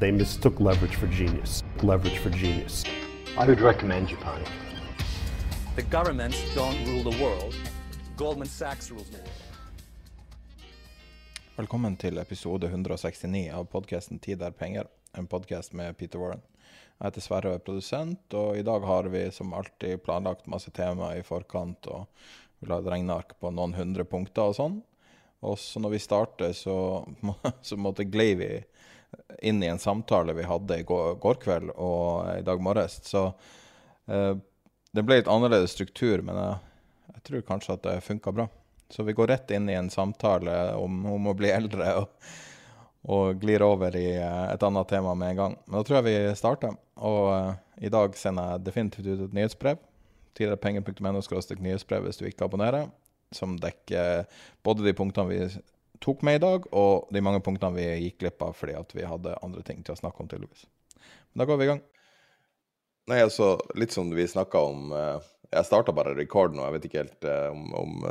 They mistook leverage for genius. Leverage for genius. I would recommend Japan. The governments don't rule the world. Goldman Sachs rules the world. Velkommen til episode 169 av podkasten 'Tid er penger', en podkast med Peter Warren. Jeg heter Sverre og er produsent, og i dag har vi som alltid planlagt masse tema i forkant. og Vi la et regneark på noen hundre punkter og sånn. Og så når vi starter, så, så måtte glei vi inn i en samtale vi hadde i går, går kveld og i dag morges. Så eh, det ble litt annerledes struktur, men jeg, jeg tror kanskje at det funka bra. Så vi går rett inn i en samtale om, om å bli eldre og, og glir over i eh, et annet tema med en gang. Men da tror jeg vi starter. Og eh, i dag sender jeg definitivt ut et nyhetsbrev. Tiderepenger.no nyhetsbrev hvis du ikke abonnerer. Som dekker både de punktene vi tok med i dag, og de mange punktene vi gikk glipp av fordi at vi hadde andre ting til å snakke om, tydeligvis. Men da går vi i gang. Nei, altså, litt som vi snakka om uh, Jeg starta bare rekord nå, jeg vet ikke helt uh, om, om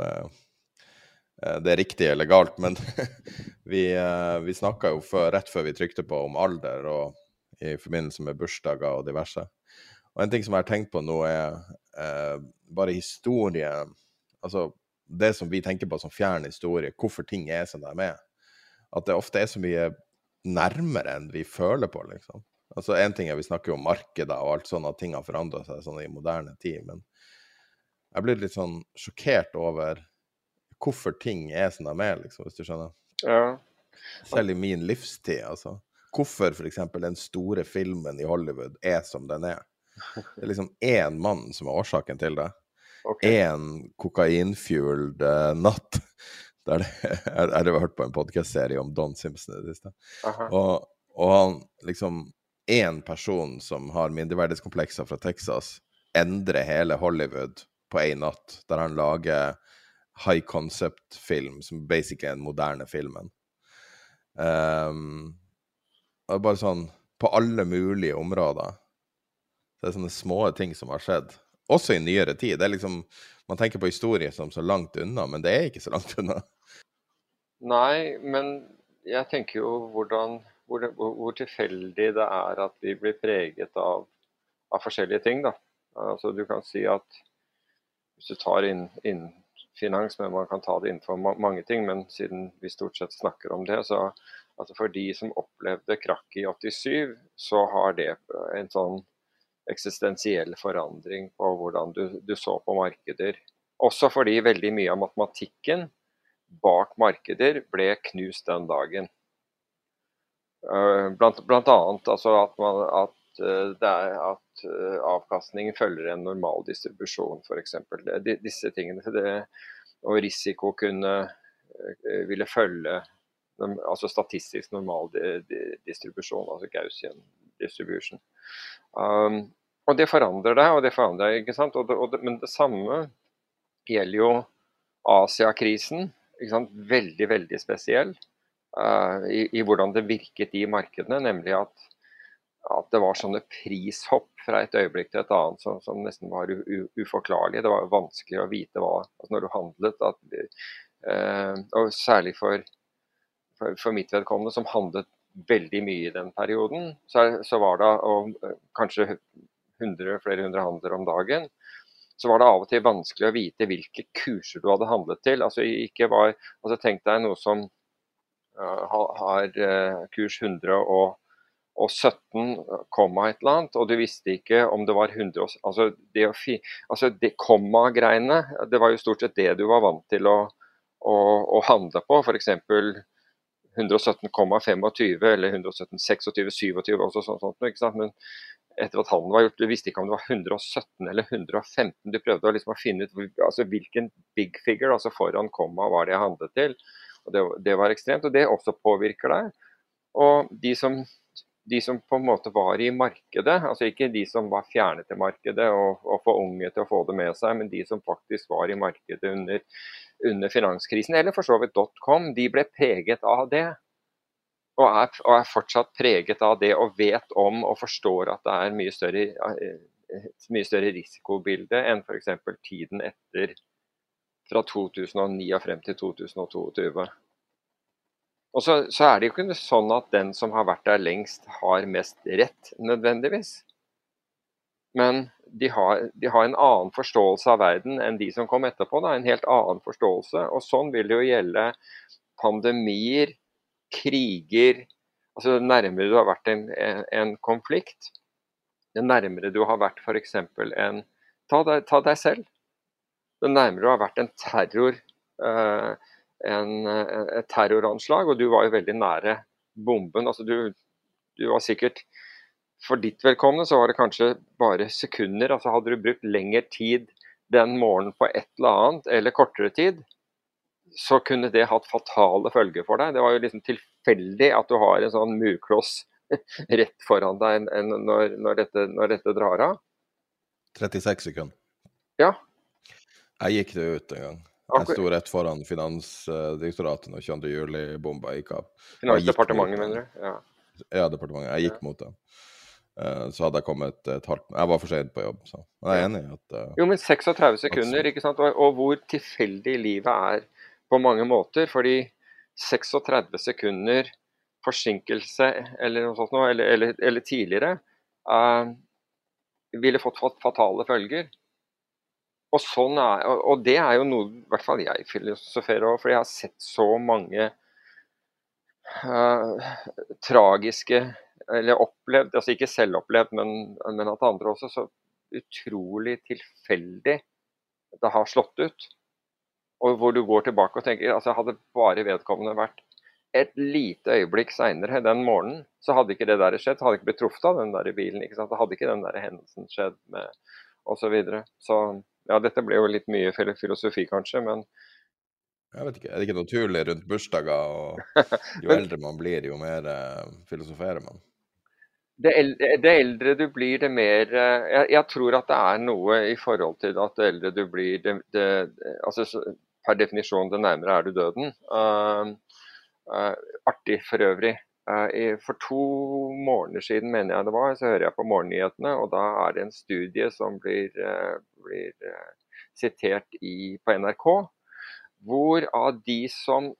det er riktig eller galt, men vi, vi snakka jo før, rett før vi trykte på om alder og i forbindelse med bursdager og diverse. Og en ting som jeg har tenkt på nå, er eh, bare historie Altså det som vi tenker på som fjern historie, hvorfor ting er som de er. At det ofte er så mye nærmere enn vi føler på, liksom. Altså Én ting er vi snakker om markeder og alt sånn at ting har forandra seg sånn i moderne tid, men jeg blir litt sånn sjokkert over hvorfor ting er som de er, liksom, hvis du skjønner. Ja. Selv i min livstid, altså. Hvorfor f.eks. den store filmen i Hollywood er som den er. Det er liksom én mann som er årsaken til det. Én okay. kokainfueled uh, natt. Der det, jeg har hørt på en podkastserie om Don Simpson i det siste. Og, og han liksom Én person som har mindreverdighetskomplekser fra Texas, endrer hele Hollywood på én natt, der han lager high concept-film, som basically er den moderne filmen. Um, og bare sånn på alle mulige områder. Det er sånne små ting som har skjedd. Også i nyere tid. Det er liksom, Man tenker på historie som så langt unna, men det er ikke så langt unna. Nei, men jeg tenker jo hvordan, hvor, det, hvor tilfeldig det er at vi blir preget av, av forskjellige ting. da. Altså Du kan si at hvis du tar inn, inn finans, men man kan ta det innenfor mange ting. Men siden vi stort sett snakker om det, så altså for de som opplevde krakk i 87, så har det en sånn eksistensiell forandring på hvordan du, du, så på markeder. Også fordi veldig mye av matematikken bak markeder ble knust den dagen. Eh, blant, blant annet altså at, man, at, eh, er, at eh, avkastningen følger en normal distribusjon, f.eks. Disse tingene. Det, og risiko kunne ville følge altså statistisk normal distribusjon, altså Gaussian distribution. Um, og det forandrer deg, og det forandrer deg, ikke sant. Og det, og det, men det samme gjelder jo Asia-krisen. Veldig, veldig spesiell uh, i, i, hvordan det virket i markedene. Nemlig at, at, det var sånne prishopp fra et øyeblikk til et annet som, som nesten var u, u, uforklarlig. Det var vanskelig å vite hva altså Når du handlet, at, uh, og særlig for for, for mitt vedkommende, som handlet veldig mye i den perioden, så, så var det og, kanskje 100, flere hundre handler om dagen. så var det av og til vanskelig å vite hvilke kurser du hadde handlet til. Altså, ikke var, altså Tenk deg noe som uh, har uh, kurs 100 og, og 17, komma et eller annet, og du visste ikke om det var 100 Altså, det, altså det komma-greiene, det var jo stort sett det du var vant til å, å, å handle på. F.eks. 117,25 eller 117,26, 27 også sånt, sånt, ikke sant? Men etter at handelen var gjort, du visste ikke om det var 117 eller 115. Du prøvde liksom å finne ut altså, hvilken big figure altså foran komma var det jeg handlet til. Og det, det, var ekstremt, og det også påvirker deg. Og de som, de som, på en måte var i markedet, altså ikke de som var fjerne til markedet og, og for unge til å få det med seg, men de som faktisk var i markedet under, under finanskrisen, eller for så vidt dotcom, de ble preget av det og er, og er, fortsatt preget av det og vet om og forstår at det er mye større, et mye større risikobilde enn f.eks. tiden etter fra 2009 og frem til 2022. Og så, så, er det jo ikke sånn at den som har vært der lengst, har mest rett, nødvendigvis. Men de har, de har en annen forståelse av verden enn de som kom etterpå. Da. En helt annen forståelse. Og sånn vil det jo gjelde pandemier, kriger altså Det nærmere du har vært en, en, en konflikt, det nærmere du har vært f.eks. en ta deg, ta deg, selv. Det nærmere du har vært en terror uh, en, et terroranslag, og du var jo veldig nære bomben. altså du, du var sikkert For ditt velkomne så var det kanskje bare sekunder. altså Hadde du brukt lengre tid den morgenen på et eller annet, eller kortere tid, så kunne det hatt fatale følger for deg. Det var jo liksom tilfeldig at du har en sånn murkloss rett foran deg når, når, dette, når dette drar av. 36 sekunder. Ja. Jeg gikk det ut en gang. Jeg sto rett foran Finansdirektoratet når 22. juli-bomba gikk av. Finansdepartementet, mener du? Ja. ja, departementet. Jeg gikk mot det. Eh, så hadde jeg kommet et halvt Jeg var for sent på jobb, så Men jeg er enig i at uh, Jo, men 36 sekunder, ikke sant. Og, og hvor tilfeldig livet er på mange måter. Fordi 36 sekunder forsinkelse eller noe sånt noe, eller, eller, eller tidligere uh, ville fått fatale følger. Og, sånn er, og, det er jo noe i hvert fall jeg filosoferer over, for jeg har sett så mange uh, tragiske Eller opplevd, altså ikke selv opplevd, men, men at andre også, så utrolig tilfeldig det har slått ut. Og hvor du går tilbake og tenker altså Hadde bare vedkommende vært et lite øyeblikk seinere den morgenen, så hadde ikke det der skjedd. Hadde ikke blitt truffet av den der bilen. ikke sant? Hadde ikke den der hendelsen skjedd med osv. Så, videre. så ja, dette ble jo litt mye filosofi, kanskje, men Jeg vet ikke, er det ikke naturlig rundt bursdager? og Jo eldre man blir, jo mer uh, filosoferer man? Det eldre, det eldre, du blir, det mer eh, jeg, jeg, tror at det er noe i forhold til at det eldre du blir det, det, altså per definisjon det nærmere er du døden. Uh, uh, artig for øvrig. Uh, for to måneder siden, mener jeg det var, så hører jeg på morgennyhetene, og da er det en studie som blir, blir sitert i, på NRK, hvor av de som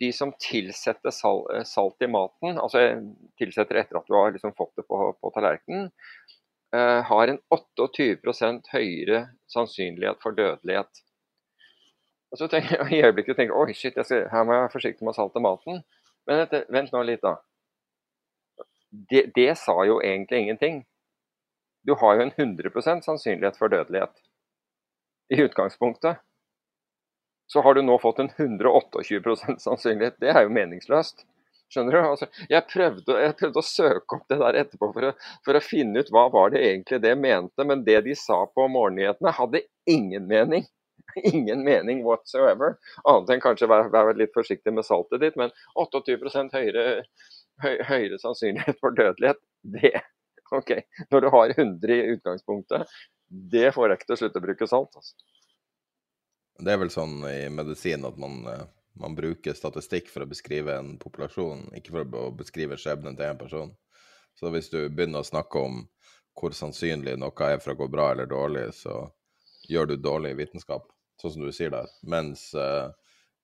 de som tilsetter salt, salt i maten, altså tilsetter etter at du har liksom fått det på, på tallerkenen, har en 28 høyere sannsynlighet for dødelighet og så tenker jeg i øyeblikket tenker oi shit, skal, her må jeg være forsiktig med å salte maten. Men dette, vent nå litt, da. Det, det, sa jo egentlig ingenting. Du har jo en 100% sannsynlighet for dødelighet i utgangspunktet. Så har du nå fått en 128% sannsynlighet. Det er jo meningsløst. Skjønner du? Altså, jeg, prøvde, jeg, prøvde, å søke opp det der etterpå for å, for å, finne ut hva var det egentlig det mente, men det de sa på morgennyhetene, hadde ingen mening. ingen mening whatsoever. Annet enn kanskje være, være litt forsiktig med saltet ditt. Men 28 høyere, høy, høyere sannsynlighet for dødelighet, det OK. Når du har 100 i utgangspunktet, det får jeg ikke til å slutte å bruke salt. Altså. Det er vel sånn i medisin at man, eh, man, bruker statistikk for å beskrive en populasjon, ikke for å beskrive skjebnen til en person. Så hvis du begynner å snakke om hvor sannsynlig noe er for å gå bra eller dårlig, så gjør du dårlig vitenskap sånn som du sier der. Mens uh,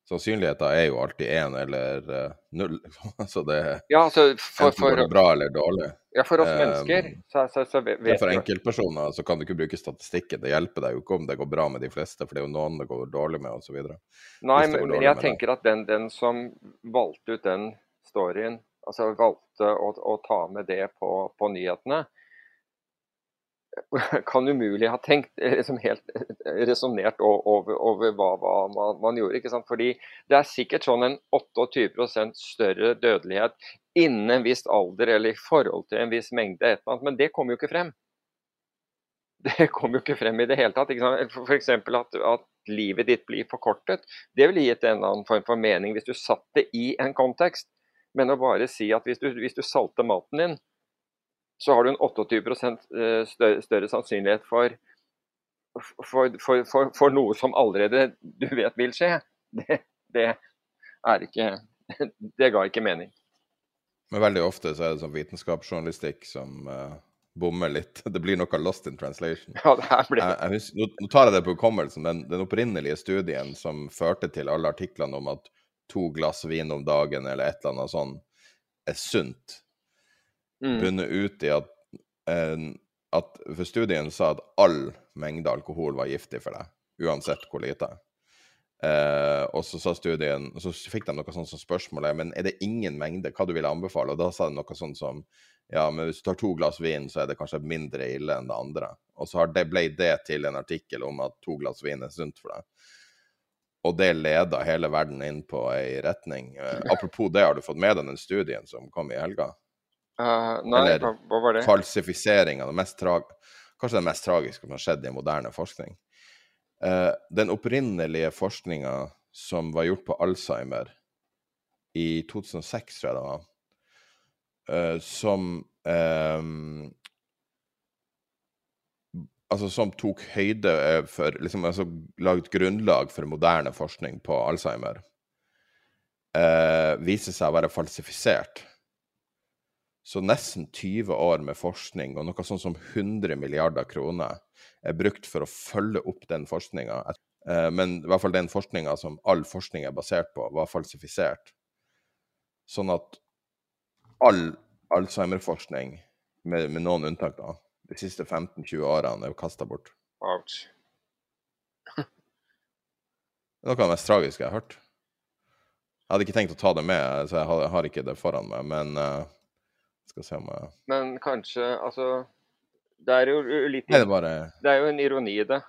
sannsynligheten er jo alltid én eller uh, null. så det ja, altså for, for, går det bra eller dårlig. Ja, for oss mennesker um, så, så, så vet vi For enkeltpersoner så kan du ikke bruke statistikken. Det hjelper deg jo ikke om det går bra med de fleste, for det er jo noen det går dårlig med osv. Nei, men, men jeg tenker at den, den, som valgte ut den storyen, altså valgte å, å ta med det på, på nyhetene, kan umulig ha tenkt eh, liksom helt eh, resonnert over, over, hva, hva man, man, gjorde. ikke sant? Fordi det er sikkert sånn en 28 større dødelighet innen en viss alder eller i forhold til en viss mengde, et eller annet, men det kommer jo ikke frem. Det kommer jo ikke frem i det hele tatt. F.eks. At, at livet ditt blir forkortet. Det ville gitt en annen form for mening hvis du satt det i en kontekst. Men å bare si at hvis du, hvis du salter maten din, så har du en 28 eh, større, større sannsynlighet for, for, for, for, noe som allerede du vet vil skje. Det, det, er ikke Det ga ikke mening. Men veldig ofte så er det sånn vitenskapsjournalistikk som uh, bommer litt. Det blir noe lost in translation. Ja, det her blir... Jeg, jeg husker, nå, nå, tar jeg det på hukommelsen, men den opprinnelige studien som førte til alle artiklene om at to glass vin om dagen eller et eller annet sånt er sunt, mm. bunnet ut i at, eh, at For studien sa at all mengde alkohol var giftig for deg, uansett hvor lite. Eh, og så sa studien, så fikk de noe sånt som spørsmålet men er det ingen mengde, hva du ville anbefale? Og da sa de noe sånt som ja, men hvis du tar to glass vin, så er det kanskje mindre ille enn det andre. Og så det, ble det til en artikkel om at to glass vin er sunt for deg. Og det leda hele verden inn på ei retning. Eh, apropos det, har du fått med deg den studien som kom i helga? Uh, nei, Eller hva, hva var det? falsifisering av det mest Kanskje det mest tragiske som har skjedd i moderne forskning. Uh, den opprinnelige forskninga som var gjort på Alzheimer i 2006, tror jeg det var, uh, som um, Altså som tok høyde for liksom, altså, Laget grunnlag for moderne forskning på Alzheimer, viser seg å være falsifisert. Så nesten 20 år med forskning og noe sånn som 100 milliarder kroner er brukt for å følge opp den forskninga. Eh, men i hvert fall den forskninga som all forskning er basert på, var falsifisert. Sånn at all Alzheimer-forskning, med, med, noen unntak, da, de siste 15-20 årene er jo kasta bort. Ouch. det er noe av det mest tragiske jeg har hørt. Jeg hadde ikke tenkt å ta det med, så jeg har, jeg har ikke det foran meg, men uh, skal se om jeg Men kanskje Altså, det er jo litt Nei, det, bare... det er jo en ironi i det.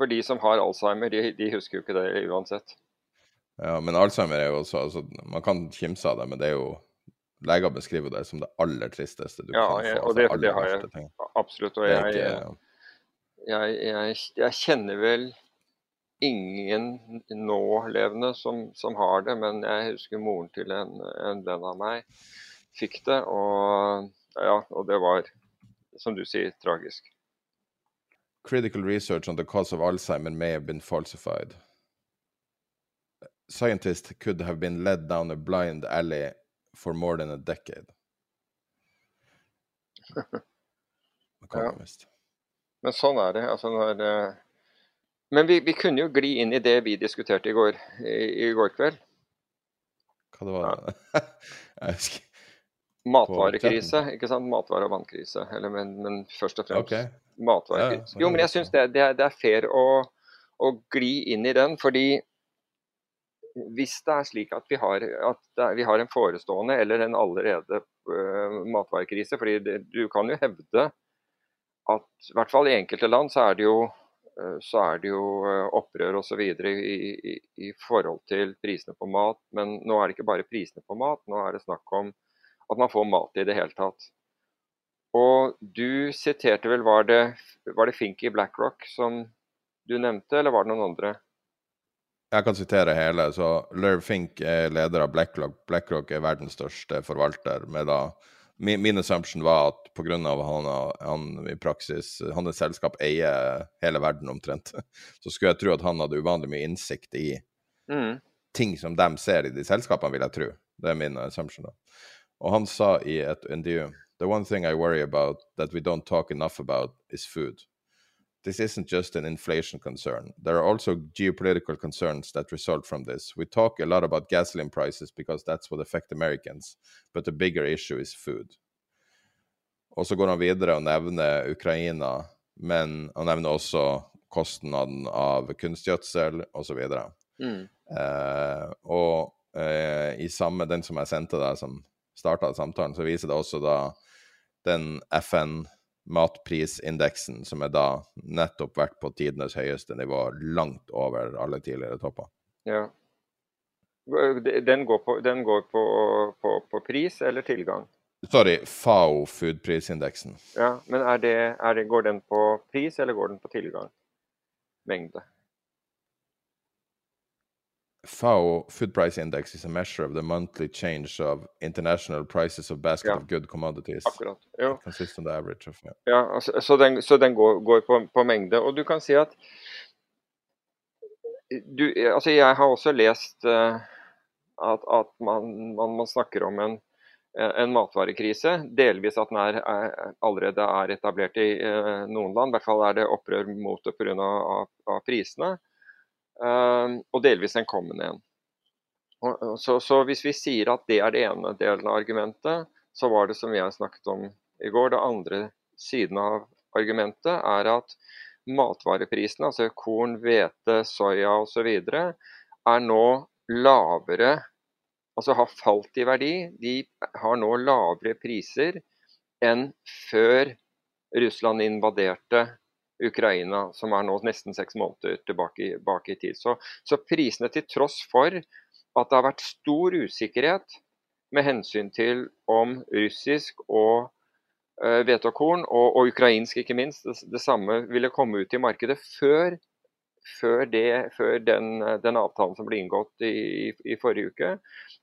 For de som har Alzheimer, de, de, husker jo ikke det uansett. Ja, men Alzheimer er jo også altså, Man kan kimse av det, men det er jo Leger beskriver det som det aller tristeste du ja, kan få. Ja, og det, altså, det har jeg ting. absolutt. Og jeg, ikke... jeg, jeg, jeg, kjenner vel ingen nålevende som, som har det, men jeg husker moren til en, en venn av meg fikk det. Og, ja, og det var, som du sier, tragisk. Critical research on the cause of Alzheimer may have been falsified. Scientists could have been led down a blind alley for more than a decade. ja. Men sånn er det. Altså når, men vi, vi, kunne jo gli inn i det vi diskuterte i går, i, i går kveld. Hva det var? Ja. jeg husker Matvarekrise, ikke sant? Matvare- og vannkrise. Eller, men, men, først og fremst okay. matvarekrise. Jo, men jeg syns det, det, det, er fair å, å, gli inn i den, fordi hvis det er slik at vi har, at vi har en forestående eller en allerede uh, matvarekrise fordi det, Du kan jo hevde at i hvert fall i enkelte land så er det jo, uh, så er det jo uh, opprør osv. I, i, i forhold til prisene på mat. Men nå er det ikke bare prisene på mat, nå er det snakk om at man får mat i det hele tatt. Og du siterte vel Var det, var det Fink i BlackRock som du nevnte, eller var det noen andre? Jeg kan sitere hele. så Lerv Fink er leder av BlackRock. BlackRock er verdens største forvalter. med da Min, min assumption var at pga. Han, han i praksis Hans selskap eier hele verden omtrent. Så skulle jeg tro at han hadde uvanlig mye innsikt i mm. ting som de ser i de selskapene, vil jeg tro. Det er min assumption. da. Og han sa i et intervju The one thing I worry about that we don't talk enough about is food. this isn't just an inflation concern. There are also geopolitical concerns that result from this. We talk a lot about gasoline prices because that's what affect Americans, but the bigger issue is food. Og så går han videre og nevner Ukraina, men han nevner også kostnaden av kunstgjødsel osv. Mm. Eh, og eh, i samme, den som jeg sendte deg, som starta samtalen, så viser det også da den FN matprisindeksen, som er da nettopp vært på tidenes høyeste nivå, langt over alle tidligere topper. Ja. Den går på, den går på, på, på pris eller tilgang? Sorry, FAO foodprisindeksen. Ja, men er det, er det, går den på pris, eller går den på tilgang? Mengde? FAO Food Price Index is a measure of the monthly change of international prices of basket Ja. of good commodities. Akkurat. Jo. Consists on the average of yeah. Ja, altså, så den, så den går, går på, på mengde. Og du kan si at du, altså Jeg har også lest uh, at, at man, man, man snakker om en, en matvarekrise. Delvis at den er, er, allerede er etablert i uh, noen land. I hvert fall er det opprør mot det pga. Prisene. Eh, og delvis en kommende en. Så, så hvis vi sier at det er det ene delen av argumentet, så var det som jeg snakket om i går, det andre siden av argumentet er at matvareprisene, altså korn, hvete, soya osv., er nå lavere, altså har falt i verdi. De har nå lavere priser enn før Russland invaderte Ukraina, som er nå nesten seks måneder tilbake, tilbake i tid. Så, så prisene, til tross for at det har vært stor usikkerhet med hensyn til om russisk og hvetekorn, hvete og og, ukrainsk ikke minst, det, det samme ville komme ut i markedet før, før, det, før den, den avtalen som ble inngått i, i forrige uke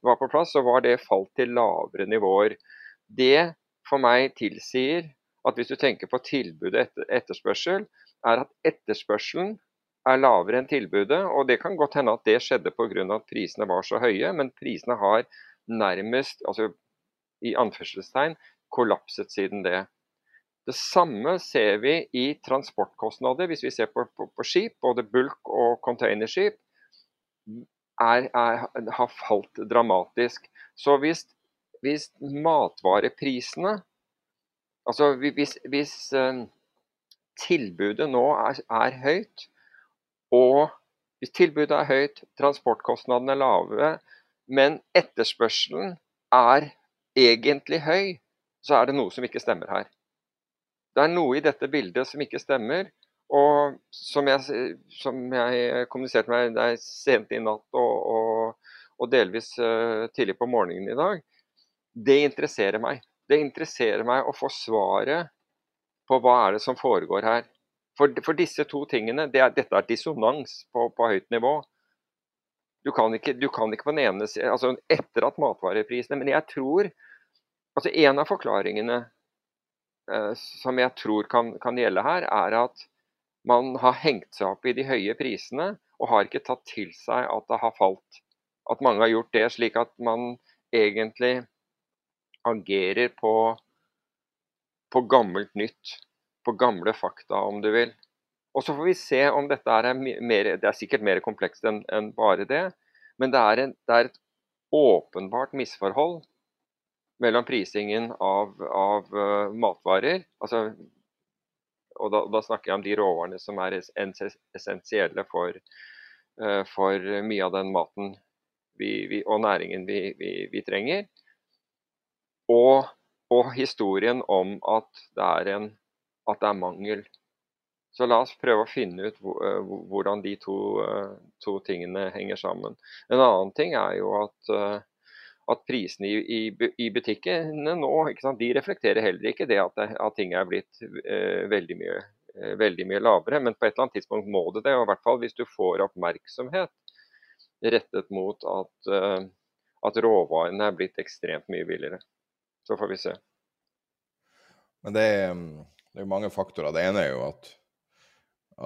var på plass, så var det falt til lavere nivåer. Det for meg tilsier at hvis du tenker på tilbud og etter, etterspørsel, er at etterspørselen er lavere enn tilbudet. Og det kan godt hende at det skjedde pga. at prisene var så høye, men prisene har nærmest, altså i anførselstegn, kollapset siden det. Det samme ser vi i transportkostnader, hvis vi ser på, på, på skip, både bulk- og containerskip, er, er, har falt dramatisk. Så hvis, hvis matvareprisene Altså hvis, hvis eh, tilbudet nå er, er høyt, og hvis tilbudet er høyt, transportkostnadene er lave, men etterspørselen er egentlig høy, så er det noe som ikke stemmer her. Det er noe i dette bildet som ikke stemmer. Og som jeg, som jeg kommuniserte med deg sent i natt og, og, og delvis uh, tidlig på morgenen i dag, det interesserer meg. Det interesserer meg å få svaret på hva er det som foregår her. For, for disse to tingene, det er, dette er dissonans på, på høyt nivå. Du kan, ikke, du kan ikke på den ene altså Etter at matvareprisene Men jeg tror altså En av forklaringene eh, som jeg tror kan, kan gjelde her, er at man har hengt seg opp i de høye prisene og har ikke tatt til seg at det har falt. At mange har gjort det, slik at man egentlig agerer på, på gammelt nytt. På gamle fakta, om du vil. Og så får vi se om dette er mer Det er sikkert mer komplekst enn en bare det. Men det er, en, det er et åpenbart misforhold mellom prisingen av, av uh, matvarer. Altså, og da, da, snakker jeg om de råvarene som er essensielle for, uh, for mye av den maten vi, vi, og næringen vi, vi trenger. Og, og, historien om at det, en, at det er mangel. Så la oss prøve å finne ut hvordan de to, to tingene henger sammen. En annen ting er jo at, at prisene i, i, i, butikkene nå de reflekterer heller ikke det at, at ting er blitt eh, veldig, mye, eh, veldig, mye, lavere. Men på et eller annet tidspunkt må det det. og i hvert fall Hvis du får oppmerksomhet rettet mot at, eh, at råvarene er blitt ekstremt mye billigere. Så får vi se. Men det er, det er mange faktorer. Det ene er jo at,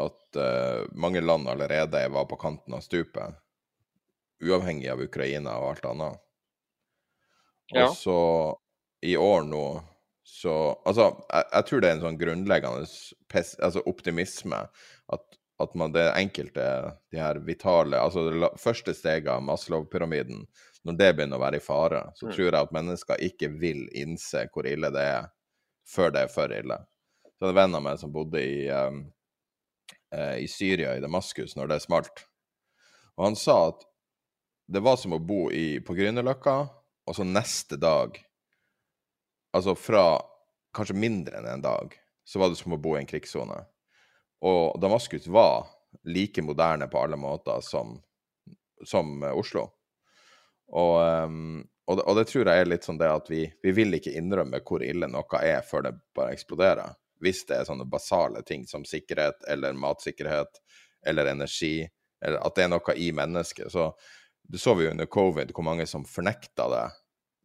at uh, mange land allerede var på kanten av stupet. Uavhengig av Ukraina og alt annet. Og Ja. så i år nå så Altså, jeg, jeg, tror det er en sånn grunnleggende pes, altså optimisme. At, at man det enkelte, de her vitale Altså det første steget av Maslow-pyramiden, når det begynner å være i fare, så mm. tror jeg at mennesker ikke vil innse hvor ille det er, før det er for ille. Så det en venn av meg som bodde i, um, i Syria, i Damaskus, når det smalt. Og han sa at det var som å bo i, på Grünerløkka, og så neste dag Altså fra kanskje mindre enn en dag, så var det som å bo i en krigssone. Og Damaskus var like moderne på alle måter som, som Oslo. Og, um, og, det, og, det, tror jeg er litt sånn det at vi, vi vil ikke innrømme hvor ille noe er før det bare eksploderer. Hvis det er sånne basale ting som sikkerhet eller matsikkerhet eller energi, eller at det er noe i mennesket. Så det så vi jo under covid, hvor mange som fornekta det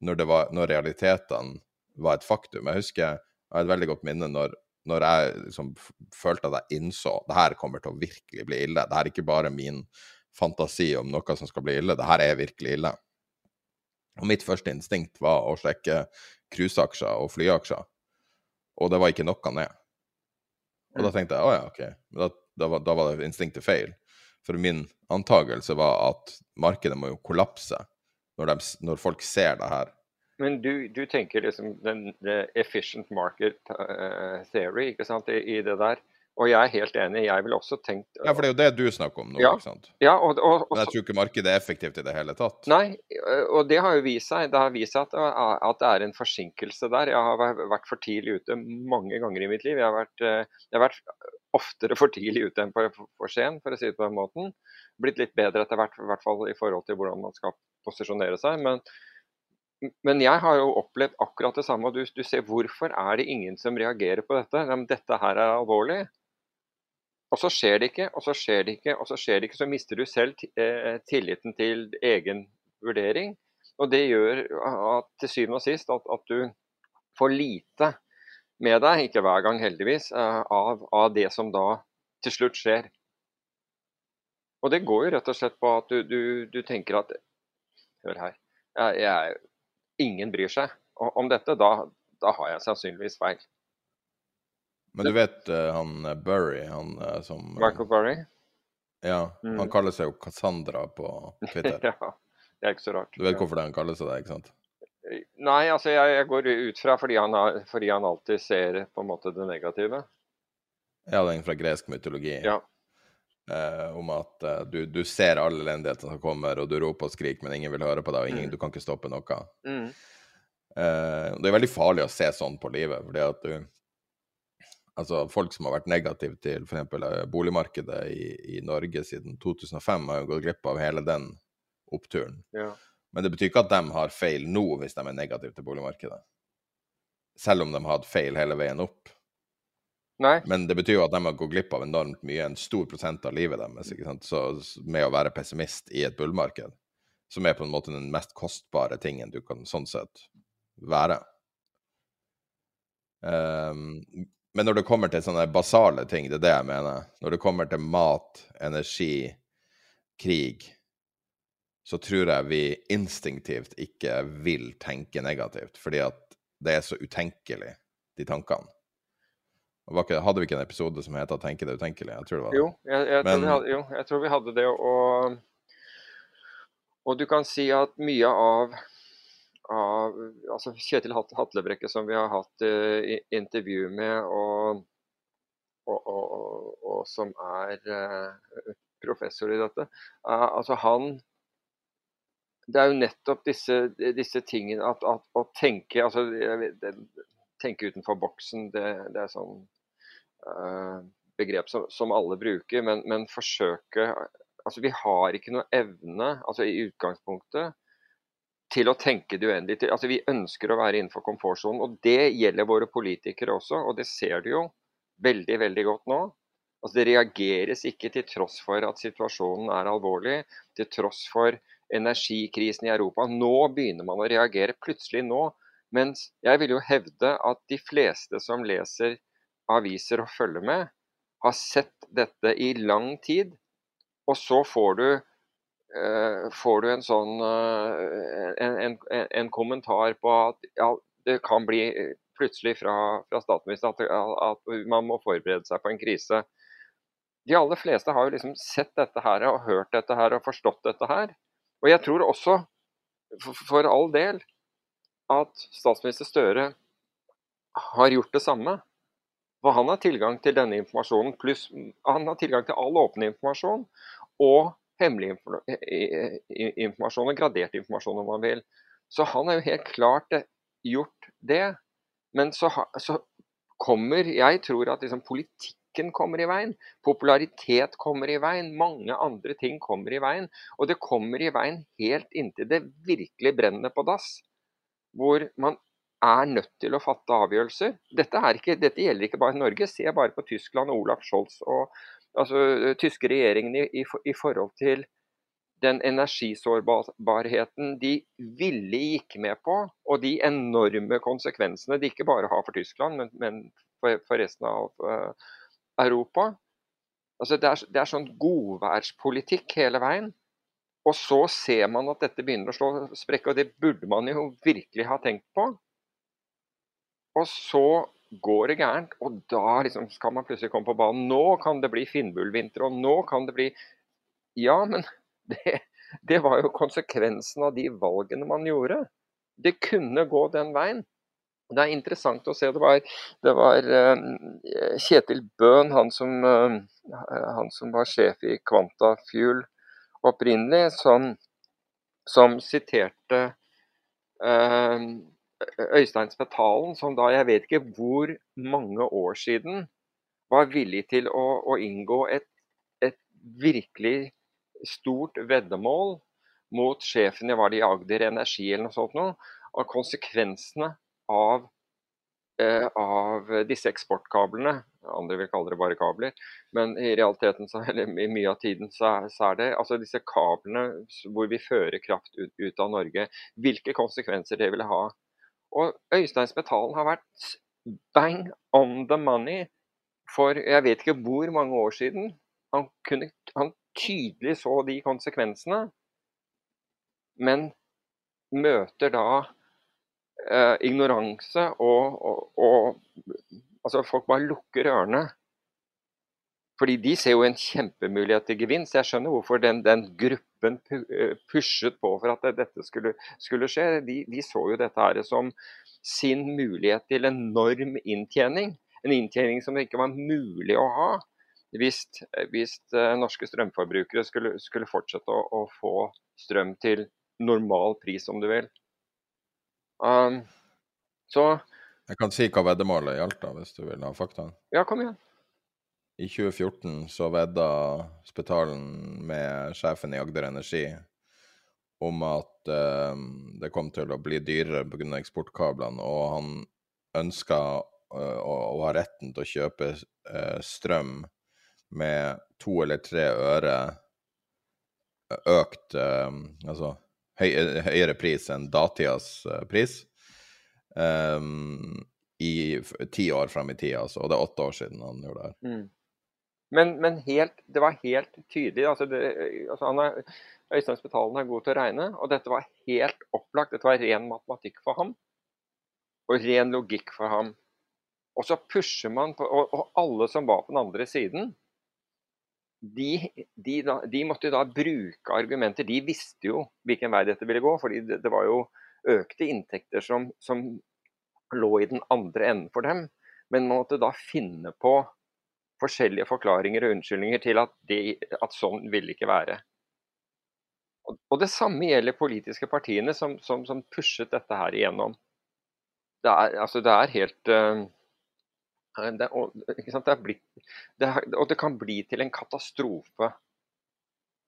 når, det var, når realitetene var et faktum. Jeg husker jeg har et veldig godt minne når, når jeg liksom følte at jeg innså det her kommer til å virkelig bli ille. Det her er ikke bare min fantasi om noe som skal bli ille, det her er virkelig ille. Og mitt første instinkt var å sjekke cruiseaksjer og flyaksjer, og det var ikke noe ned. Og da mm. tenkte jeg å ja, OK, men da, da, var, da var det instinktet feil. For min antakelse var at markedet må jo kollapse når, de, når folk ser det her men du, du tenker liksom den, efficient market uh, theory ikke sant, I, i, det der. Og jeg er helt enig. Jeg ville også tenkt Ja, for det er jo det du snakker om nå, ja, ikke sant? Ja, og, og, og, Men jeg tror ikke markedet er effektivt i det hele tatt. Nei, og det har jo vist seg. Det har vist seg at, at det er en forsinkelse der. Jeg har vært for tidlig ute mange ganger i mitt liv. Jeg har vært, jeg har vært oftere for tidlig ute enn for, for sen, for å si det på den måten. Blitt litt bedre etter hvert, i hvert fall i forhold til hvordan man skal posisjonere seg. men men jeg har jo opplevd akkurat det samme. du, du, ser Hvorfor er det ingen som reagerer på dette? Dette her er alvorlig. Og så skjer det ikke, og så skjer det ikke, og så skjer det ikke. Så mister du selv eh, tilliten til egen vurdering. Og det gjør at, til syvende og sist at, at, du får lite med deg, ikke hver gang heldigvis, eh, av, av, det som da til slutt skjer. Og det går jo rett og slett på at du, du, du tenker at Hør her. Jeg, jeg, ingen bryr seg om dette, da, da har jeg sannsynligvis feil. Men du vet uh, han eh, Burry, han uh, som Michael Burry? Ja, mm. han kaller seg jo Cassandra på Twitter. ja, det er ikke så rart. Du vet hvorfor det han kaller seg det, ikke sant? Nei, altså jeg, jeg går ut fra fordi han, har, fordi han, alltid ser på en måte det negative. Ja, den fra gresk mytologi. Ja. Eh, om at eh, du, du, ser all elendigheten som kommer, og du roper og skriker, men ingen vil høre på deg, og ingen, mm. du kan ikke stoppe noe. Mm. Eh, det er veldig farlig å se sånn på livet, fordi at du Altså, folk som har vært negative til f.eks. boligmarkedet i, i, Norge siden 2005, har jo gått glipp av hele den oppturen. Ja. Men det betyr ikke at de har feil nå, hvis de er negative til boligmarkedet. Selv om de har hatt feil hele veien opp. Nei. Men det betyr jo at de har gått glipp av enormt mye, en stor prosent av livet deres, ikke? Så, med å være pessimist i et bullmarked, som er på en måte den mest kostbare tingen du kan sånn sett være. Um, men når det kommer til sånne basale ting, det er det jeg mener. Når det kommer til mat, energi, krig, så tror jeg vi instinktivt ikke vil tenke negativt, fordi at det er så utenkelig, de tankene. Ikke, hadde vi ikke en episode som heter 'Tenke det utenkelige'? Jeg tror det var det. Jo, jeg, jeg, Men... hadde, jo, jeg tror vi hadde det. Og, og du kan si at mye av, av altså Kjetil Hatlebrekke, som vi har hatt uh, intervju med, og, og, og som er uh, professor i dette, uh, altså han det er jo nettopp disse, disse tingene at, at, å tenke altså, det, tenke utenfor boksen, det, det, er sånn begrep som, som alle bruker, men, men, forsøke Altså, vi har ikke noe evne, altså i utgangspunktet, til å tenke det uendelige. Altså, vi ønsker å være innenfor komfortsonen, og det gjelder våre politikere også. Og det ser du jo veldig, veldig godt nå. Altså, det reageres ikke til tross for at situasjonen er alvorlig, til tross for energikrisen i Europa. Nå begynner man å reagere, plutselig nå. Mens jeg vil jo hevde at de fleste som leser aviser og følger med, har sett dette i lang tid. Og så får du, får du en sånn uh, en, en, en, kommentar på at ja, det kan bli plutselig fra, fra statsministeren at, at, man må forberede seg på en krise. De aller fleste har jo liksom sett dette her og hørt dette her og forstått dette her. Og jeg tror også, for, for all del, at statsminister Støre har gjort det samme. For han har tilgang til denne informasjonen, pluss han har tilgang til all åpen informasjon og hemmelig informasjon og gradert informasjon, om man vil. Så han har jo helt klart gjort det. Men så, så kommer Jeg tror at liksom politikken kommer i veien. Popularitet kommer i veien. Mange andre ting kommer i veien. Og det kommer i veien helt inntil det virkelig brenner på dass. Hvor man er nødt til å fatte avgjørelser. Dette, ikke, dette gjelder ikke bare Norge. Se bare på Tyskland og Olaf Scholz og altså, tyske regjeringen i, i, forhold til den energisårbarheten de ville gikk med på, og de enorme konsekvensene de ikke bare har for Tyskland, men, men for, for, resten av uh, Europa. Altså det, er, det er sånn godværspolitikk hele veien. Og så ser man at dette begynner å slå sprekker, og det burde man jo virkelig ha tenkt på. Og så går det gærent, og da liksom skal man plutselig komme på banen. Nå kan det bli Finnbullvinter, og nå kan det bli Ja, men det, det var jo konsekvensen av de valgene man gjorde. Det kunne gå den veien. Det er interessant å se. Det var, det var uh, Kjetil Bøhn, han uh, han som, var sjef i Kvanta Fuel opprinnelig, som, som siterte uh, Øystein Spetalen, som da jeg vet ikke hvor mange år siden var villig til å, å inngå et, et virkelig stort veddemål mot sjefen i var det i Agder Energi eller noe sånt noe, av konsekvensene av, eh, av disse eksportkablene. Andre vil kalle det bare kabler, men i realiteten, så, eller i mye av tiden, så så er det altså disse kablene hvor vi fører kraft ut, ut, av Norge. Hvilke konsekvenser det vil ha. Og Øystein Spetalen har vært bang on the money for jeg vet ikke hvor mange år siden. Han, kunne, han tydelig så de konsekvensene, men møter da eh, ignoranse og, og, og, Altså, folk bare lukker ørene. Fordi de ser jo en kjempemulighet til gevinst. Jeg skjønner hvorfor den, den gruppen eh, pushet på for at dette skulle, skulle skje. De, de, så jo dette her som sin mulighet til enorm inntjening. En inntjening som det ikke var mulig å ha hvis, hvis eh, norske strømforbrukere skulle, skulle fortsette å, å, få strøm til normal pris, om du vil. Um, så Jeg kan si hva veddemålet gjaldt, hvis du vil ha fakta? Ja, kom igjen. I 2014 så vedda Spetalen med sjefen i Agder Energi om at uh, det kom til å bli dyrere pga. eksportkablene, og han ønska uh, å, å, ha retten til å kjøpe uh, strøm med to eller tre øre økt eh, Altså høy, høyere pris enn datidas eh, pris. I ti år frem i tid, altså. Og det er åtte år siden han gjorde det her. Mm. Men, men helt, det var helt tydelig. altså, det, altså han er, Øystein Spetalen er god til å regne, og dette var helt opplagt. Dette var ren matematikk for ham, og ren logikk for ham. Og så pusher man på, og, og alle som var på den andre siden, de, de, da, de, måtte da bruke argumenter. De visste jo hvilken vei dette ville gå, fordi det, det var jo økte inntekter som, som, lå i den andre enden for dem. Men man måtte da finne på forskjellige forklaringer og unnskyldninger til at, de, at sånn ville ikke være. Og, og, det samme gjelder politiske partiene som, som, som pushet dette her igjennom. Det er, altså det er helt uh, det, og, det blitt, det, og, det kan bli til en katastrofe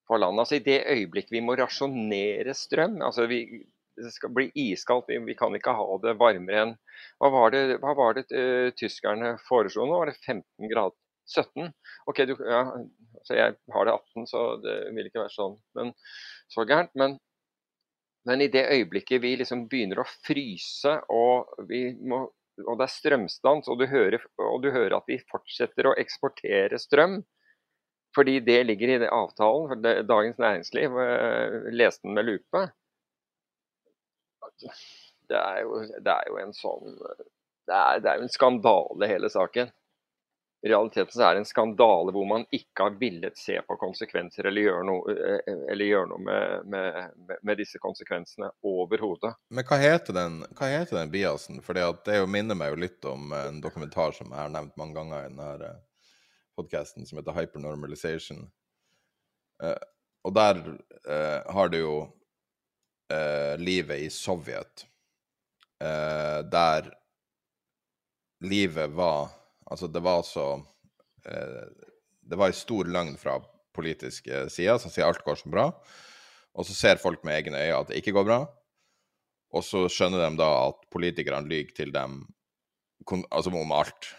for landet. Altså, I det øyeblikk vi må rasjonere strøm altså vi, Det skal bli iskaldt, vi, vi, kan ikke ha det varmere enn Hva var det, hva var det uh, tyskerne foreslo nå? Var det 15 grader? 17? Ok, du, ja, så jeg har det 18, så det vil ikke være sånn men, så gærent. Men, men i det øyeblikket vi liksom begynner å fryse og må og det er strømstans, og du, hører, og du hører at vi fortsetter å eksportere strøm. Fordi det ligger i det avtalen. for det, Dagens Næringsliv eh, leste den med lupe. Det er, jo, det er, jo, en sånn det er, det er jo en skandale, hele saken. I realiteten så er det en skandale hvor man ikke har villet se på konsekvenser eller gjøre noe, eh, eller gjøre noe med, med, med, disse konsekvensene overhodet. Men hva heter den, hva heter den biasen? For det minner meg jo litt om en dokumentar som jeg har nevnt mange ganger i denne eh, podkasten, som heter Hypernormalization. Og der har du jo livet i Sovjet, der livet var Altså, det var så eh, Det var ei stor løgn fra politiske sider som sier alt går så bra. Og så ser folk med egne øyne at det ikke går bra. Og så skjønner de da at politikerne lyver til dem altså om alt.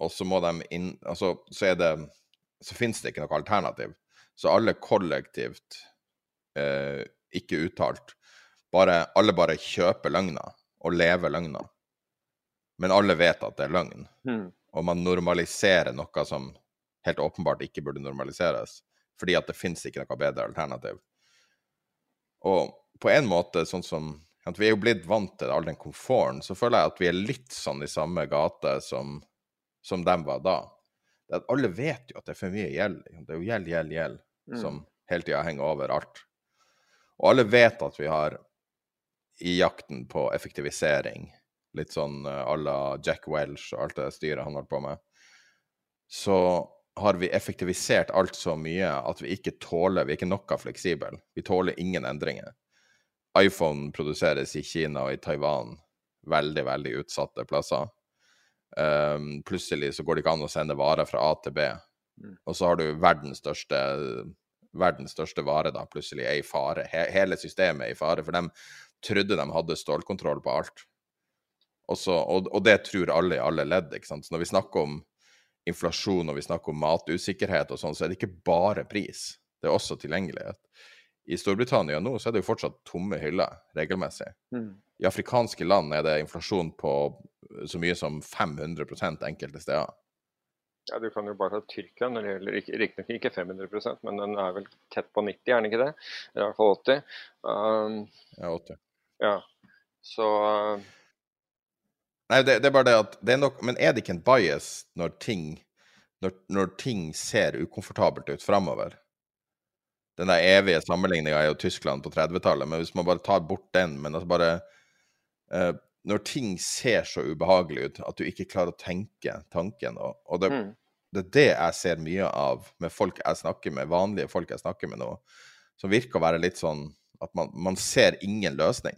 Og så må de inn Altså, så er det Så finnes det ikke noe alternativ. Så alle kollektivt, eh, ikke uttalt, bare, alle bare kjøper løgna og lever løgna. Men alle vet at det er løgn. Mm og man normaliserer noe som helt åpenbart ikke burde normaliseres, fordi at det fins ikke noe bedre alternativ. Og på en måte, sånn som at vi er jo blitt vant til all den komforten, så føler jeg at vi er litt sånn i samme gate som, som dem var da. Alle vet jo at det er for mye gjeld. Det er jo gjeld, gjeld, gjeld mm. som hele tida henger over alt. Og alle vet at vi har i jakten på effektivisering litt sånn à la Jack Welch og alt det styret han holdt på med, så har vi effektivisert alt så mye at vi ikke tåler Vi er ikke noe fleksible. Vi tåler ingen endringer. iPhone produseres i Kina og i Taiwan, veldig, veldig utsatte plasser. Um, plutselig så går det ikke an å sende varer fra A til B. Mm. Og så har du verdens største, verdens største vare da plutselig er i fare. He hele systemet er i fare, for de trodde de hadde stålkontroll på alt. Også, og, og, det tror alle i alle ledd. ikke sant? Så når vi snakker om inflasjon og vi snakker om matusikkerhet og sånn, så er det ikke bare pris. Det er også tilgjengelighet. I Storbritannia nå så er det jo fortsatt tomme hyller regelmessig. Mm. I afrikanske land er det inflasjon på så mye som 500% enkelte steder. Ja, Du kan jo bare ta Tyrkia når det gjelder riktignok ikke 500% men den er vel tett på 90, er den ikke det? I hvert fall 80. Um, ja, 80. Ja, så uh, Nei, det, det, er bare det at det er nok, Men er det ikke en bias når ting, når, når ting ser ukomfortabelt ut framover? Den der evige sammenligninga er jo Tyskland på 30-tallet, men hvis man bare tar bort den men altså bare uh, Når ting ser så ubehagelig ut at du ikke klarer å tenke tanken, og, og det, mm. det, er det jeg ser mye av med folk jeg snakker med, vanlige folk jeg snakker med nå, som virker å være litt sånn at man, man ser ingen løsning.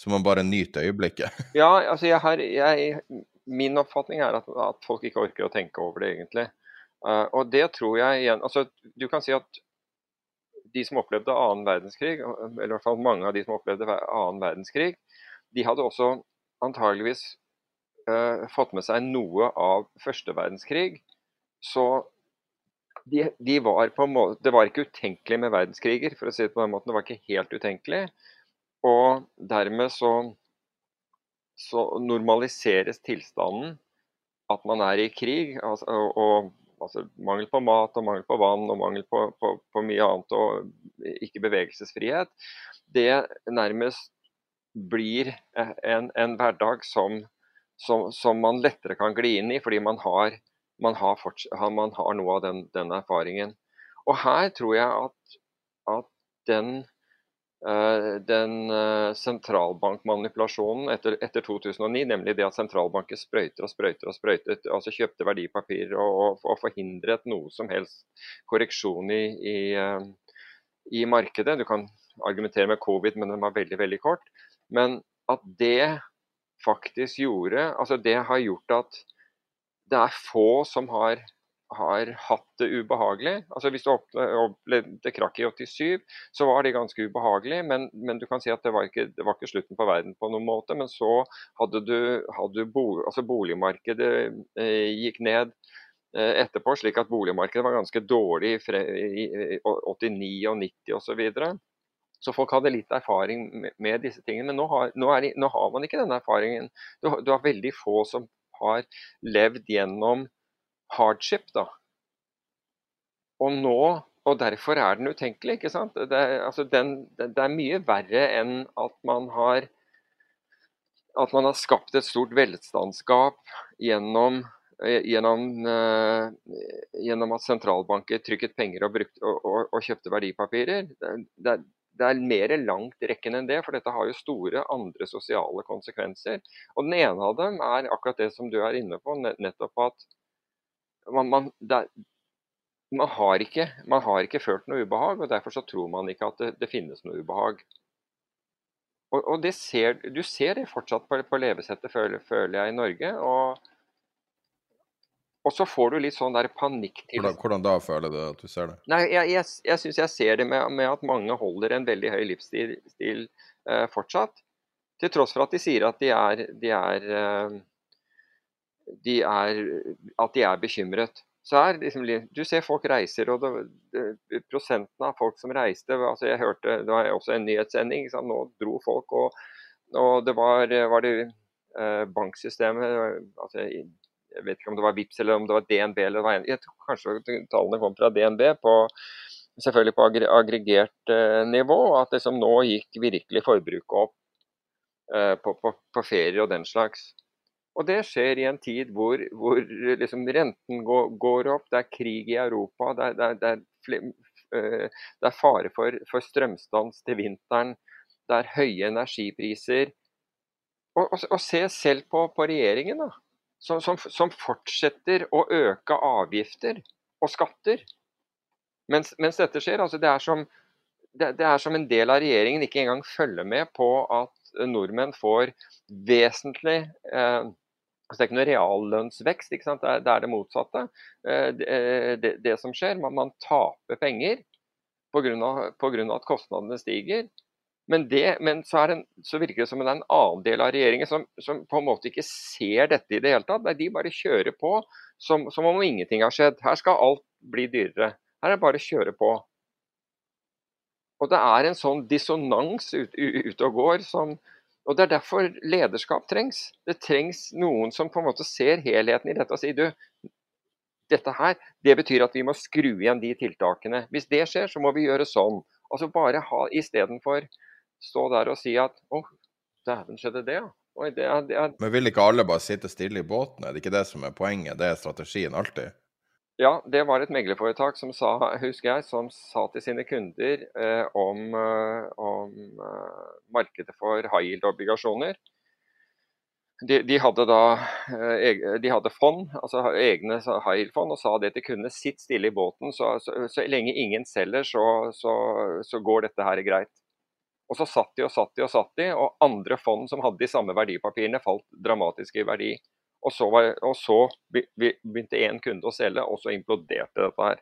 Så man bare nyter øyeblikket? ja, altså jeg har, jeg, min oppfatning er at, at, folk ikke orker å tenke over det, egentlig. Uh, og det tror jeg igjen altså Du kan si at de som opplevde annen verdenskrig, eller i hvert fall mange av de som opplevde annen verdenskrig, de hadde også antageligvis uh, fått med seg noe av første verdenskrig. Så de, de var på en måte, det var ikke utenkelig med verdenskriger, for å si det på den måten. Det var ikke helt utenkelig. Og dermed så, så normaliseres tilstanden at man er i krig. Altså, og, og altså, mangel på mat og mangel på vann og mangel på, på, på mye annet og ikke bevegelsesfrihet, det nærmest blir en, en hverdag som, som, som, man lettere kan gli inn i, fordi man har, man har, man har noe av den, den, erfaringen. Og her tror jeg at, at den den eh, sentralbankmanipulasjonen etter, etter, 2009, nemlig det at sentralbanker sprøyter og sprøyter og sprøytet, altså kjøpte verdipapirer og, og, forhindret noe som helst korreksjon i, i, eh, i, markedet. Du kan argumentere med covid, men den var veldig, veldig kort. Men at det faktisk gjorde Altså det har gjort at det er få som har har hatt det ubehagelig. Altså Hvis du opplevde krakk i 87, så var det ganske ubehagelig. Men, men du kan si at det var, ikke, det var, ikke, slutten på verden på noen måte. Men så hadde du, hadde bo, altså boligmarkedet eh, gikk ned eh, etterpå, slik at boligmarkedet var ganske dårlig i, i 89 og 90 osv. Så, så folk hadde litt erfaring med, med disse tingene. Men nå har, nå, er, nå har, man ikke den erfaringen. Du, du har veldig få som har levd gjennom hardship, da. Og nå og derfor er den utenkelig. ikke sant? Det, altså den, det, er mye verre enn at man har at man har skapt et stort velstandsgap gjennom, eh, gjennom, uh, gjennom at sentralbanker trykket penger og, brukt, og, og, og kjøpte verdipapirer. Det, det, det er mer langt rekkende enn det, for dette har jo store andre sosiale konsekvenser. Og Den ene av dem er akkurat det som du er inne på, nettopp at man, man, det, man, har, ikke, man har, ikke, følt noe ubehag, og derfor så tror man ikke at det, det finnes noe ubehag. Og, og ser, Du ser det fortsatt på, på levesettet, føler, føler, jeg, i Norge. og og så får du litt sånn der panikk til hvordan, hvordan, da føler du at du ser det? Nei, Jeg, jeg, jeg syns jeg ser det med, med, at mange holder en veldig høy livsstil stil, uh, fortsatt. Til tross for at de sier at de er, de er, uh, de er At de er bekymret. Så er liksom, Du ser folk reiser, og det, prosenten av folk som reiste altså jeg hørte, Det var også en nyhetssending. Nå dro folk, og, og det var, var det eh, banksystemet altså jeg vet ikke om det var VIPS eller om det var DNB. eller hva Jeg tror kanskje tallene kom fra DNB, på, selvfølgelig på aggregert eh, nivå. At liksom nå gikk virkelig forbruket opp eh, på, på, på, ferier og den slags. Og det skjer i en tid hvor, hvor liksom renten går, går, opp, det er krig i Europa, det er, det er, det er, eh, det er fare for, for, strømstans til vinteren, det er høye energipriser. Og, og, og se selv på, på regjeringen. da som, som, som, fortsetter å øke avgifter og skatter. Mens, mens dette skjer. Altså det, er som, det, det, er som, en del av regjeringen ikke engang følger med på at nordmenn får vesentlig eh, altså Det er ikke noe reallønnsvekst, ikke? Det, er, det er det motsatte. Eh, det, det, som skjer, man, man taper penger pga. at kostnadene stiger. Men, men så, en, så, virker det som det er en annen del av regjeringen som, som, på en måte ikke ser dette i det hele tatt. De bare kjører på som, som, om ingenting har skjedd. Her skal alt bli dyrere. Her er det bare å kjøre på. Og det er en sånn dissonans ute ut og går som Og det er derfor lederskap trengs. Det trengs noen som på en måte ser helheten i dette og sier du, dette her, det betyr at vi må skru igjen de tiltakene. Hvis det skjer, så må vi gjøre sånn. Altså bare ha istedenfor stå der og si at å, dæven, skjedde det, ja. Oi, det er, det er... Men vil ikke alle bare sitte stille i båten? Er det ikke det som er poenget? Det er strategien alltid? Ja, det var et meglerforetak som sa, husker jeg, som sa til sine kunder eh, om, eh, om eh, markedet for high yield-obligasjoner. De, de, hadde da eh, de hadde fond, altså egne high yield-fond, og sa det til kundene sitt stille i båten. Så, så, så lenge ingen selger, så, så går dette her greit. Og så satt de og satt de og satt de, og andre fond som hadde de samme verdipapirene, falt dramatisk i verdi. Og så, var, og så begynte én kunde å selge, og så imploderte dette her.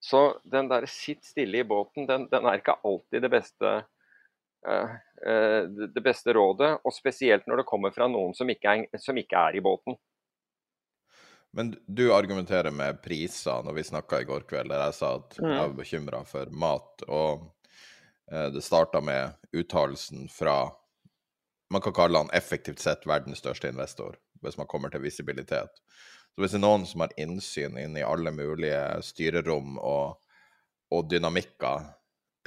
Så den der 'sitt stille i båten', den, den er ikke alltid det beste, uh, uh, det beste rådet. Og spesielt når det kommer fra noen som ikke er, som ikke er i båten. Men du argumenterer med priser når vi snakka i går kveld, der jeg sa at jeg var bekymra for mat. og Eh, det starta med uttalelsen fra Man kan kalle han effektivt sett verdens største investor, hvis man kommer til visibilitet. Så hvis det er noen som har innsyn inn i alle mulige styrerom og, og dynamikker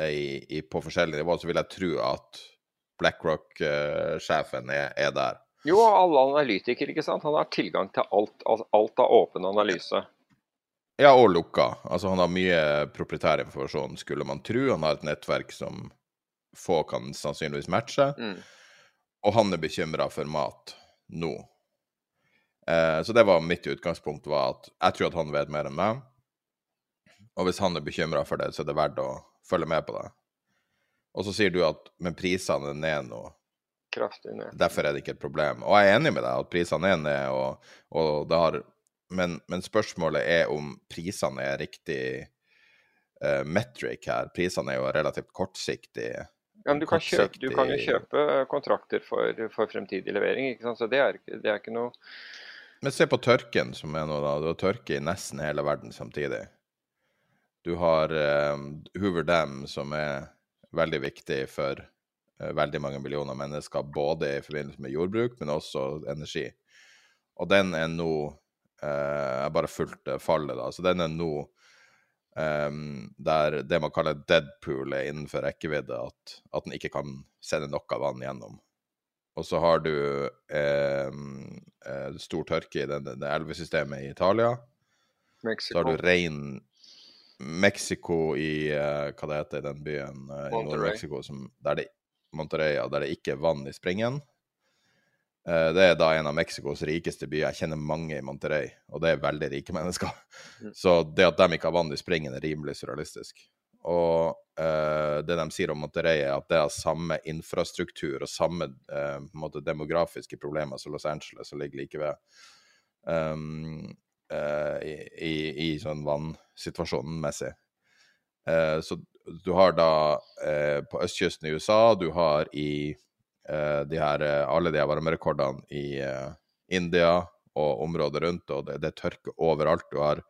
i, i, på forskjellige nivåer, så vil jeg tro at BlackRock-sjefen er, er, der. Jo, alle analytikere, ikke sant. Han har tilgang til alt. Alt av åpen analyse. Ja, og lukka. Altså, han har mye proprietær informasjon, skulle man tro. Han har et nettverk som få kan sannsynligvis matche. Mm. Og han er bekymra for mat nå. Eh, så det var mitt utgangspunkt, var at jeg tror at han vet mer enn meg. Og hvis han er bekymra for det, så er det verdt å følge med på det. Og så sier du at men prisene er ned nå. Kraftig ned. Derfor er det ikke et problem. Og jeg er enig med deg at prisene er ned, og, og det har men, men, spørsmålet er om prisene er riktig uh, metric her. Prisene er jo relativt kortsiktige. Ja, men du kan, kjøpe, du kan jo kjøpe kontrakter for, for fremtidig levering, så det er, det er, ikke noe Men se på tørken som er nå, da. Du har tørke i nesten hele verden samtidig. Du har uh, Hoover Dam, som er veldig viktig for uh, veldig mange millioner mennesker, både i forbindelse med jordbruk, men også energi. Og den er nå uh, jeg bare fulgte fallet, da. Så den er nå um, der det man kaller deadpool er innenfor rekkevidde, at, at den ikke kan sende noe vann gjennom. og så har du eh, stor tørke i det, det elvesystemet i Italia. Mexico. Så har du rein Mexico i uh, Hva det heter den byen uh, i Nord-Mexico der det, der det ikke er vann i springen. Uh, det er da en av Mexicos rikeste byer. Jeg kjenner mange i Monterrey, og det er veldig rike mennesker. Mm. Så det at de ikke har vann i springen, er rimelig surrealistisk. Og uh, det de sier om Monterrey, er at det har samme infrastruktur og samme uh, måte, demografiske problemer som Los Angeles, som ligger like ved. Um, uh, i, i, i, sånn vannsituasjonen messig. så du har da på østkysten i USA, du har i de her, alle de her varmerekordene i India og området rundt, og det, det er tørke overalt. Du har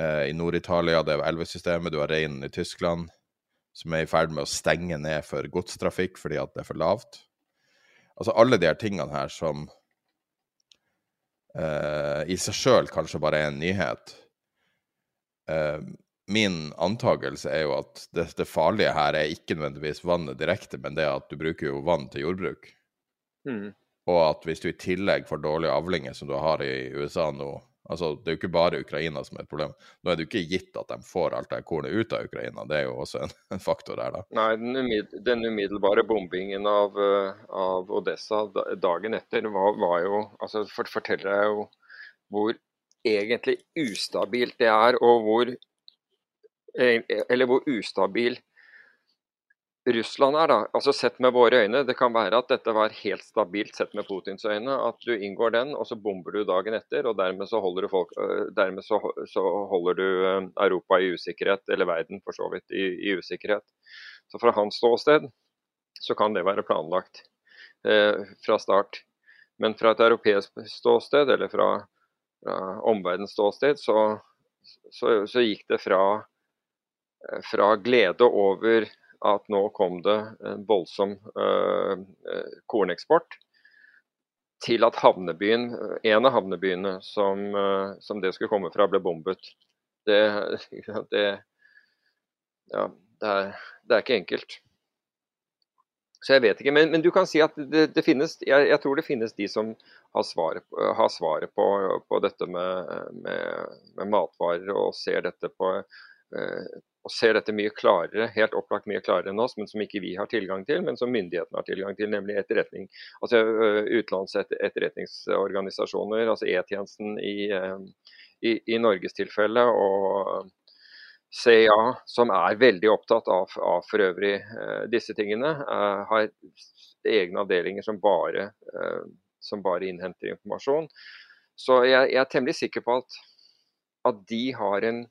Eh, I Nord-Italia det er elvesystemet, du har reinen i Tyskland som er i ferd med å stenge ned for godstrafikk fordi at det er for lavt. Altså alle de her tingene her som uh, i seg sjøl kanskje bare er en nyhet. Uh, min antakelse er jo at det, det, farlige her er ikke nødvendigvis vannet direkte, men det at du bruker jo vann til jordbruk. Mm. Og at hvis du i tillegg får dårlige avlinger, som du har i USA nå, Altså, Det er jo ikke bare Ukraina som er et problem. Nå er det jo ikke gitt at de får alt det kornet ut av Ukraina, det er jo også en, en faktor der, da. Nei, den, umid, den umiddelbare bombingen av, uh, av, Odessa dagen etter var, var jo altså for, forteller jeg jo hvor egentlig ustabilt det er, og hvor eh, Eller hvor ustabil Russland er, da, altså sett med våre øyne, det kan være at dette var helt stabilt sett med Putins øyne. At du inngår den, og så bomber du dagen etter. og Dermed så holder du, folk, dermed så, så holder du Europa i usikkerhet, eller verden for så vidt i, i usikkerhet. Så fra hans ståsted så kan det være planlagt eh, fra start. Men fra et europeisk ståsted, eller fra, fra omverdens ståsted, så, så, så, gikk det fra, fra glede over at nå kom det en voldsom uh, korneksport til at havnebyen, en av havnebyene som, som, det skulle komme fra, ble bombet. Det, det, ja, det, er, det er, ikke enkelt. Så jeg vet ikke, Men, men du kan si at det, finnes jeg, jeg, tror det finnes de som har svaret, har svaret på, på, dette med, med, med, matvarer og ser dette på, og ser dette mye klarere, helt opplagt mye klarere enn oss, men som ikke vi har tilgang til, men som myndighetene har tilgang til, nemlig etterretning. Altså Utenlandsetterretningsorganisasjoner, altså E-tjenesten i, i, i, Norges tilfelle, og CIA, som er veldig opptatt av, av for øvrig disse tingene, har egne avdelinger som bare, som bare innhenter informasjon. Så jeg, jeg, er temmelig sikker på at, at de har en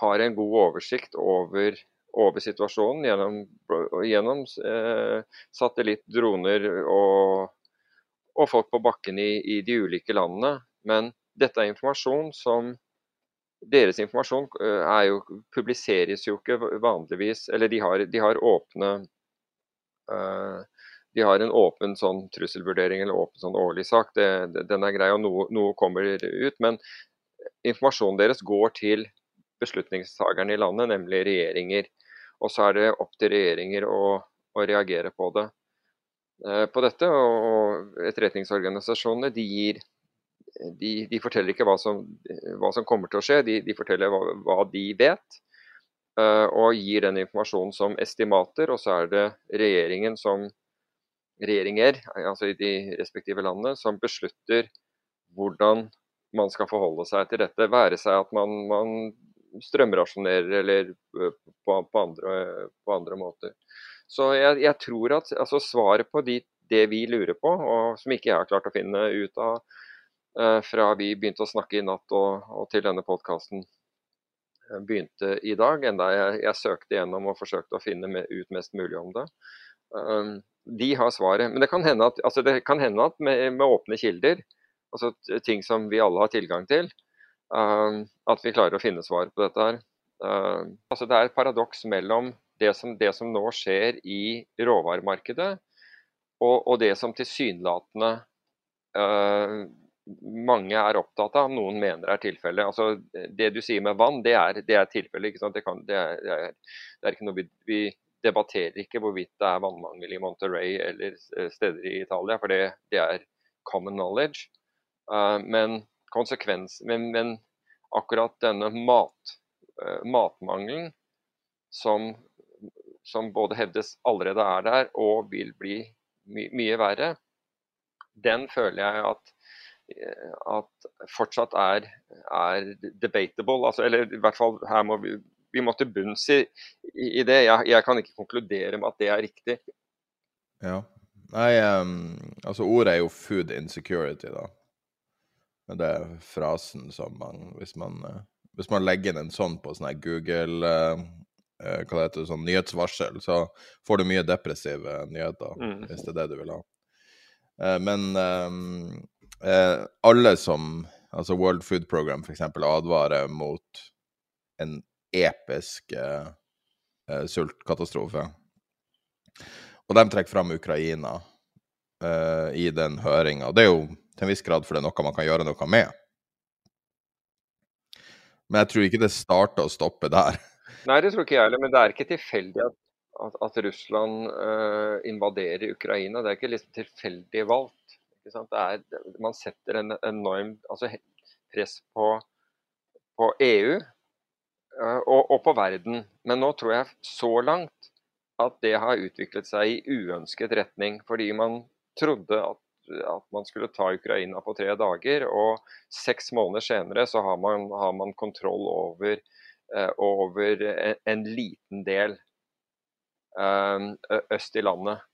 har en god oversikt over, over situasjonen gjennom, gjennom eh, satellitt, droner og, og, folk på bakken i, i, de ulike landene. Men dette er informasjon som Deres informasjon eh, er jo, publiseres jo ikke vanligvis Eller de har, de har åpne eh, de har en åpen sånn trusselvurdering eller åpen sånn årlig sak. Det, den er grei, og noe, noe kommer ut. Men informasjonen deres går til beslutningstakerne i landet, nemlig regjeringer. Og så er det opp til regjeringer å, å reagere på det. Eh, på dette, og Etterretningsorganisasjonene de, gir, de, de forteller ikke hva som, hva som, kommer til å skje, de, de forteller hva, hva, de vet. Eh, og gir den informasjonen som estimater, og så er det regjeringen som regjeringer altså i de respektive landene som beslutter hvordan man skal forholde seg til dette. Være seg at man, man strømrasjonerer eller på, på, andre, på andre, måter. Så jeg, jeg tror at altså, svaret på de, det vi lurer på, og som ikke jeg har klart å finne ut av eh, fra vi begynte å snakke i natt og, og til denne podkasten begynte i dag, enda jeg, jeg, søkte gjennom og forsøkte å finne med, ut mest mulig om det. Um, de har svaret. Men det kan hende at, altså kan hende at med, med, åpne kilder, altså ting som vi alle har tilgang til, at vi klarer å finne svar på dette her. Ehm, altså det er et paradoks mellom det som, det som nå skjer i råvaremarkedet, og, og det som tilsynelatende uh, mange er opptatt av, noen mener er tilfellet. Altså, det du sier med vann, det er, det er tilfellet. Det, det, det, er, det, er, ikke noe vi, vi debatterer ikke hvorvidt det er vannmangel i Monterey eller steder i Italia, for det, det er common knowledge. men, men, men akkurat denne mat, matmangelen som, som, både hevdes allerede er der og vil bli my mye verre, den føler jeg at, at fortsatt er, er debatable. Altså, eller i hvert fall her må vi, vi må til bunns i, i det. Jeg, jeg, kan ikke konkludere med at det er riktig. Ja. Nei, um, altså ordet er jo 'food insecurity', da. Men det er frasen som man Hvis man, uh, hvis man legger inn en sånn på sånn Google uh, uh, hva det heter, sånn nyhetsvarsel, så får du mye depressive nyheter, mm. hvis det er det du vil ha. men alle som Altså World Food Program f.eks. advarer mot en episk eh, eh, sultkatastrofe. Og de trekker fram Ukraina eh, i den høringa. Det er jo til en viss grad for det er noe man kan gjøre noe med. Men jeg tror ikke det starter å stoppe der. Nei, det tror ikke jeg heller. Men det er ikke tilfeldig at, at, at Russland uh, invaderer Ukraina. Det er ikke liksom tilfeldig valgt. Er, man setter en enorm altså, press på, på EU uh, og, og, på verden. Men nå tror jeg så langt at det har utviklet seg i uønsket retning. Fordi man trodde at, at man skulle ta Ukraina på tre dager, og seks måneder senere så har man, har man kontroll over, eh, over en, en, liten del eh, øst i landet.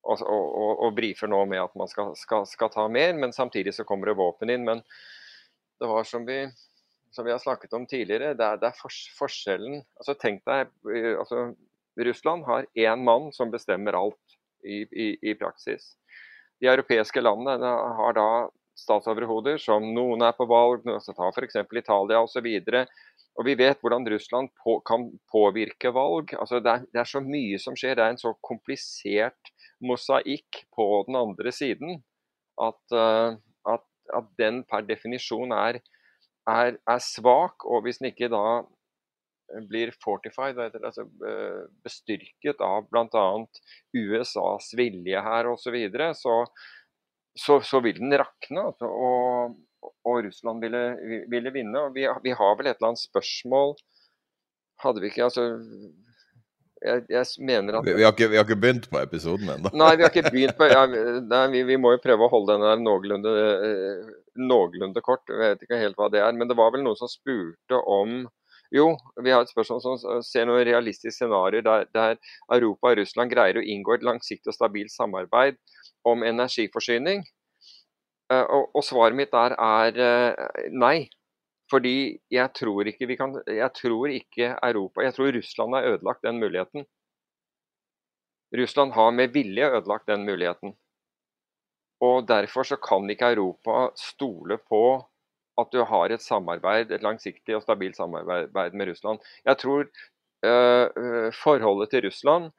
Og, og, og, brifer nå med at man skal, skal, skal ta mer, men samtidig så kommer det våpen inn. Men det var som vi som vi har snakket om tidligere, det er, det er for, forskjellen altså Tenk deg eh, altså, Russland har én mann som bestemmer alt i, i, i praksis. De europeiske landene har da statsoverhoder som noen er på valg, ta f.eks. Italia osv. Og vi vet hvordan Russland på, kan påvirke valg. Altså det, er, det, er, så mye som skjer. Det er en så komplisert mosaikk på den andre siden at, uh, at, at den per definisjon er er, er svak, og hvis den ikke da eh, blir fortified, altså bestyrket av bl.a. USAs vilje her osv., så, videre, så, så så vil den rakne. Altså, og, og, Russland ville, ville vinne. og vi, vi, har vel et eller annet spørsmål Hadde vi ikke altså jeg, jeg mener at vi, vi, har ikke, vi, har ikke, begynt på episoden ennå. Nei, vi har ikke begynt på ja, nei, vi, vi, må jo prøve å holde den der noenlunde eh, noenlunde kort. Jeg vet ikke helt hva det er. Men det var vel noen som spurte om jo, vi har et spørsmål som ser noen realistiske scenarioer der, der, Europa og Russland greier å inngå et langsiktig og stabilt samarbeid om energiforsyning. Eh, og, og svaret mitt der er eh, nei. Fordi jeg tror ikke vi kan Jeg tror ikke Europa Jeg tror Russland har ødelagt den muligheten. Russland har med vilje ødelagt den muligheten. Og Derfor så kan ikke Europa stole på at du har et samarbeid, et langsiktig og stabilt samarbeid med Russland. Jeg tror uh, forholdet til Russland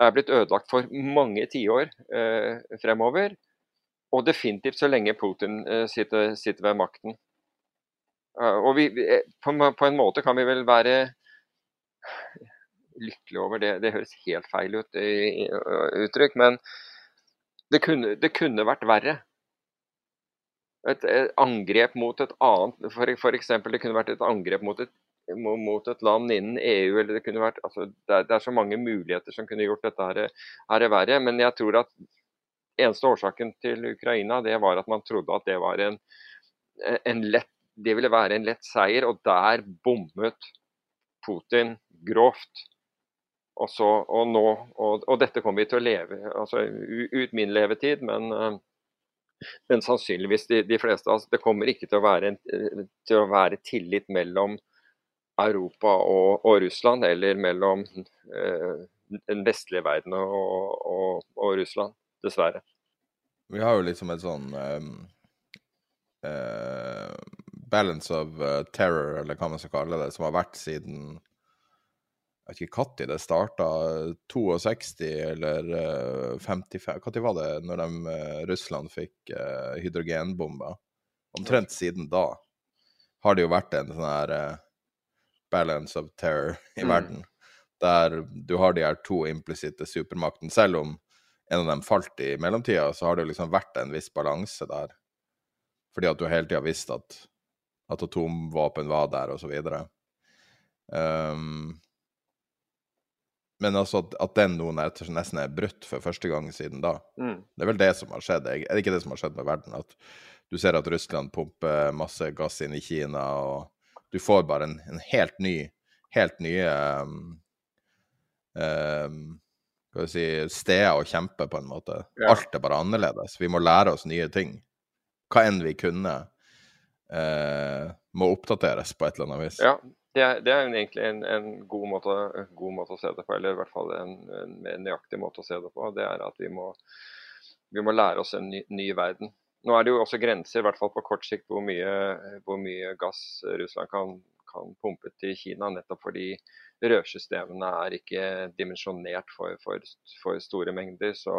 er blitt ødelagt for mange tiår uh, fremover. Og definitivt så lenge Putin uh, sitter, sitter, ved makten. og vi, på, på, en måte kan vi vel være lykkelige over det. Det høres helt feil ut i, i uttrykk, men det kunne, det kunne vært verre. Et, et, angrep mot et annet for, for eksempel, Det kunne vært et angrep mot et, mot et land innen EU. eller Det kunne vært, altså, det, er, det er så mange muligheter som kunne gjort dette her, her verre. Men jeg tror at eneste årsaken til Ukraina det var at man trodde at det var en, en lett, det ville være en lett seier. Og der bommet Putin grovt. Og, så, og, nå, og, og, dette kommer vi til å leve altså ut min levetid, men, eh, men sannsynligvis de, de, fleste altså, Det kommer ikke til å være, en, til å være tillit mellom Europa og, og, Russland, eller mellom eh, den vestlige verden og, Russland, dessverre. Vi har jo liksom et sånn um, uh, balance of uh, terror, eller hva man skal kalle det, som har vært siden vet ikke når det starta, 62 eller 55 eh, Når var det når de, eh, Russland fikk uh, hydrogenbomber? Omtrent siden da har det jo vært en sånn her uh, balance of terror i mm. verden. der du har de her to implisitte supermaktene. Selv om en av dem falt i mellomtida, så har det jo liksom vært en viss balanse der. Fordi at du hele tida visste at, at atomvåpen var der, og så videre. Um, men altså at, at den er nesten er brutt for første gang siden da. Mm. Det er vel det som har skjedd. Er det ikke det som har skjedd med verden? At du ser at Russland pumper masse gass inn i Kina, og du får bare en, en helt ny Helt nye um, um, skal vi si, steder å kjempe, på en måte. Ja. Alt er bare annerledes. Vi må lære oss nye ting. Hva enn vi kunne, uh, må oppdateres på et eller annet vis. Ja, det er, det er egentlig en, en god, måte, god, måte, å se det på, eller i hvert fall en, en, mer nøyaktig måte å se det på. Det er at vi må, vi må lære oss en ny, ny, verden. Nå er det jo også grenser, i hvert fall på kort sikt, hvor mye, hvor mye gass Russland kan, kan, pumpe til Kina. Nettopp fordi rørsystemene er ikke dimensjonert for, for, for store mengder. Så,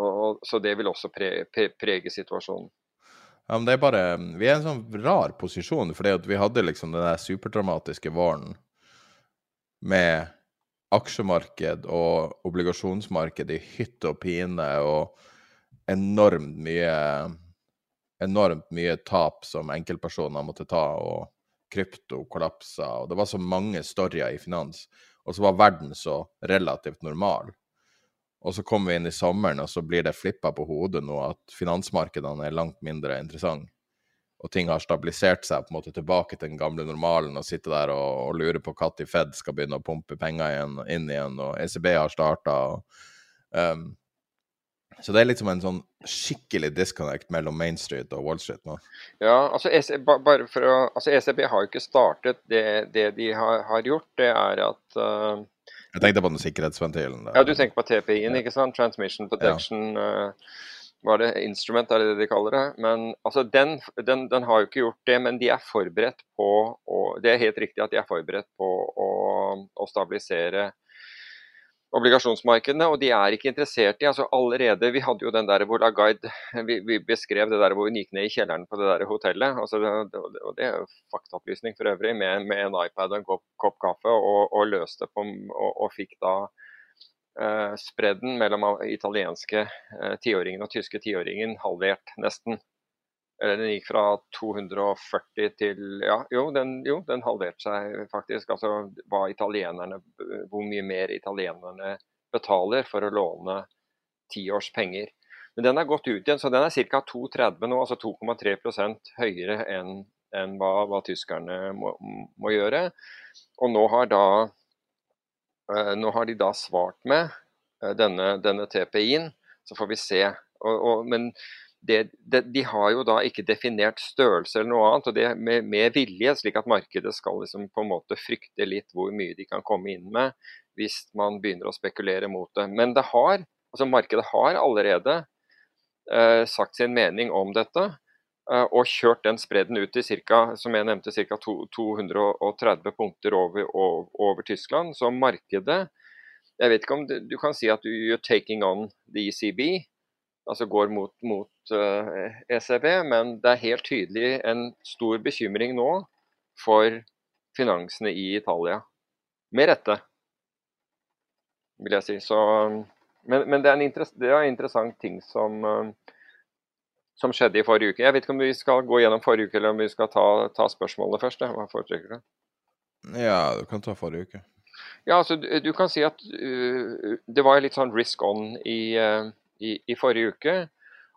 og, så, det vil også pre, pre, prege situasjonen. Ja, men det er bare Vi er i en sånn rar posisjon, fordi at vi hadde liksom den der superdramatiske våren med aksjemarked og obligasjonsmarked i hytte og pine, og enormt mye enormt mye tap som enkeltpersoner måtte ta, og krypto kollapsa, og det var så mange storyer i finans. Og så var verden så relativt normal. Og så kommer vi inn i sommeren, og så blir det flippa på hodet nå at finansmarkedene er langt mindre interessante. Og ting har stabilisert seg på en måte tilbake til den gamle normalen, og sitter der og, og lurer på når Fed skal begynne å pumpe penger igjen, inn igjen, og ECB har starta. Um, så det er liksom en sånn skikkelig disconnect mellom Main Street og Wall Street nå. Ja, altså, ECB, bare for å, altså ECB har jo ikke startet. Det, det de har, har, gjort, det er at uh, jeg tenkte på den sikkerhetsventilen. Der. Ja, du tenker på TPI-en, ikke sant? Transmission Protection. Ja. Uh, var det instrument, er det det de kaller det? Men altså, den, den, den, har jo ikke gjort det, men de er forberedt på å Det er helt riktig at de er forberedt på å, å stabilisere obligasjonsmarkedene, og de er ikke interessert i altså allerede, Vi hadde jo den der hvor Lagarde vi, vi, beskrev det der hvor hun gikk ned i kjelleren på det der hotellet. altså og Det er jo faktaopplysning for øvrig, med, med en iPad og en kopp, kopp kaffe, og, og løste på og, og fikk da eh, spredden mellom italienske eh, tiåringen og tyske tiåringen halvert, nesten. Eller den gikk fra 240 til Ja, jo, den, jo, den halverte seg faktisk. Altså hva italienerne Hvor mye mer italienerne betaler for å låne ti års penger. Men den har gått ut igjen, så den er ca. 2,30 nå, altså 2,3 høyere enn enn hva, hva tyskerne må, må, gjøre. Og nå har, da, eh, nå har de da svart med eh, denne, denne TPI-en, så får vi se. Og, og, men det, de, de har jo da ikke definert størrelse eller noe annet, og det med, med vilje, slik at markedet skal liksom på en måte frykte litt hvor mye de kan komme inn med hvis man begynner å spekulere mot det. Men det har, altså markedet har allerede eh, sagt sin mening om dette. Eh, og kjørt den spredden ut til ca. som jeg nevnte, ca. 230 punkter over, over, over, Tyskland. Så markedet Jeg vet ikke om du, du kan si at you're taking on the ECB altså går mot, mot uh, eh, ECB, men det er helt tydelig en stor bekymring nå for finansene i Italia. Med rette, vil jeg si. Så, men, men det, er en det er en interessant ting som, uh, som skjedde i forrige uke. Jeg vet ikke om vi skal gå gjennom forrige uke, eller om vi skal ta, ta spørsmålene først. Hva foretrekker du? Ja, du kan ta forrige uke. Ja, altså du, du kan si at uh, det var litt sånn risk on i uh, i, i, forrige uke.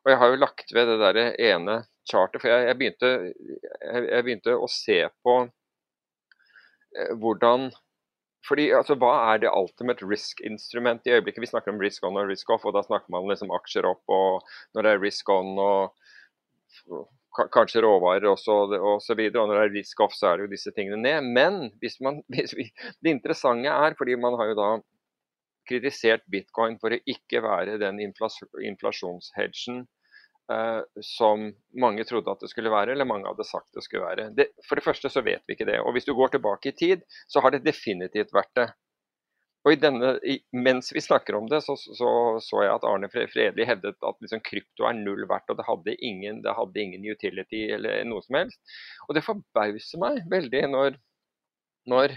Og jeg har jo lagt ved det der ene chartet, for jeg, jeg, begynte, jeg, jeg, begynte, å se på eh, hvordan fordi, altså, Hva er det ultimate risk-instrument i øyeblikket? Vi snakker om risk on og risk off, og da snakker man liksom aksjer opp. og Når det er risk on og kanskje råvarer også, og så videre, og når det er risk off, så er det jo disse tingene ned. Men hvis man, hvis vi, det interessante er, fordi man har jo da kritisert bitcoin for å ikke være den inflasjonshedgen uh, som mange trodde at det skulle være, eller mange hadde sagt det skulle være. Det, for det første så vet vi ikke det. Og hvis du går tilbake i tid, så har det definitivt vært det. Og denne, Mens vi snakker om det, så så, så jeg at Arne Fredli hevdet at liksom, krypto er null verdt, og det hadde, ingen, det hadde ingen utility eller noe som helst. Og det forbauser meg veldig når, når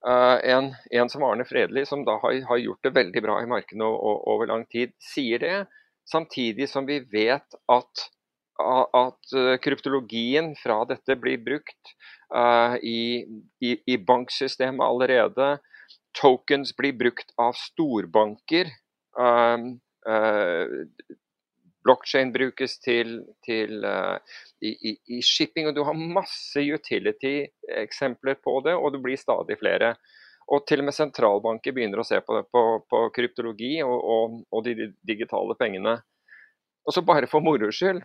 en, en, som Arne Fredelig, som da har, har gjort det veldig bra i markedene over lang tid, sier det. Samtidig som vi vet at, at kryptologien fra dette blir brukt uh, i, i, i, banksystemet allerede. Tokens blir brukt av storbanker. Um, uh, Blockchain brukes til, til uh, i, i, shipping, og du har masse utility-eksempler på det, og det blir stadig flere. Og til og med sentralbanker begynner å se på, det, på, på kryptologi og, og, og, de digitale pengene. Og så bare for moro skyld,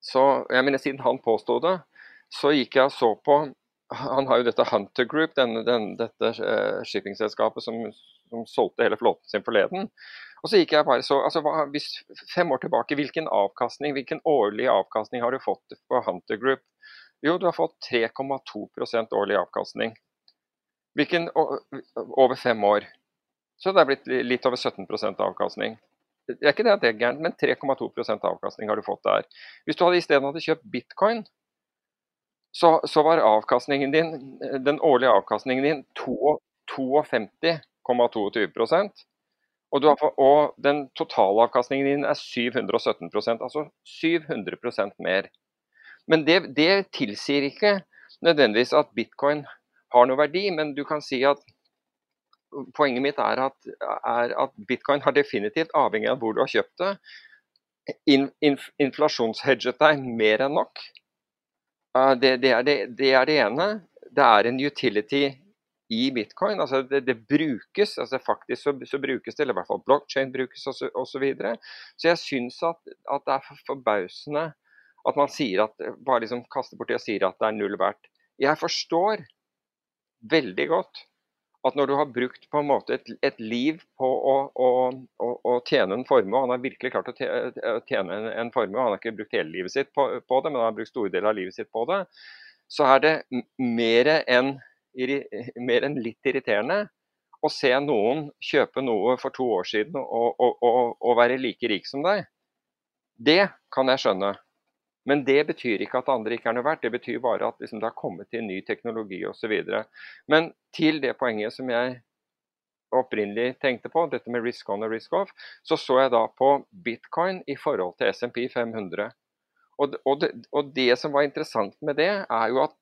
så jeg mener siden han påsto det, så gikk jeg og så på Han har jo dette Hunter Group, denne, den, dette uh, shippingselskapet som, som solgte hele flåten sin forleden. Og så gikk jeg bare så, altså hva, hvis, Fem år tilbake, hvilken avkastning, hvilken årlig avkastning har du fått på Hunter Group? Jo, du har fått 3,2% årlig avkastning. Hvilken over fem år. Så det er blitt litt over 17% avkastning. Det er ikke det at det er gærent, men 3,2% avkastning har du fått der. Hvis du hadde isteden hadde kjøpt bitcoin, så, så, var avkastningen din, den årlige avkastningen din 52,22 og, har, og den totalavkastningen din er 717% altså 700% mer. Men det, det, tilsier ikke nødvendigvis at bitcoin har noe verdi, men du kan si at poenget mitt er at, er at bitcoin har definitivt, avhengig av hvor du har kjøpt det, in, in, inflasjonshedget deg mer enn nok. Det, det, er det, det er det ene. Det er en utility i bitcoin. altså Det, det brukes, altså faktisk så, så, brukes det, eller i hvert fall blockchain brukes osv. Så, og så, videre. så jeg syns at, at, det er forbausende at man sier at, bare liksom kaster bort det og sier at det er null verdt. Jeg forstår veldig godt at når du har brukt på en måte et, et liv på å, å, å, å, tjene en formue, han har virkelig klart å tjene en, en formue, han har ikke brukt hele livet sitt på, på det, men han har brukt store deler av livet sitt på det, så er det mer enn mer enn litt irriterende å se noen kjøpe noe for to år siden og, og, og, og være like rik som deg. Det kan jeg skjønne. Men det betyr ikke at andre ikke er noe verdt. Det betyr bare at liksom, det har kommet til ny teknologi osv. Men til det poenget som jeg opprinnelig tenkte på, dette med risk on og risk off, så så jeg da på bitcoin i forhold til SMP 500. Og, det, og det som var interessant med det, er jo at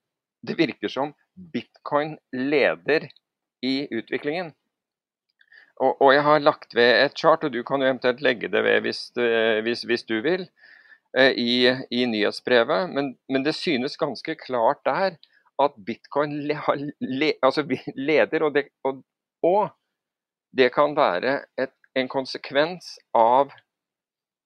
det virker som bitcoin leder i utviklingen. Og, og, jeg har lagt ved et chart, og du kan jo eventuelt legge det ved hvis, hvis, hvis du vil, eh, i, i nyhetsbrevet. Men, men, det synes ganske klart der at bitcoin le, le, altså leder, og det, og, og det kan være et, en konsekvens av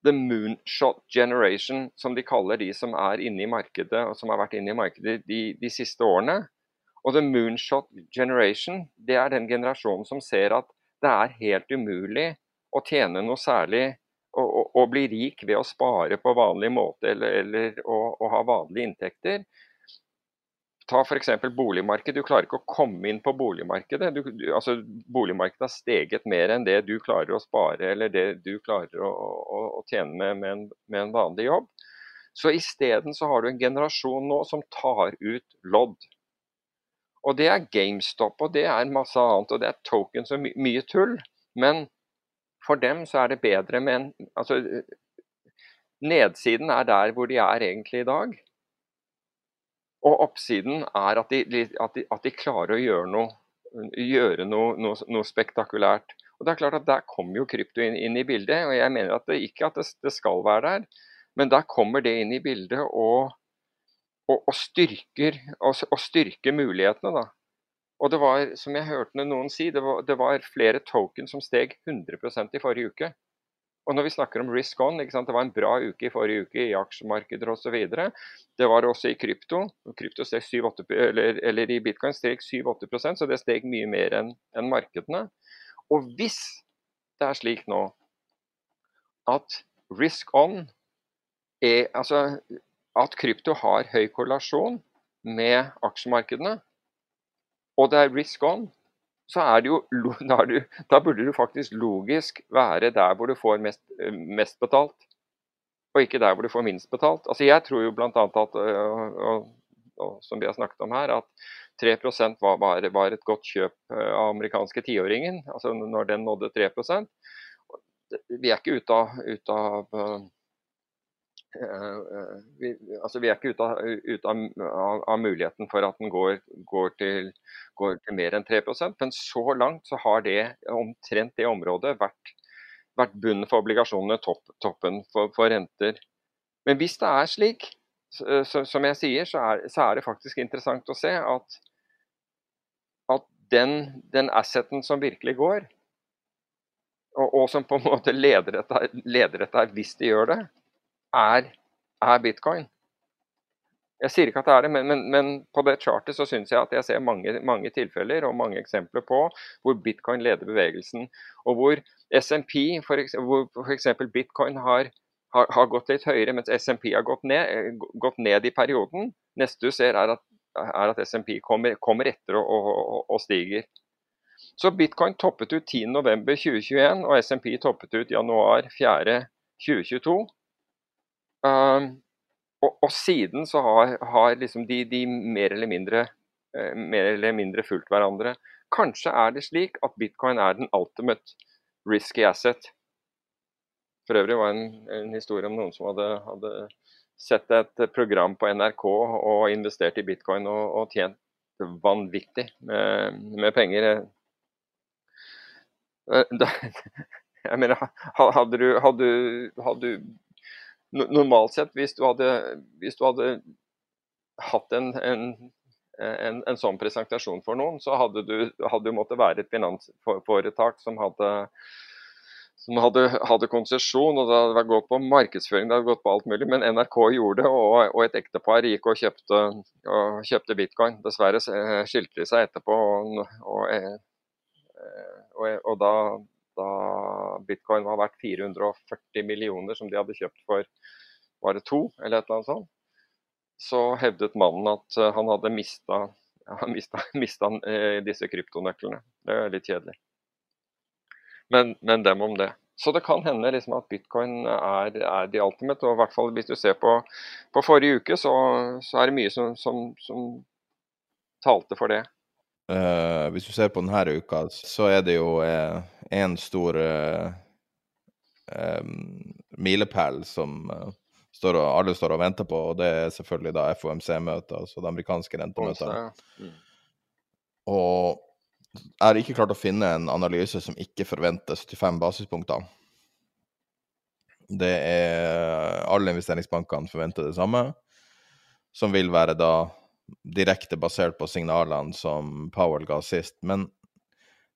the moonshot generation, som de kaller de som er inne i markedet, og som har vært inne i markedet de, de siste årene. Og the moonshot generation, det er den generasjonen som ser at det er helt umulig å tjene noe særlig og, bli rik ved å spare på vanlig måte eller, eller å, å ha vanlige inntekter. Ta f.eks. boligmarkedet. Du klarer ikke å komme inn på boligmarkedet. Du, du, altså, boligmarkedet har steget mer enn det du klarer å spare eller det du klarer å, å, å tjene med, med, en, med, en, vanlig jobb. Så isteden så har du en generasjon nå som tar ut lodd. Og det er GameStop, og det er masse annet, og det er tokens og my mye tull. Men for dem så er det bedre med en Altså, nedsiden er der hvor de er egentlig i dag. Og oppsiden er at de, at de, at de klarer å gjøre noe, gjøre noe, noe, noe, spektakulært. Og det er klart at Der kommer jo krypto inn, inn i bildet. og Jeg mener at det, ikke at det, det, skal være der, men der kommer det inn i bildet og, og, og styrker, og, styrker mulighetene. da. Og det var, som jeg hørte noen si, det var, det var flere token som steg 100% i forrige uke. Og når vi snakker om risk on, det var en bra uke i forrige uke i aksjemarkeder osv. Det var også i krypto. Krypto steg 7, 8, eller, eller, i bitcoin steg 7-8 så det steg mye mer enn en markedene. Og hvis det er slik nå at risk on er Altså at krypto har høy korrelasjon med aksjemarkedene, og det er risk on, så er det jo da, du, da, burde du faktisk logisk være der hvor du får mest, mest, betalt, og ikke der hvor du får minst betalt. Altså Jeg tror jo bl.a. at, og, og, og, som vi har snakket om her, at 3 var, var, var, et godt kjøp av amerikanske tiåringen, altså når den nådde 3 Vi er ikke ute av, ute av vi, altså vi er ikke ute, av, ute av, av, av, muligheten for at den går, går, til, går, til, mer enn 3% men så langt så har det omtrent det området vært, vært bunnen for obligasjonene, topp, toppen for, for, renter. Men hvis det er slik, så, som jeg sier, så er, så er, det faktisk interessant å se at, at den, den asseten som virkelig går, og, og, som på en måte leder dette, leder dette hvis de gjør det, er, er bitcoin. Jeg sier ikke at det er det, men, men, men på det chartet så syns jeg at jeg ser mange, mange, tilfeller og mange eksempler på hvor bitcoin leder bevegelsen. Og hvor SMP, f.eks. bitcoin har, har, har, gått litt høyere, mens SMP har gått ned, gått ned, i perioden. Neste du ser er at, er at SMP kommer, kommer, etter og, og, og, stiger. Så bitcoin toppet ut 10.11.2021, og SMP toppet ut januar 4.2022. Um, og, og, siden så har, har liksom de, de, mer, eller mindre, uh, mer eller mindre fulgt hverandre. Kanskje er det slik at bitcoin er den ultimate risky asset. For øvrig var det en, en historie om noen som hadde, hadde, sett et program på NRK og investert i bitcoin og, og tjent vanvittig med, med penger. Eh, jeg mener, hadde du, hadde, hadde du normalt sett, hvis du hadde, hvis du hadde hatt en, en, en, en, sånn presentasjon for noen, så hadde du, hadde du måttet være et finansforetak som hadde, som hadde, hadde konsesjon, og det hadde gått på markedsføring, det hadde gått på alt mulig. Men NRK gjorde det, og, og et ektepar gikk og kjøpte, og kjøpte bitcoin. Dessverre skilte de seg etterpå, og, og, og da da bitcoin var verdt 440 millioner som de hadde kjøpt for var det to, eller et eller annet sånt, så hevdet mannen at eh, han hadde mista, ja, mista disse kryptonøklene. Det er litt kjedelig. Men, men, dem om det. Så det kan hende liksom at bitcoin er, er the ultimate. Og i hvert fall hvis du ser på, på forrige uke, så, så, er det mye som, som, som talte for det. Uh, hvis du ser på denne uka, så er det jo én stor um, milepæl som står og, alle står og venter på, og det er selvfølgelig da FOMC-møtet, altså det amerikanske rentemøtet. Mm. Og jeg har ikke klart å finne en analyse som ikke forventer 75 basispunkter. Det er Alle investeringsbankene forventer det samme, som vil være da direkte basert på signalene som Powell ga sist. Men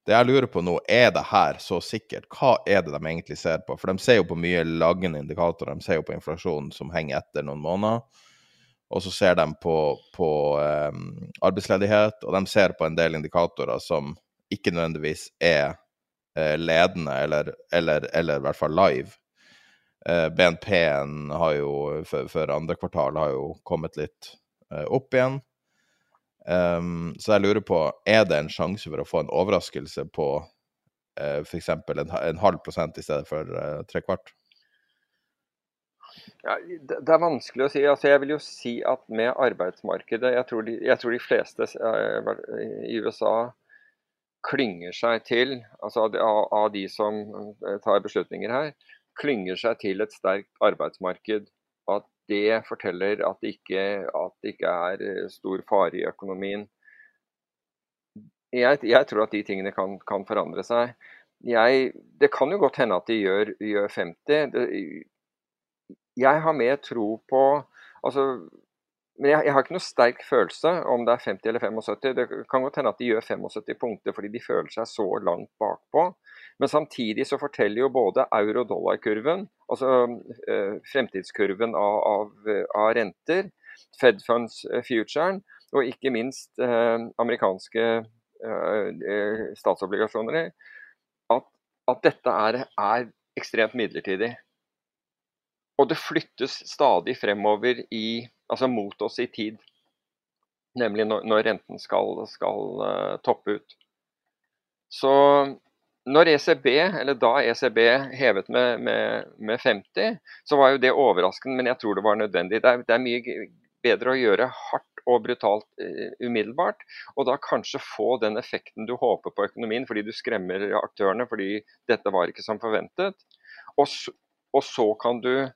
det jeg lurer på nå, er det her så sikkert? Hva er det de egentlig ser på? For de ser jo på mye lagende indikatorer. De ser jo på inflasjonen som henger etter noen måneder. Og så ser de på, på um, arbeidsledighet, og de ser på en del indikatorer som ikke nødvendigvis er uh, ledende, eller, eller, eller, i hvert fall live. Uh, BNP-en har jo for, andre kvartal har jo kommet litt uh, opp igjen. Um, så jeg lurer på, er det en sjanse for å få en overraskelse på uh, f.eks. En, en halv prosent i stedet for uh, tre kvart? Ja, det, er vanskelig å si. Altså, jeg vil jo si at med arbeidsmarkedet Jeg tror de, jeg tror de fleste uh, i USA klynger seg til, altså av, av de som tar beslutninger her, klynger seg til et sterkt arbeidsmarked. Det forteller at det ikke, at det ikke er eh, stor fare i økonomien. Jeg, jeg tror at de tingene kan, kan forandre seg. Jeg, det kan jo godt hende at de gjør, gjør 50. Det, jeg har mer tro på altså, men jeg, jeg, har ikke noe sterk følelse om det er 50 eller 75. Det kan godt hende at de gjør 75 punkter fordi de føler seg så langt bakpå. Men samtidig så forteller jo både euro-dollar-kurven, altså eh, fremtidskurven av, av, av, renter, Fed Funds eh, og ikke minst eh, amerikanske eh, eh, statsobligasjoner, at, at dette er, er, ekstremt midlertidig. Og det flyttes stadig fremover i, altså mot oss i tid. Nemlig når, når renten skal, skal uh, toppe ut. Så når ECB, eller da ECB hevet med, med, med, 50, så var jo det overraskende, men jeg tror det var nødvendig. Det er, det er, mye bedre å gjøre hardt og brutalt uh, umiddelbart. Og da kanskje få den effekten du håper på økonomien, fordi du skremmer aktørene fordi dette var ikke som forventet. Og, og så kan du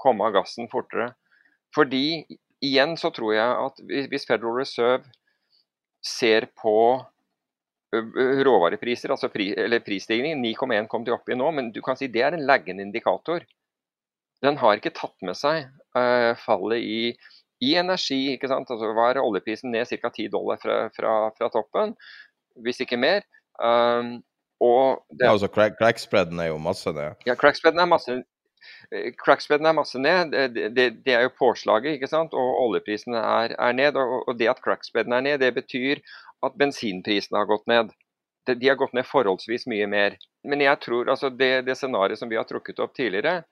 komme av gassen fortere. Fordi igjen så tror jeg at hvis Federal Reserve ser på råvarepriser, altså pri, eller prisstigningen, 9,1 kom de opp i nå, men du kan si det er en laggende indikator. Den har ikke tatt med seg uh, fallet i, i, energi. ikke sant? Altså Var oljeprisen ned ca. 10 dollar fra, fra, fra, toppen, hvis ikke mer. Um, og det, ja, altså crack, crackspreaden er jo masse ned. Ja, crackspreaden er masse Eh, crackspreaden er masse ned, det, det, det, er jo påslaget, ikke sant? og oljeprisene er, er ned. Og, og, det at crackspreaden er ned, det betyr at bensinprisene har gått ned. De, har gått ned forholdsvis mye mer. Men jeg tror altså det, det scenarioet som vi har trukket opp tidligere,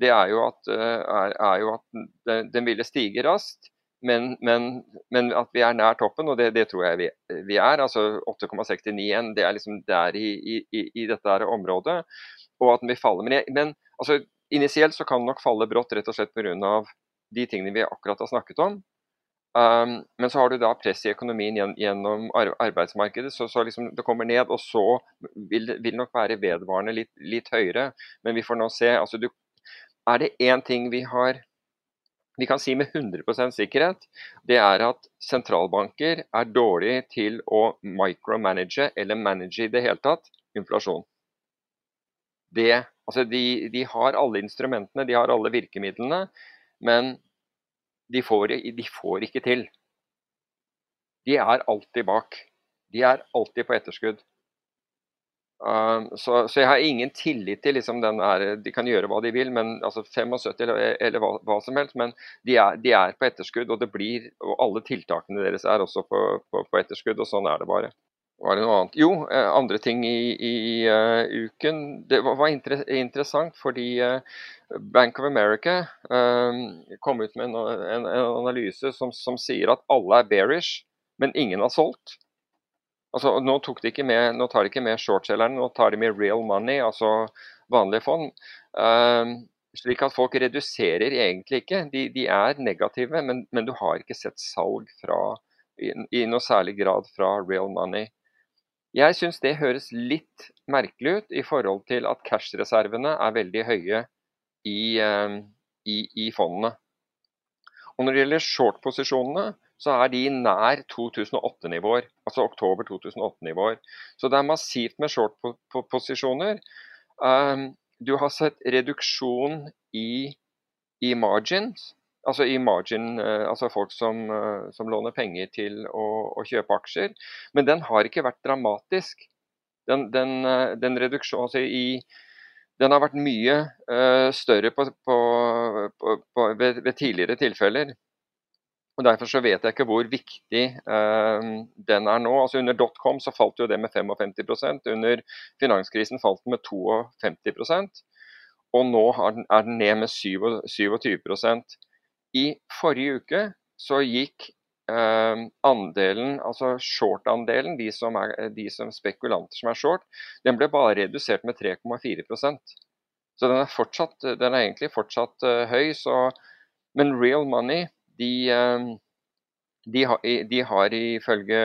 det er jo at, eh, er, er jo at den ville stige raskt. Men, men, men, at vi er nær toppen, og det, det tror jeg vi, vi, er. altså 8,69 det er liksom der i, i, i dette området. Og at den vil falle. Men, jeg, men altså, Initielt så kan den nok falle brått rett og slett pga. de tingene vi akkurat har snakket om. Um, men så har du da press i økonomien gjennom arbeidsmarkedet, så, så liksom det kommer ned. Og så vil det nok være vedvarende litt, litt, høyere. Men vi får nå se. Altså, du, er det én ting vi har vi kan si med 100% sikkerhet, det er at sentralbanker er dårlige til å micromanage, eller manage i det hele tatt, inflasjon. Det Altså de, de, har alle instrumentene, de har alle virkemidlene, men de får, de får ikke til. De er alltid bak. De er alltid på etterskudd. Uh, så, så, jeg har ingen tillit til liksom, den der, De kan gjøre hva de vil, men altså 75 eller, eller hva, hva, som helst, men de er, de er, på etterskudd. Og det blir, og alle tiltakene deres er også på, på, på etterskudd, og sånn er det bare. Var det noe annet? Jo, eh, andre ting i, i uh, uken. Det var, var inter interessant fordi uh, Bank of America uh, kom ut med en, en, en analyse som, som, sier at alle er bearish, men ingen har solgt. Altså, nå, med, nå, tar de ikke med shortselgerne, nå tar de med real money, altså vanlige fond. slik at folk reduserer egentlig ikke. De, de er negative, men, men, du har ikke sett salg fra, i, i noe særlig grad fra real money. Jeg syns det høres litt merkelig ut i forhold til at cash-reservene er veldig høye i, eh, i, i, fondene. Og Når det gjelder short-posisjonene, så er de nær 2008-nivåer. Altså oktober 2008-nivåer. Så det er massivt med short-posisjoner. Um, du har sett reduksjon i, i margins altså i margin, eh, altså folk som, eh, som låner penger til å, å, kjøpe aksjer. Men den har ikke vært dramatisk. Den, den, eh, den reduksjonen altså i, den har vært mye uh, større på, på, på, ved, ved, tidligere tilfeller. Og Derfor så vet jeg ikke hvor viktig uh, den er nå. Altså Under dotcom så falt jo det med 55% Under finanskrisen falt den med 52 Og nå er den ned med 27 i forrige uke så gikk eh, andelen, altså short-andelen, de, de som spekulanter som er short, den ble bare redusert med 3,4% Så den er, fortsatt, den er egentlig fortsatt uh, høy. Så, men real money, de, uh, de, har, de har ifølge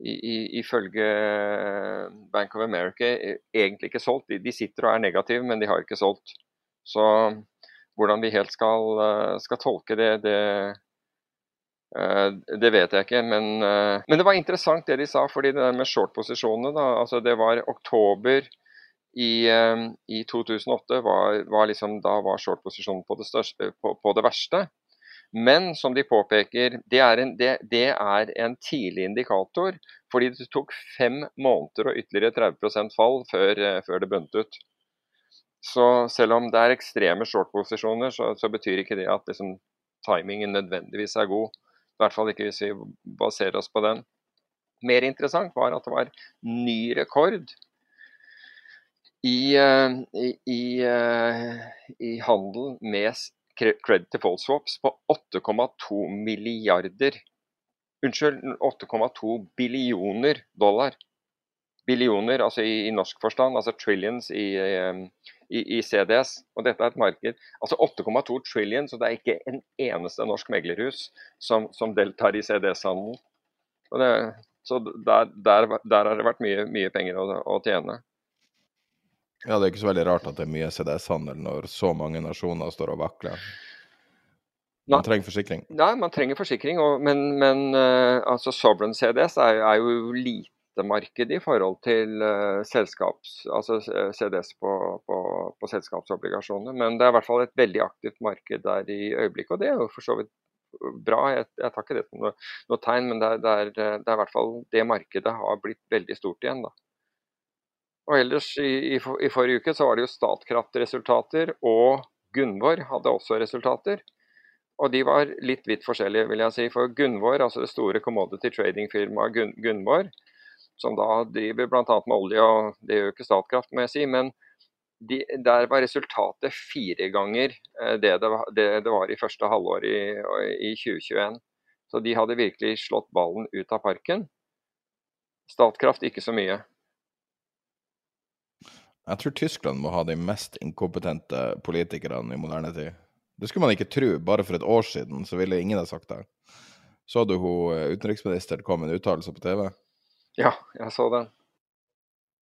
ifølge Bank of America egentlig ikke solgt. De, de sitter og er negative, men de har ikke solgt. Så hvordan vi helt skal, eh, skal tolke det, det, eh, det, vet jeg ikke. Men, eh, men, det var interessant det de sa, fordi det der med short-posisjonene altså Det var oktober i, i 2008 var, var liksom, da var short-posisjonen på, på, på, det verste. Men som de påpeker, det er, en, det, det er en tidlig indikator. Fordi det tok fem måneder og ytterligere 30% fall før, før det bundet ut. Så selv om det er ekstreme short-posisjoner, så, så, betyr ikke det at liksom, timingen nødvendigvis er god. I hvert fall ikke hvis vi baserer oss på den. Mer interessant var at det var ny rekord i, uh, i, i, uh, i handel med credit default swaps på 8,2 milliarder Unnskyld, 8,2 billioner dollar. billioner, altså i, i, norsk forstand, altså trillions i, i, i, CDS. Og dette er et marked Altså 8,2 trillion, så det er ikke en eneste norsk meglerhus som, som deltar i CDS-handelen. Så der, der, der, har det vært mye, mye penger å, å, tjene. Ja, det er ikke så veldig rart at det er mye CDS-handel når så mange nasjoner står og vakler. Man trenger forsikring? Nei, man trenger forsikring. Og, men, men uh, altså Sovereign CDS er, er jo lite marked i forhold til uh, selskaps, altså CDS på, på, på, selskapsobligasjoner. Men det er i hvert fall et veldig aktivt marked der i øyeblikket, og det er jo for så vidt bra. Jeg, jeg tar ikke det som noe, noe tegn, men det er, det, er, det er, i hvert fall det markedet har blitt veldig stort igjen. da. Og ellers i, i, i forrige uke så var det jo Statkraft-resultater, og Gunvor hadde også resultater. Og de var litt vidt forskjellige, vil jeg si. For Gunvor, altså det store commodity trading-firmaet Gun Gunvor, som da driver bl.a. med olje, og det gjør jo ikke Statkraft, må jeg si. men de, der var resultatet fire ganger eh, det det var, det det var i første halvår i, i, 2021. Så de hadde virkelig slått ballen ut av parken. Statkraft ikke så mye. Jeg tror Tyskland må ha de mest inkompetente politikerne i moderne tid. Det skulle man ikke tro. Bare for et år siden så ville ingen ha sagt det. Så du hun eh, utenriksministeren kom med en uttalelse på TV? Ja, jeg så den.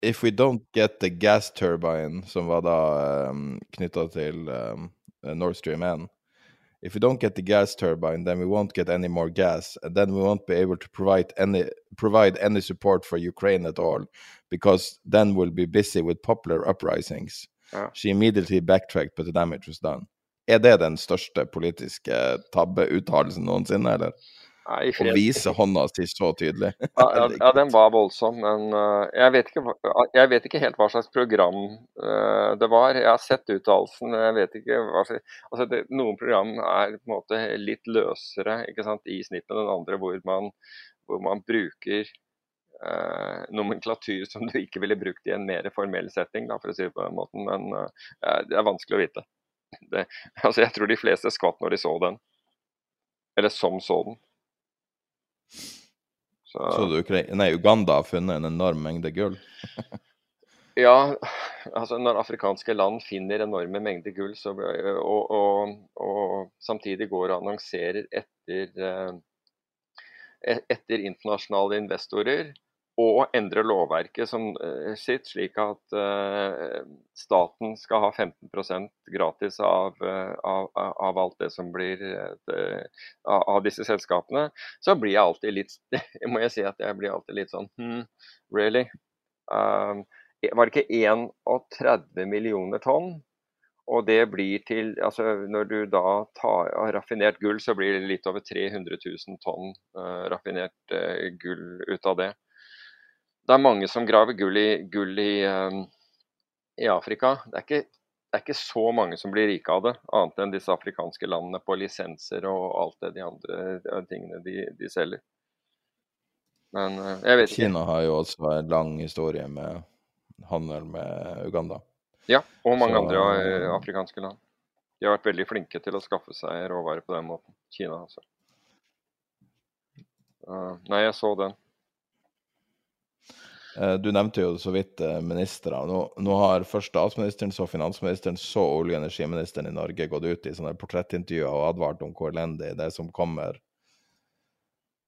If we don't get the gas turbine, som var da um, knytta til um, Nord Stream 1 If we don't get the gas turbine, then we won't get any more gas, and then we won't be able to provide any provide any support for Ukraine at all, because then we'll be busy with popular uprisings. Ja. She immediately backtracked, but the damage was done. Er det den største politiske tabbeuttalelsen noensinne, eller? Nei, Å vise hånda si så tydelig. ja, ja, ja, den var voldsom, men uh, jeg, vet ikke, jeg, vet ikke, helt hva slags program uh, det var. Jeg har sett uttalelsen, men jeg vet ikke hva slags altså det, Noen program er på en måte litt løsere sant, i snitt med den andre, hvor man, hvor man bruker uh, nomenklatur som du ikke ville brukt i en mer formell setting, da, for å si det på den måten. Men det er vanskelig å vite. Det, altså jeg tror de fleste skvatt når de så den. Eller som så den. Så, så du, nei, Uganda har funnet en enorm mengde gull? ja, altså når afrikanske land finner enorme mengder gull, så, og, og, og, samtidig går og annonserer etter, eh, e-, etter internasjonale investorer, og endre lovverket som, uh, sitt, slik at uh, staten skal ha 15% gratis av, uh, av, av, alt det som blir av disse selskapene, så blir jeg alltid litt må jeg si at jeg blir alltid litt sånn hmm, really? Um, var det ikke 31 millioner tonn? Og det blir til altså Når du da tar raffinert gull, så blir det litt over 300 000 tonn raffinert gull ut av det det er mange som graver gull i, gull i, um, i Afrika. Det er, ikke, det er, ikke, så mange som blir rike av det, annet enn disse afrikanske landene på lisenser og alt det de andre tingene de, de selger. Men uh, jeg vet ikke. Kina har jo også en lang historie med handel med Uganda. Ja, og mange så, andre eh, afrikanske land. De har vært veldig flinke til å skaffe seg råvarer på den måten. Kina, altså. Nei, jeg så den. Eh, du nevnte jo så vidt eh, ministre. Nå, nå, har først statsministeren, så finansministeren, så olje- og energiministeren i Norge gått ut i sånne portrettintervjuer og advart om hvor elendig det som kommer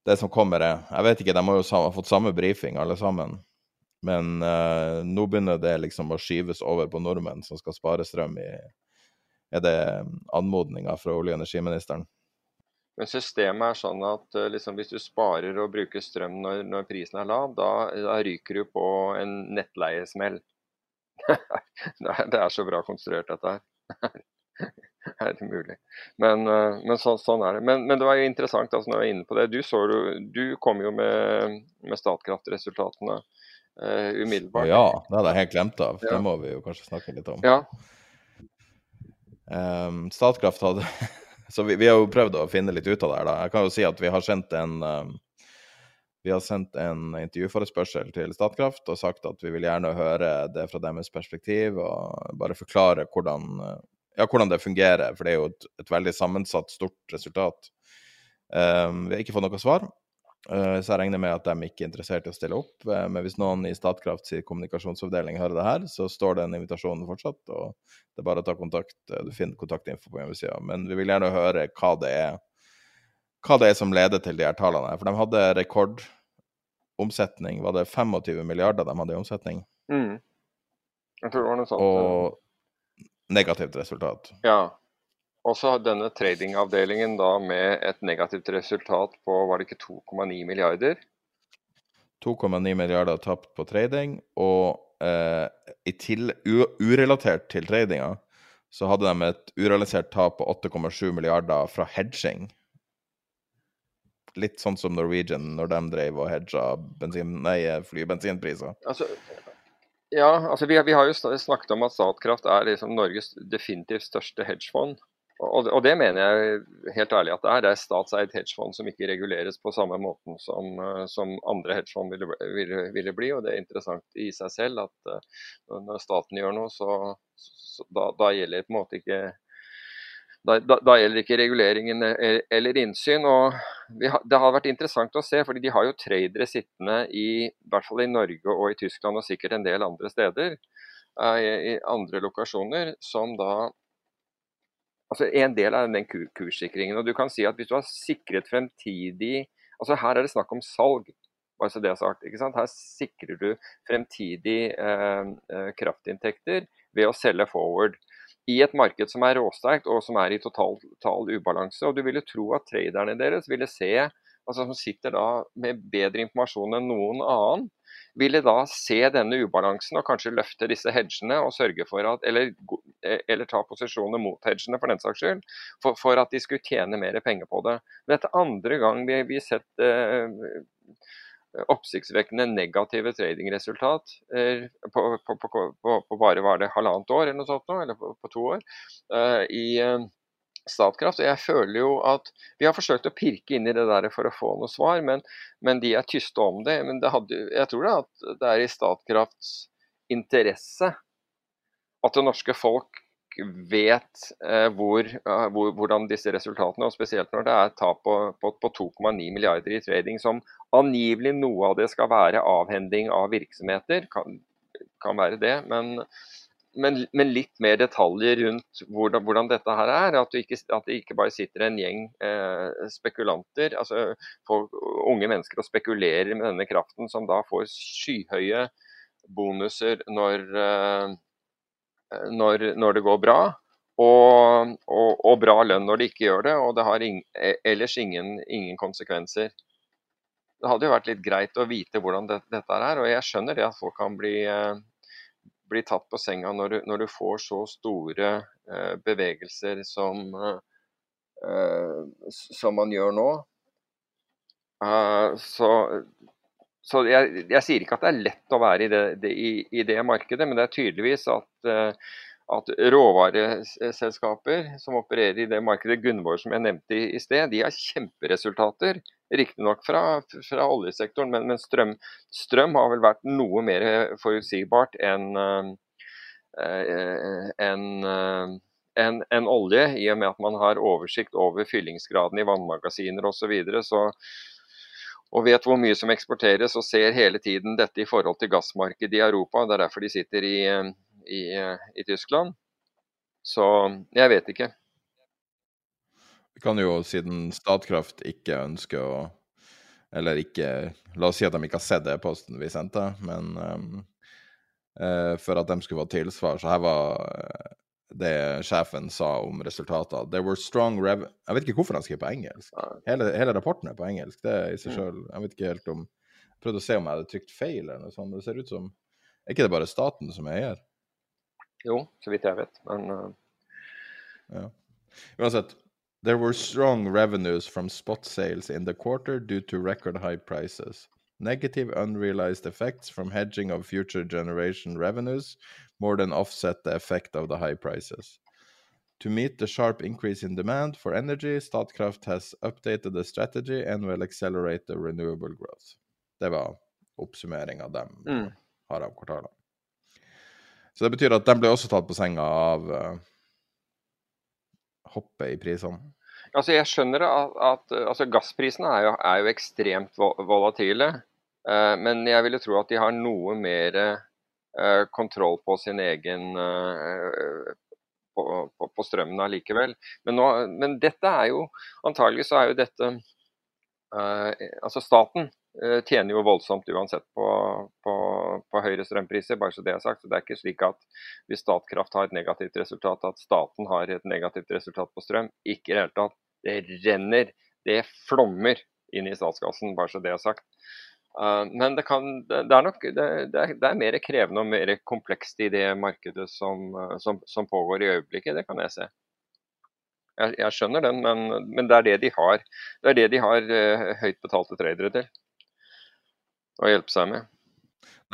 det som kommer er. Jeg vet ikke, de har jo sammen, fått samme brifing alle sammen. Men uh, nå begynner det liksom å skyves over på nordmenn som skal spare strøm i Er det anmodninga fra olje- og energiministeren? Men systemet er sånn at uh, liksom, hvis du sparer og bruker strøm når, når prisen er lav, da, da, ryker du på en nettleiesmell. det er så bra konstruert, dette her. er det mulig? Men, uh, men så, sånn er det. Men, men, det var jo interessant altså, når jeg var inne på det. Du, så, du, du kom jo med, med Statkraft-resultatene uh, umiddelbart. Ja, det hadde jeg helt glemt av. Ja. Det må vi jo kanskje snakke litt om. Ja. Um, Statkraft hadde så vi, vi, har jo prøvd å finne litt ut av det her, da. Jeg kan jo si at vi har sendt en um, vi har sendt en intervjuforespørsel til Statkraft og sagt at vi vil gjerne høre det fra deres perspektiv, og bare forklare hvordan, ja, hvordan det fungerer, for det er jo et, et veldig sammensatt, stort resultat. Um, vi har ikke fått noe svar. Eh, så jeg regner med at de ikke er interessert i å stille opp. Eh, men hvis noen i Statkraft sin kommunikasjonsavdeling hører det her, så står den invitasjonen fortsatt. Og det er bare å ta kontakt. Eh, du finner kontaktinfo på hjemmesida. Men vi vil gjerne høre hva det er hva det er som leder til de her tallene. For de hadde rekordomsetning. Var det 25 milliarder de hadde i omsetning? Mm. Jeg tror det var noe sånt. Og negativt resultat. Ja. Og så denne tradingavdelingen da med et negativt resultat på var det ikke 2,9 milliarder? 2,9 milliarder tapt på trading, og eh, i til, urelatert til tradinga så hadde de et urealisert tap på 8,7 milliarder fra hedging. Litt sånn som Norwegian når de drev og hedga bensin, nei, flybensinpriser. Altså, ja, altså vi, vi, har jo snakket om at Statkraft er liksom Norges definitivt største hedgefond. Og, og, det mener jeg helt ærlig at det er. Det er statseid hedgefond som ikke reguleres på samme måten som, eh, som andre hedgefond ville, ville, ville, bli. Og det er interessant i seg selv at uh, når staten gjør noe, så, så da, da, gjelder på en måte ikke da, da, da, gjelder ikke reguleringen e, eller innsyn. og har, Det har vært interessant å se, fordi de har jo tradere sittende i, i hvert fall i Norge og i Tyskland og sikkert en del andre steder, i, i andre lokasjoner, som da altså En del av den kurssikringen. og du kan si at Hvis du har sikret fremtidig altså Her er det snakk om salg. bare så det er sagt, ikke sant? Her sikrer du fremtidig eh, eh, kraftinntekter ved å selge forward. I et marked som er råsterkt og som er i total, total ubalanse. og Du ville tro at traderne deres ville se altså som sitter da med bedre informasjon enn noen annen, ville da se denne ubalansen og kanskje løfte disse hedgene og sørge for at, eller, eller ta posisjoner mot hedgene for den saks skyld, for, for, at de skulle tjene mer penger på det. Dette andre gang vi har sett eh, oppsiktsvekkende negative tradingresultat eh, på, på, på, på, bare var det halvannet år eller noe sånt eller på, to år. Eh, i eh, Statkraft. Jeg føler jo at Vi har forsøkt å pirke inn i det der for å få noe svar, men, men de er tyste om det. Men det hadde, jeg tror det, at det er i Statkrafts interesse at det norske folk vet eh, hvor, uh, hvor, hvordan disse resultatene, og spesielt når det er tap på, på, på 2,9 milliarder i trading, som angivelig noe av det skal være avhending av virksomheter, kan, kan være det. men men, men, litt mer detaljer rundt hvordan, hvordan dette her er. At, ikke, at, det ikke bare sitter en gjeng eh, spekulanter, altså folk, unge mennesker og spekulerer med denne kraften, som da får skyhøye bonuser når, eh, når, når det går bra. Og, og, og, bra lønn når de ikke gjør det, og det har ing, e, ellers ingen, ingen, konsekvenser. Det hadde jo vært litt greit å vite hvordan det, dette er, og jeg skjønner det at folk kan bli eh, blir tatt på senga når du, når du får så store eh, bevegelser som, eh, som man gjør nå. Uh, så, så jeg, jeg, sier ikke at det er lett å være i det, det, i, i det markedet, men det er tydeligvis at, uh, at råvareselskaper som opererer i det markedet, Gunvor som jeg nevnte i, sted, de har kjemperesultater. Riktignok fra, fra oljesektoren, men, men strøm, strøm, har vel vært noe mer forutsigbart enn en, en, en olje, i og med at man har oversikt over fyllingsgraden i vannmagasiner osv. Så, videre, så og vet hvor mye som eksporteres og ser hele tiden dette i forhold til gassmarkedet i Europa. Det er derfor de sitter i, i, i Tyskland. Så jeg vet ikke. Vi kan jo, siden Statkraft ikke ønsker å Eller ikke La oss si at de ikke har sett e-posten vi sendte, men um, uh, for at de skulle få tilsvar, så her var uh, det sjefen sa om resultater. There were strong rev... Jeg vet ikke hvorfor han skriver på engelsk. Hele, hele, rapporten er på engelsk. Det i seg mm. sjøl Jeg vet ikke helt om prøvde å se om jeg hadde trykt feil eller noe sånt. Det ser ut som Er ikke det bare staten som er eier? Jo, så vidt jeg vet, men uh... Ja. Uansett, There were strong revenues from spot sales in the quarter due to record high prices. Negative unrealized effects from hedging of future generation revenues more than offset the effect of the high prices. To meet the sharp increase in demand for energy, Statkraft has updated the strategy and will accelerate the renewable growth. Det var oppsummering av dem mm. har av kvartalet. Så det betyr at de ble også tatt på senga av uh, hoppet i prisene? Altså, jeg skjønner at, at altså, gassprisene er jo, er jo ekstremt volatile. Uh, men jeg ville tro at de har noe mer uh, kontroll på sin egen på, på, på, strømmen allikevel. Men, nå, men dette er jo antagelig så er jo dette Altså staten tjener jo voldsomt uansett på, på, på, høyere strømpriser, bare så det er sagt. Det er ikke slik at hvis Statkraft har et negativt resultat, at staten har et negativt resultat på strøm. Ikke i det hele tatt. Det renner, det flommer inn i statskassen, bare så det er sagt. Uh, men det, kan, det, er nok det, er, det er mer krevende og mer komplekst i det markedet som, som, som pågår i øyeblikket. Det kan jeg se. Jeg, jeg skjønner den, men, men, det er det de har. Det er det de har uh, høyt betalte tradere til å hjelpe seg med.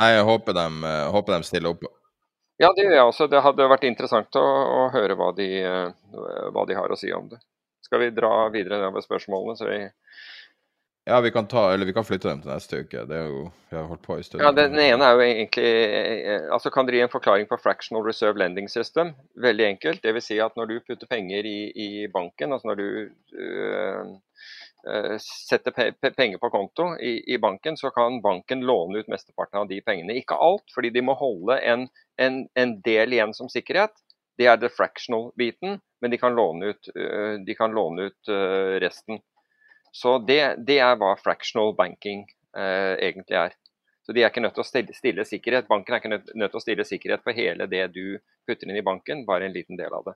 Nei, jeg håper de, håper de stiller opp. Ja, det gjør jeg også. Det hadde vært interessant å, å høre hva de, hva de har å si om det. Skal vi dra videre nedover spørsmålene? Så vi ja, vi kan, ta, eller vi kan flytte dem til neste uke. Det er jo, vi har holdt på i stund. Ja, Den ene er jo egentlig eh, altså Kan dere gi en forklaring på fractional reserve lending system? Veldig enkelt. det vil Si at når du putter penger i, i banken, altså når du øh, setter penger på konto i, i, banken, så kan banken låne ut mesteparten av de pengene. Ikke alt, fordi de må holde en, en, en del igjen som sikkerhet. Det er the fractional-biten, men de kan låne ut, de kan låne ut resten. Så det, det er hva fractional banking eh, egentlig er. Så de er ikke nødt til å stille, stille sikkerhet. Banken er ikke nødt, nødt, til å stille sikkerhet for hele det du putter inn i banken, bare en liten del av det.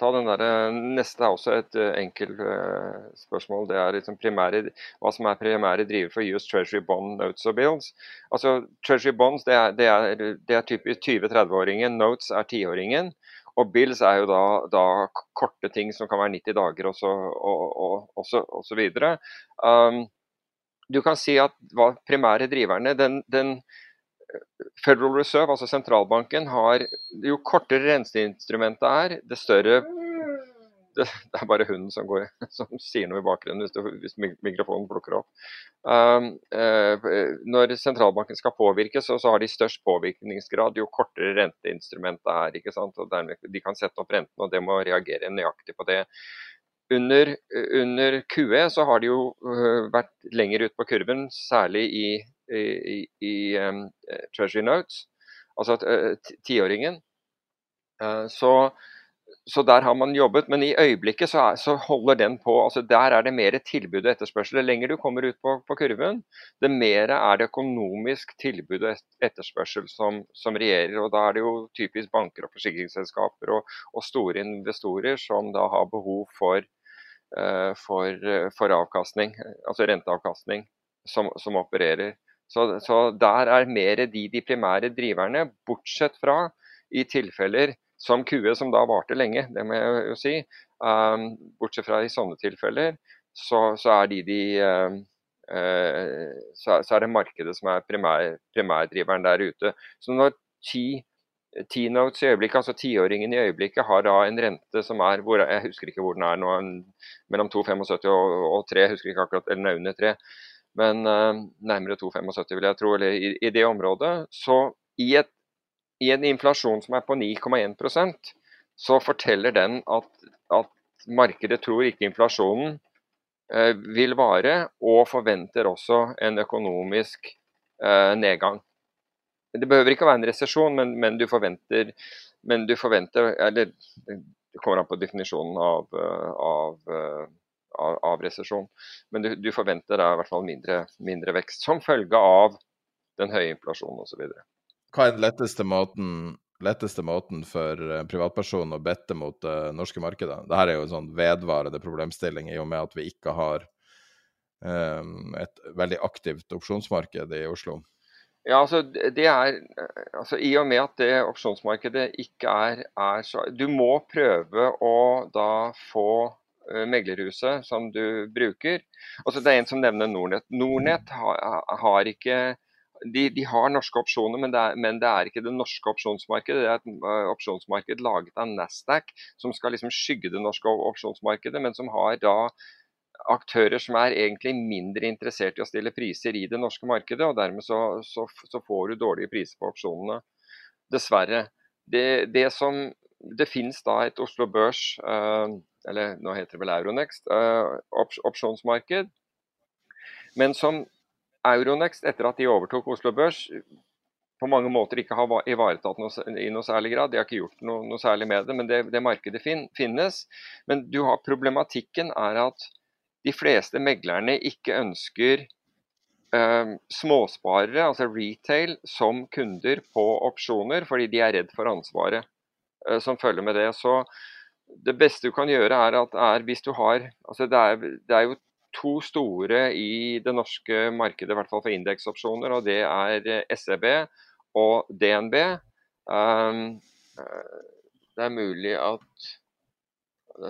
Ta den der, eh, Neste er også et uh, enkelt uh, spørsmål. Det er liksom primære, hva som er primære driver for US Treasury Bond Notes og Bills. Altså, Treasury Bonds det er, er, er typisk 20-30-åringen, Notes er 10-åringen. Og bills er jo da, da, korte ting som kan være 90 dager og så, og, og, og så, og så videre. Um, du kan si at hva primære driverne den, den, Federal Reserve, altså sentralbanken, har Jo kortere renseinstrumentet er, det større det, det, er bare hunden som, går, som sier noe i bakgrunnen hvis, det, hvis mikrofonen plukker opp. Um, uh, når sentralbanken skal påvirke, så, så, har de størst påvirkningsgrad jo kortere renteinstrumentet er. ikke sant? Og dermed, de kan sette opp renten, og det må reagere nøyaktig på det. Under, under QE så har de jo uh, vært lenger ut på kurven, særlig i, i, i um, Treasury Notes, altså uh, tiåringen. Uh, så så der har man jobbet. Men i øyeblikket så, er, så, holder den på. altså Der er det mer tilbud og etterspørsel. Jo lenger du kommer ut på, på kurven, det mer er det økonomisk tilbud og etterspørsel som, som, regjerer. og Da er det jo typisk banker og forsikringsselskaper og, og store investorer som da har behov for, for, for avkastning, altså renteavkastning, som, som opererer. Så, så, der er mer de de primære driverne, bortsett fra i tilfeller som kue som da varte lenge, det må jeg jo si. Um, bortsett fra i sånne tilfeller, så, så er de de um, uh, så, så, er det markedet som er primær, primærdriveren der ute. Så når T-notes i øyeblikket, altså tiåringen i øyeblikket, har da en rente som er hvor, Jeg husker ikke hvor den er nå, en, mellom 2,75 og, og 3, jeg husker ikke akkurat, eller under 3. Men uh, nærmere 2,75 vil jeg tro, eller i, i det området. Så i et i en inflasjon som er på 9,1% så forteller den at, at, markedet tror ikke inflasjonen eh, vil vare, og forventer også en økonomisk eh, nedgang. Det behøver ikke å være en resesjon, men, men, du forventer, men du forventer Eller det kommer an på definisjonen av, eh, av, eh, av, av resesjon. Men du, du forventer da i hvert fall mindre, mindre vekst som følge av den høye inflasjonen osv. Hva er den letteste måten, letteste måten for uh, privatpersonen å bette mot det uh, norske markedet? Dette er jo en sånn vedvarende problemstilling i og med at vi ikke har um, et veldig aktivt opsjonsmarked i Oslo. Ja, altså det er altså I og med at det opsjonsmarkedet ikke er, er så Du må prøve å da få meglerhuset som du bruker. Altså Det er en som nevner Nordnett. Nordnett har, har ikke de, de, har norske opsjoner, men det, er, men det, er, ikke det norske opsjonsmarkedet. Det er et uh, opsjonsmarked laget av Nasdaq, som skal liksom skygge det norske opsjonsmarkedet, men som har da aktører som er egentlig mindre interessert i å stille priser i det norske markedet. og Dermed så, så, så får du dårlige priser på opsjonene. Dessverre. Det, det som det finnes da et Oslo Børs uh, eller nå heter det vel Euronext, opsjonsmarked. Men som Euronext, etter at de overtok Oslo Børs, på mange måter ikke har ivaretatt i noe særlig grad. De har ikke gjort noe, noe særlig med det, men det, det markedet fin, finnes. Men du har, problematikken er at de fleste meglerne ikke ønsker eh, småsparere, altså retail, som kunder på opsjoner, fordi de er redd for ansvaret eh, som følger med det. Så det beste du kan gjøre, er at er, hvis du har altså det er, det er jo to store i det norske markedet, i hvert fall for indeksopsjoner, og det er SEB og DNB. Um, eh, det er mulig at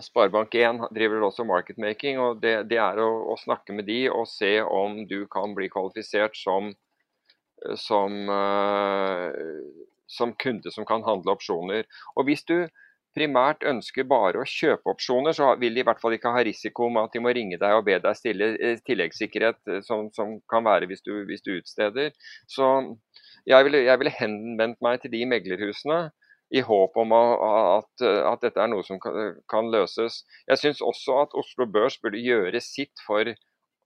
Sparebank1 driver også marketmaking, og det, det er å, å, snakke med de og se om du kan bli kvalifisert som, som, uh, som kunde som kan handle opsjoner. Og Hvis du primært ønsker bare å kjøpe opsjoner, så vil de i hvert fall ikke ha risiko med at de må ringe deg og be deg stille eh, tilleggssikkerhet som, som kan være hvis du, hvis du utsteder. Så jeg ville, jeg ville, henvendt meg til de meglerhusene i håp om at, at dette er noe som kan løses. Jeg syns også at Oslo Børs burde gjøre sitt for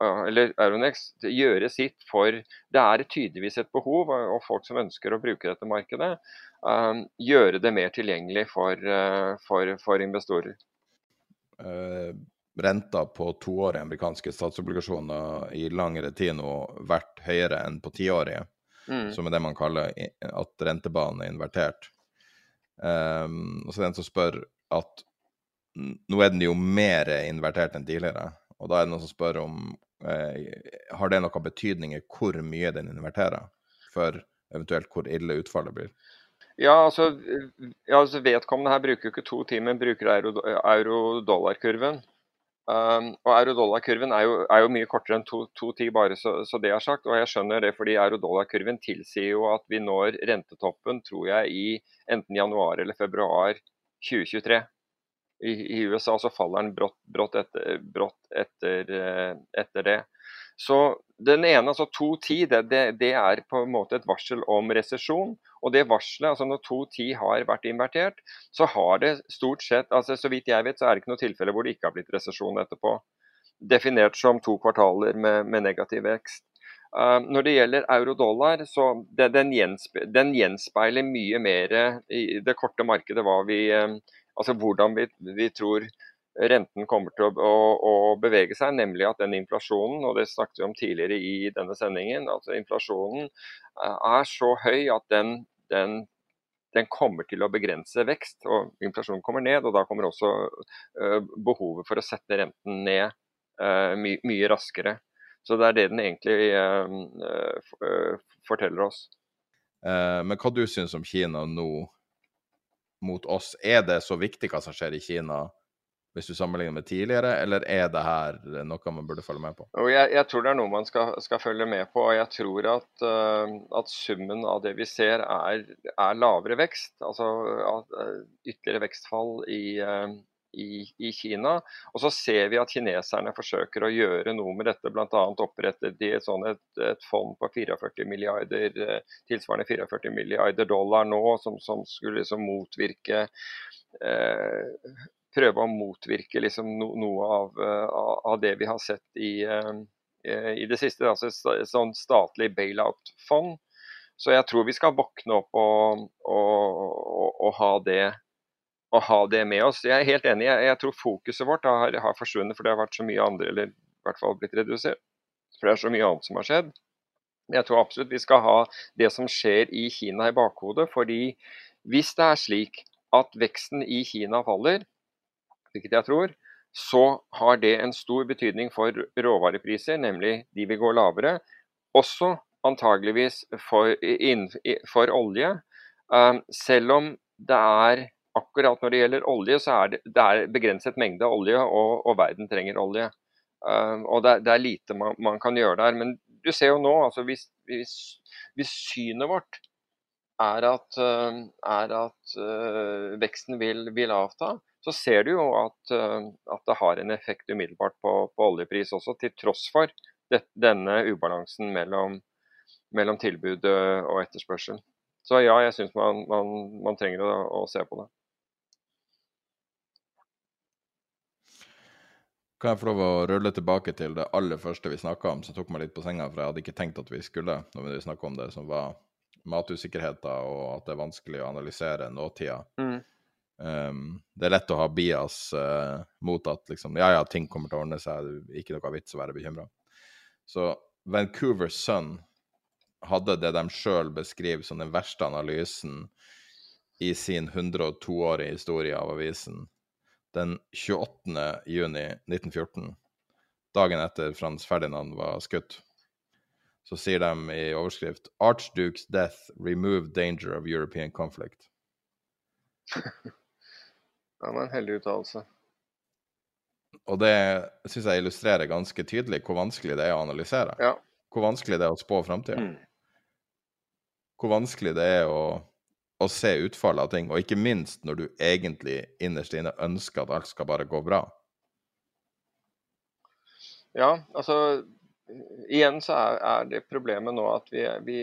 eller Euronex gjøre sitt for Det er tydeligvis et behov, og folk som ønsker å bruke dette markedet, um, gjøre det mer tilgjengelig for, uh, for, for investorer. Uh, renta på toårige amerikanske statsobligasjoner i langere tid nå vært høyere enn på tiårige mm. som er det man kaller at rentebanen er invertert. Um, og så er det en som spør at nå er den jo mer invertert enn tidligere. Og da er det noen som spør om eh, har det noen betydning i hvor mye den inverterer, for eventuelt hvor ille utfallet blir? Ja, altså, ja, altså Vedkommende her bruker jo ikke to timer, bruker euro-dollar-kurven. Euro Um, og Eurodollar-kurven er, er, jo mye kortere enn 2,10, bare så, så, det er sagt. Og jeg skjønner det fordi eurodollar-kurven tilsier jo at vi når rentetoppen, tror jeg, i enten januar eller februar 2023. I, i USA så faller den brått, brått, etter, brått etter, eh, etter, det. Så den ene, altså 2.10, det, det, er på en måte et varsel om resesjon. Og det varselet, altså når 2.10 har vært invertert, så har det stort sett altså Så vidt jeg vet, så er det ikke noe tilfelle hvor det ikke har blitt resesjon etterpå. Definert som to kvartaler med, med negativ vekst. Uh, når det gjelder euro-dollar, så det, den, gjenspe, den, gjenspeiler mye mer i det korte markedet hva vi, uh, altså hvordan vi, vi tror renten kommer til å, å, å, bevege seg, nemlig at den inflasjonen, og det snakket vi om tidligere i denne sendingen, altså inflasjonen eh, er så høy at den, den, den kommer til å begrense vekst. og Inflasjonen kommer ned, og da kommer også uh, behovet for å sette renten ned uh, my, mye raskere. Så det er det den egentlig forteller oss. men hva du syns om Kina nå mot oss? Er det så viktig hva som skjer i Kina? hvis du sammenligner med tidligere, eller er det her noe man burde følge med på? Jeg, jeg tror det er noe man skal, skal, følge med på. og Jeg tror at, uh, at summen av det vi ser er, er lavere vekst. Altså uh, ytterligere vekstfall i, i, i, Kina. Og så ser vi at kineserne forsøker å gjøre noe med dette. Bl.a. opprettet de et, sånn et, et, fond på 44 milliarder, tilsvarende 44 milliarder dollar nå, som, som skulle liksom motvirke eh, prøve å motvirke liksom no, noe av, uh, av, det vi har sett i, eh, i det siste. Altså et sånn statlig bailout-fond. Så jeg tror vi skal våkne opp og, og, og, og ha, det, ha, det, med oss. Jeg er helt enig. Jeg, jeg tror fokuset vårt har, har, forsvunnet, for det har vært så mye andre, eller i hvert fall blitt redusert. For det er så mye annet som har skjedd. Jeg tror absolutt vi skal ha det som skjer i Kina i bakhodet. fordi hvis det er slik at veksten i Kina faller, hvilket jeg tror, så har det en stor betydning for råvarepriser, nemlig de vil gå lavere. Også antageligvis for, for olje. Um, selv om det er akkurat når det gjelder olje, så er det, det er begrenset mengde olje, og, og verden trenger olje. Um, og det, det, er lite man, man, kan gjøre der. Men du ser jo nå, altså hvis, hvis, hvis synet vårt er at, uh, er at uh, veksten vil, vil avta, så ser du jo at, uh, at, det har en effekt umiddelbart på, på oljepris også, til tross for det, denne ubalansen mellom, mellom, tilbud og etterspørsel. Så ja, jeg syns man, man, man, trenger å, å, se på det. Kan jeg få lov å rulle tilbake til det aller første vi snakka om, som tok meg litt på senga, for jeg hadde ikke tenkt at vi skulle når vi snakka om det, som var matusikkerheter og at det er vanskelig å analysere nåtida. Mm. Um, det er lett å ha bias uh, mot at liksom, ja, ja, ting kommer til å ordne seg, ikke noe vits å være bekymra. Så Vancouver Sun hadde det de sjøl beskriver som den verste analysen i sin 102-årige historie av avisen den 28. juni 1914, dagen etter Frans Ferdinand var skutt. Så sier de i overskrift 'Archduke's death removed danger of European conflict'. Det var en heldig uttalelse. Og det syns jeg illustrerer ganske tydelig hvor vanskelig det er å analysere. Ja. Hvor vanskelig det er å spå framtida. Mm. Hvor vanskelig det er å, å se utfallet av ting, og ikke minst når du egentlig innerst inne ønsker at alt skal bare gå bra. Ja, altså Igjen så er, er det problemet nå at vi, vi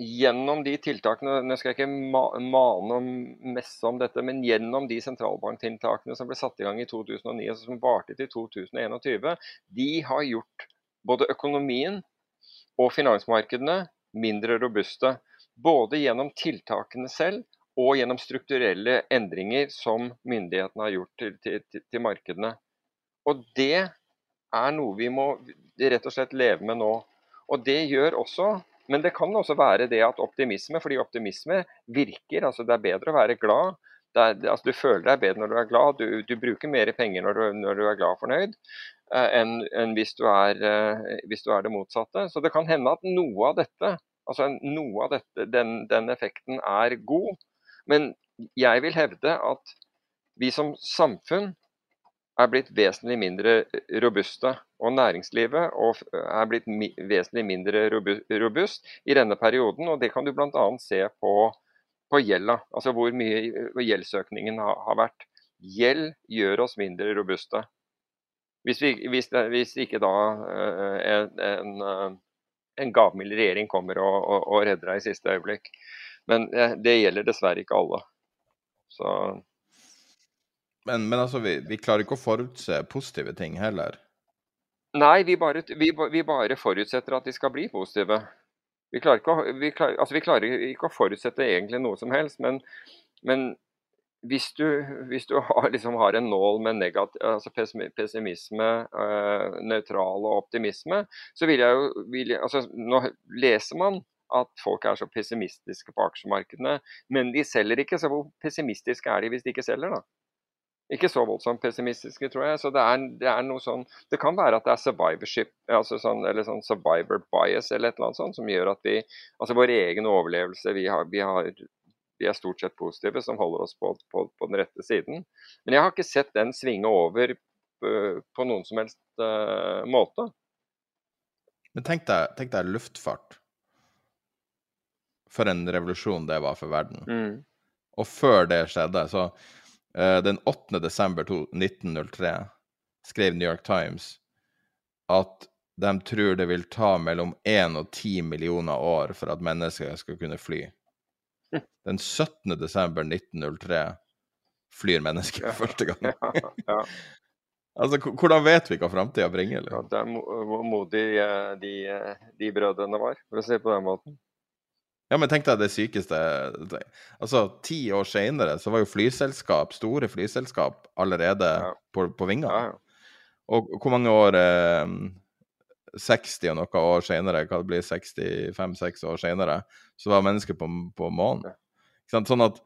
gjennom de tiltakene Nå skal jeg ikke ma mane om messe om dette, men gjennom de sentralbanktiltakene som ble satt i gang i 2009 og som varte til 2021, de har gjort både økonomien og finansmarkedene mindre robuste. Både gjennom tiltakene selv og gjennom strukturelle endringer som myndighetene har gjort til, til, til, markedene. Og det er noe vi må rett og slett leve med nå. Og det gjør også men det kan også være det at optimisme, fordi optimisme virker. altså Det er bedre å være glad. Er, altså du føler deg bedre når du er glad. Du, du bruker mer penger når du, når du er glad og fornøyd uh, enn, enn hvis, uh, hvis, du er, det motsatte. Så det kan hende at noe av dette, altså noe av dette, den, den effekten er god. Men jeg vil hevde at vi som samfunn er blitt vesentlig mindre robuste. Og næringslivet er blitt vesentlig mindre robust i denne perioden. og Det kan du bl.a. se på, på gjelda, altså hvor mye gjeldsøkningen har, har vært. Gjeld gjør oss mindre robuste. Hvis, vi, hvis, hvis ikke da uh, en, en, en gavmild regjering kommer og, og, og, redder deg i siste øyeblikk. Men uh, det gjelder dessverre ikke alle. Så men, men altså, vi, vi, klarer ikke å forutse positive ting heller? Nei, vi bare, vi, vi bare forutsetter at de skal bli positive. Vi klarer, å, vi, klar, altså vi klarer ikke å forutsette egentlig noe som helst, men, men hvis, du, hvis du, har, liksom har en nål med negativ, altså pessimisme, øh, nøytral og optimisme, så vil jeg jo vil jeg, altså, Nå leser man at folk er så pessimistiske på aksjemarkedene, men de selger ikke. Så hvor pessimistiske er de hvis de ikke selger, da? ikke så voldsomt pessimistiske, tror jeg. Så det er, det er, noe sånn Det kan være at det er survivorship, altså sånn, eller sånn survivor bias eller et eller annet sånt, som gjør at vi Altså vår egen overlevelse vi, har, vi, har, vi er stort sett positive, som holder oss på, på, på, den rette siden. Men jeg har ikke sett den svinge over uh, på noen som helst uh, måte. Men tenk deg, tenk deg, luftfart. For en revolusjon det var for verden. Mm. Og før det skjedde, så Eh, den 8. desember 1903 skrev New York Times at de tror det vil ta mellom 1 og 10 millioner år for at mennesker skal kunne fly. Den 17. desember 1903 flyr mennesker for første gang. Ja, ja. altså, hvordan vet vi hva framtida bringer? Ja, det er hvor modige eh, de, eh, de brødrene var, for å si det på den måten. Ja, men tenk deg det sykeste Altså, ti år seinere så var jo flyselskap, store flyselskap, allerede ja. på, på vingene. Ja, ja. Og hvor mange år eh, 60 og noe år seinere, hva det blir 65-6 år seinere, så var mennesker på, på månen. Sånn at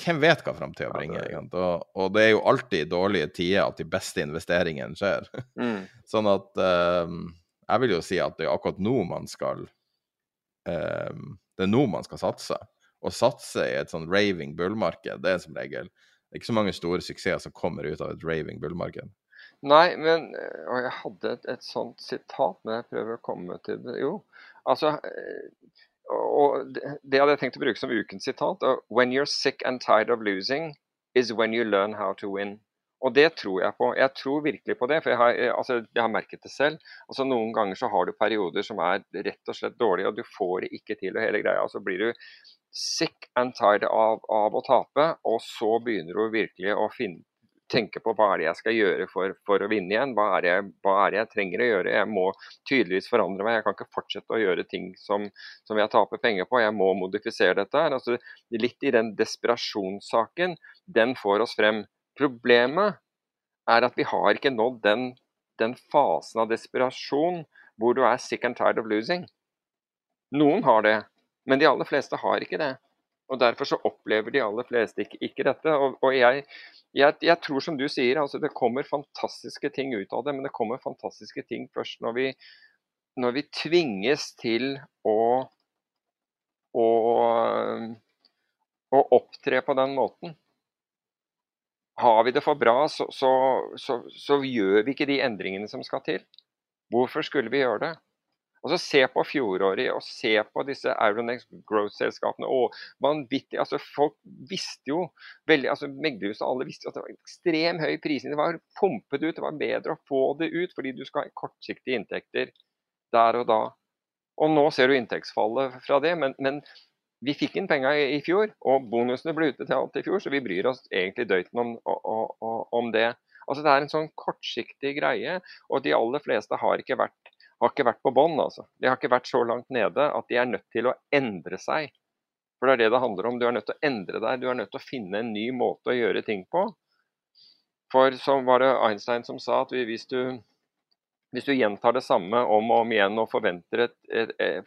hvem vet hva framtida bringer? Og, og, det er jo alltid i dårlige tider at de beste investeringene skjer. Mm. sånn at um, jeg vil jo si at det er akkurat nå man skal um, det er nå man skal satse. Å satse i et sånn raving bull-marked, det er som regel det er ikke så mange store suksesser som kommer ut av et raving bull-marked. Nei, men Og jeg hadde et, et, sånt sitat, men jeg prøver å komme til det. Jo, altså eh, og det, hadde jeg tenkt å bruke som ukens sitat. When you're sick and tired of losing is when you learn how to win. Og det tror jeg på. Jeg tror virkelig på det, for jeg har, altså, jeg har merket det selv. Altså, noen ganger så har du perioder som er rett og slett dårlige, og du får det ikke til og hele greia. Så blir du sick and tired av, av å tape, og så begynner du virkelig å finne, tenke på hva er det jeg skal gjøre for, for å vinne igjen. Hva er, det, hva er, det, jeg trenger å gjøre? Jeg må tydeligvis forandre meg. Jeg kan ikke fortsette å gjøre ting som, som jeg taper penger på. Jeg må modifisere dette. her. Altså, litt i den desperasjonssaken, den får oss frem. Problemet er at vi har ikke nådd den, den fasen av desperasjon hvor du er sick and tired of losing. Noen har det, men de aller fleste har ikke det. Og Derfor så opplever de aller fleste ikke, ikke dette. Og, og jeg, jeg, jeg, tror som du sier, altså det kommer fantastiske ting ut av det. Men det kommer fantastiske ting først når vi, når vi tvinges til å, å, å opptre på den måten. Har vi det for bra, så, så, så, så gjør vi ikke de endringene som skal til. Hvorfor skulle vi gjøre det? Altså Se på fjoråret og se på disse Euronex Growth-selskapene. og vanvittig, altså Folk visste jo veldig, altså Meglerhuset alle visste jo at det var ekstrem høy prising. Det var pumpet ut, det var bedre å få det ut fordi du skal ha kortsiktige inntekter der og da. Og nå ser du inntektsfallet fra det, men, men vi fikk inn penga i, i, fjor, og bonusene ble utbetalt i fjor, så vi bryr oss egentlig døyten om, om, det. Altså Det er en sånn kortsiktig greie, og de aller fleste har ikke vært har ikke vært på bånn. Altså. De har ikke vært så langt nede at de er nødt til å endre seg. For det er det det handler om. Du er nødt til å endre deg. Du er nødt til å finne en ny måte å gjøre ting på. For så var det Einstein som sa at hvis du, hvis du gjentar det samme om og om igjen og forventer et,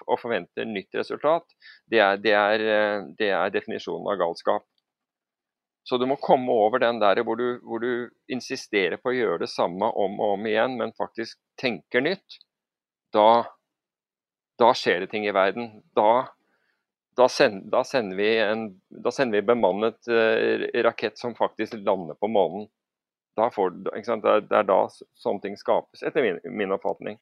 og forventer nytt resultat, det er, det, er, det er, definisjonen av galskap. Så du må komme over den der hvor du, hvor du insisterer på å gjøre det samme om og om igjen, men faktisk tenker nytt da, da skjer det ting i verden. Da, da, send, da sender, vi en sender vi bemannet uh, rakett som faktisk lander på månen. Får, det, er, det, er, da sånne ting skapes, etter min, min oppfatning.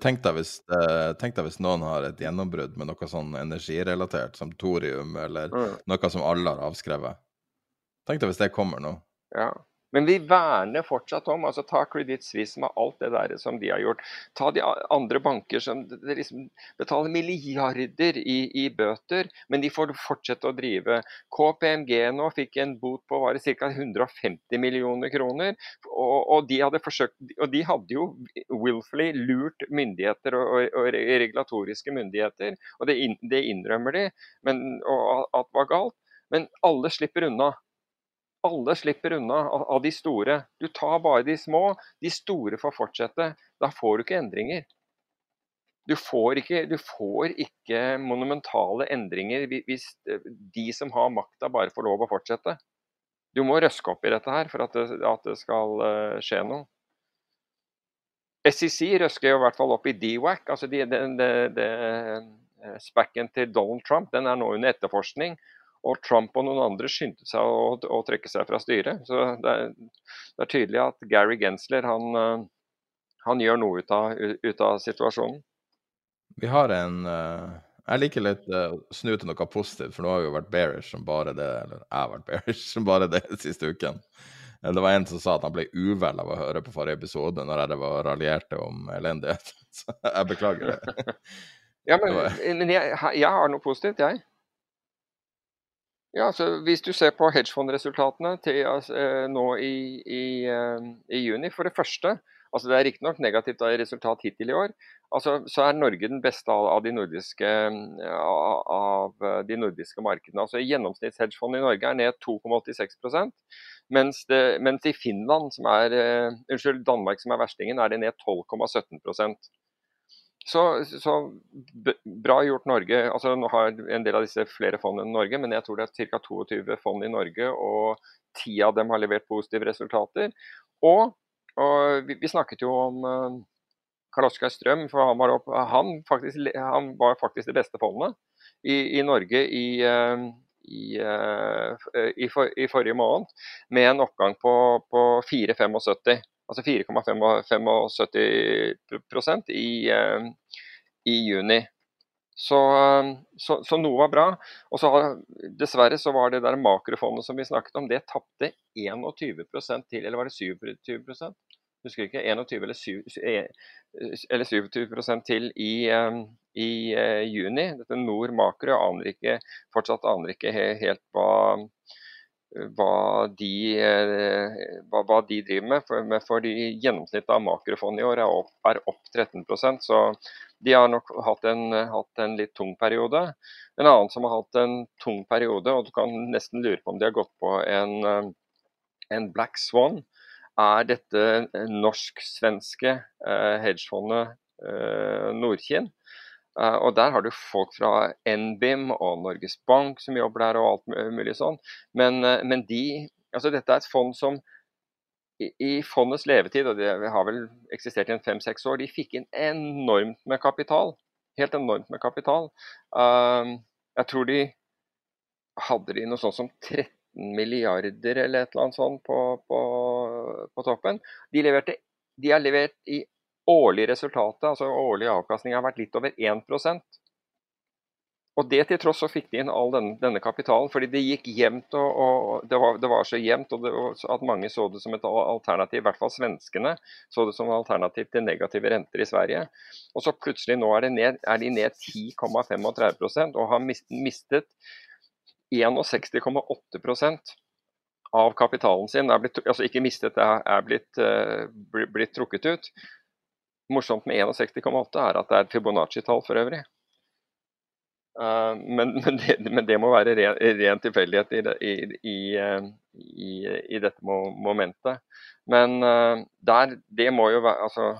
Tenk, deg hvis, eh, tenk, deg hvis, noen har et gjennombrudd med noe sånn energirelatert, som thorium, eller mm. noe som alle har avskrevet. Tenk deg hvis det kommer nå. Ja. Men vi verner fortsatt om. altså Ta Credit Suisse med alt det der som de har gjort. Ta de andre banker som liksom betaler milliarder i, i, bøter, men de får fortsette å drive. KPMG nå fikk en bot på ca. 150 millioner kroner. Og, og, de hadde forsøkt, og de hadde jo willfully lurt myndigheter og, og, og regulatoriske myndigheter. Og det, det innrømmer de, men, og at var galt. Men alle slipper unna. Alle slipper unna av de store. Du tar bare de små, de store får fortsette. Da får du ikke endringer. Du får ikke, du får ikke monumentale endringer hvis eh, de som har makta, bare får lov å fortsette. Du må røske opp i dette her for at det, at det skal uh, skje noe. SEC røsker jo i hvert fall opp i DWAC, altså de, de, de, de, eh, Spacken til Donald Trump den er nå under etterforskning. Og Trump og noen andre skyndte seg å, å trekke seg fra styret. Så det er, det er, tydelig at Gary Gensler han, eh, han gjør noe ut av, ut av, situasjonen. Vi har en uh, Jeg liker litt uh, snu til noe positivt, for nå har vi jo vært bearish som bare det. Eller jeg har vært bearish som bare det siste uken. Det var en som sa at han ble uvel av å høre på forrige episode når jeg var raljerte om elendighet. Så jeg beklager det. ja, men, men jeg, jeg har noe positivt, jeg. Ja, altså Hvis du ser på hedgefondresultatene til altså, eh, nå i, i, eh, i, juni For det første, altså det er riktignok negativt resultat hittil i år, altså, så er Norge den beste av, av, de, nordiske, av de nordiske markedene. Altså Gjennomsnittshedgefondet i Norge er ned 2,86% mens, mens i Finland, som er, uh, unnskyld, Danmark som er verstingen, er det ned 12,17 så, så, bra gjort Norge. altså Nå har en del av disse flere fond enn Norge, men jeg tror det er ca. 22 fond i Norge, og ti av dem har levert positive resultater. Og, og vi, vi, snakket jo om uh, Karl Oskar Strøm, for han var, opp, han, faktisk, han var, faktisk, det beste fondet i, i Norge i, uh, i, uh, i, for, i, forrige måned, med en oppgang på, på 4,75 altså 4,75% i, eh, i juni. Så, så, så, noe var bra. Og så dessverre så var det der makrofondet som vi snakket om, det tapte 21% til, eller var det 27 Husker ikke. 21 eller, 7, eh, eller 27% til i, eh, i juni. Dette Nord Makro aner ikke, fortsatt aner ikke helt hva hva de, hva, hva de driver med. For, for de gjennomsnittet av makrofond i år er opp, er opp 13% så de har nok hatt en, hatt en, litt tung periode. En annen som har hatt en tung periode, og du kan nesten lure på om de har gått på en, en black swan, er dette norsk-svenske hedgefondet Nordkinn. Uh, og Der har du folk fra NBIM og Norges Bank som jobber der, og alt mulig sånn. Men, uh, men de, altså dette er et fond som i, i fondets levetid, og det har vel eksistert i fem-seks år, de fikk inn enormt med kapital. Helt enormt med kapital. Uh, jeg tror de hadde de noe sånt som 13 milliarder eller et eller annet sånt på, på, på toppen. De, leverte, de har levert i årlige resultatet, altså årlig avkastning, har vært litt over 1% og det til tross så fikk de inn all denne, denne kapitalen, fordi det gikk jevnt og, og det, var, det, var, så jevnt og det, at mange så det som et alternativ, i hvert fall svenskene, så det som et alternativ til negative renter i Sverige. Og så plutselig nå er, ned, er de ned 10,35% og har mistet 61,8% av kapitalen sin. Er blitt, altså ikke mistet, det er blitt, uh, blitt trukket ut morsomt med 61,8 er at det er Fibonacci-tall for øvrig. Uh, men, men, det, men, det, må være ren, ren tilfeldighet i, det, i, i, i, dette momentet. Men uh, der, det må jo være altså,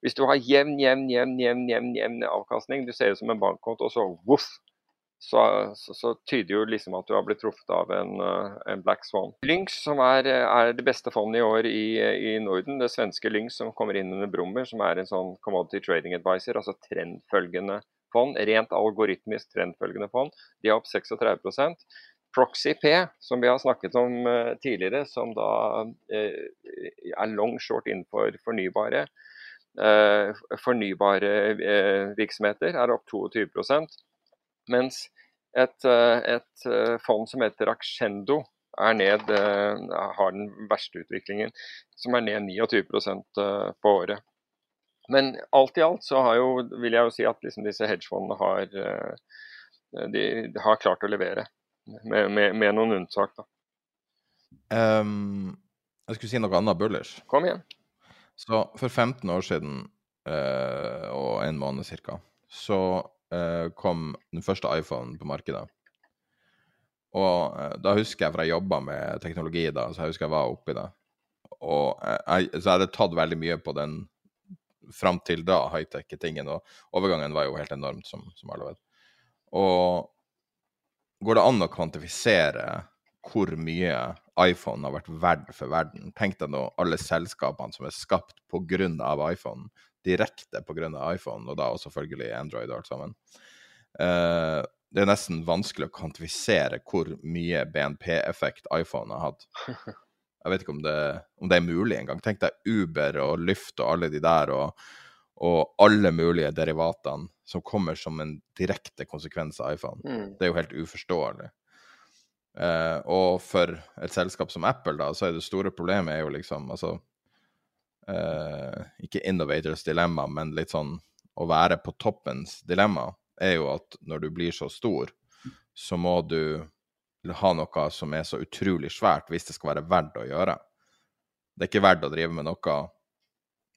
Hvis du har jevn, jevn, jevn, jevn, jevn, jevn avkastning, du ser ut som en bankkonto, og så voff, så, så, så, tyder jo liksom at du har blitt truffet av en, eh, en black swan. Lynx, som er, er, det beste fondet i år i, i, Norden, det svenske Lynx som kommer inn under Brummer, som er en sånn commodity trading advisor, altså trendfølgende fond, rent algoritmisk trendfølgende fond, de er opp 36% Proxy P, som vi har snakket om uh, tidligere, som da uh, er long short innenfor fornybare, fornybare virksomheter, er opp 22 mens et, eh, et eh, fond som heter Aksjendo er ned, eh, har den verste utviklingen, som er ned 29% på året. Men alt i alt så har jo, vil jeg jo si at liksom disse hedgefondene har, de, har klart å levere, med, med, med noen unntak. da. Um, jeg skulle si noe annet bullish. Kom igjen. Så for 15 år siden, og en måned ca., så uh, kom den første iPhonen på markedet. Og uh, da husker jeg, for jeg jobba med teknologi da, så jeg husker jeg var oppi det. Og jeg, så jeg hadde tatt veldig mye på den fram til da high-tech-tingen, og overgangen var jo helt enormt, som, som alle vet. Og går det an å kvantifisere hvor mye iPhone har vært verdt for verden? Tenk deg nå alle selskapene som er skapt pga. iPhone direkte pga. iPhone, og da også selvfølgelig Android og alt sammen. Uh, det er nesten vanskelig å kvantifisere hvor mye BNP-effekt iPhone har hatt. Jeg vet ikke om det, om det er mulig engang. Tenk deg Uber og Lyft og alle de der, og, og alle mulige derivatene som kommer som en direkte konsekvens av iPhone. Mm. Det er jo helt uforståelig. Uh, og for et selskap som Apple, da, så er det store problemet er jo liksom altså uh, Ikke innovators dilemma, men litt sånn å være på toppens dilemma, er jo at når du blir så stor, så må du ha noe som er så utrolig svært hvis det skal være verdt å gjøre. Det er ikke verdt å drive med noe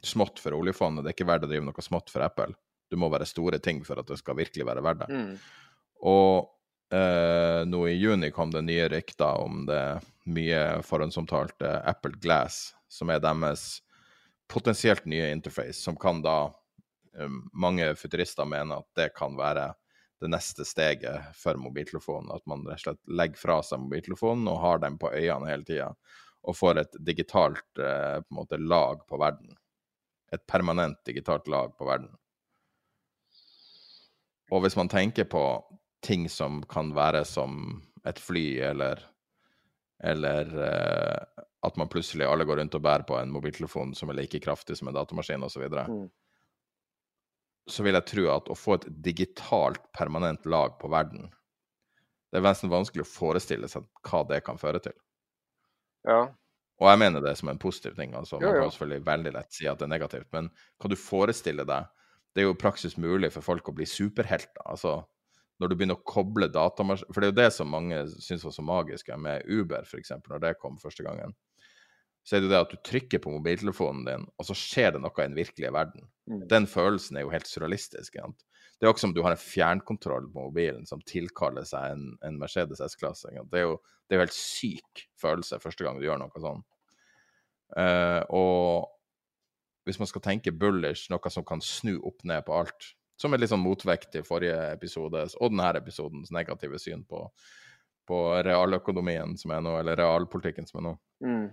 smått for oljefondet, det er ikke verdt å drive noe smått for Apple. Du må være store ting for at det skal virkelig være verdt det. Mm. Og eh, nå i juni kom det nye rykter om det mye forhåndsomtalte Apple Glass, som er deres potensielt nye interface, som kan da um, Mange futurister mener at det kan være det neste steget for mobiltelefonen. At man rett og slett legger fra seg mobiltelefonen og har den på øynene hele tida. Og får et digitalt uh, på måte, lag på verden. Et permanent digitalt lag på verden. Og hvis man tenker på ting som kan være som et fly eller eller uh, at man plutselig alle går rundt og bærer på en mobiltelefon som er like kraftig som en datamaskin osv. Så, videre. mm. så vil jeg tro at å få et digitalt, permanent lag på verden Det er nesten vanskelig å forestille seg hva det kan føre til. Ja. Og jeg mener det som en positiv ting. altså Man kan selvfølgelig veldig lett si at det er negativt, men kan du forestille deg Det er jo i praksis mulig for folk å bli superhelter. altså når du begynner å koble datamaskiner For det er jo det som mange syns var så magisk med Uber, f.eks., når det kom første gangen. Så er det jo det at du trykker på mobiltelefonen din, og så skjer det noe i den virkelige verden. Mm. Den følelsen er jo helt surrealistisk. sant? Det er jo ikke som du har en fjernkontroll på mobilen som tilkaller seg en, en Mercedes S-klasse. Det er jo det jo helt syk følelse første gang du gjør noe sånn. Uh, og hvis man skal tenke bullish, noe som kan snu opp ned på alt, som er litt sånn motvekt til forrige episode og denne episodens negative syn på, på realøkonomien som er nå, eller realpolitikken som er nå, Mm.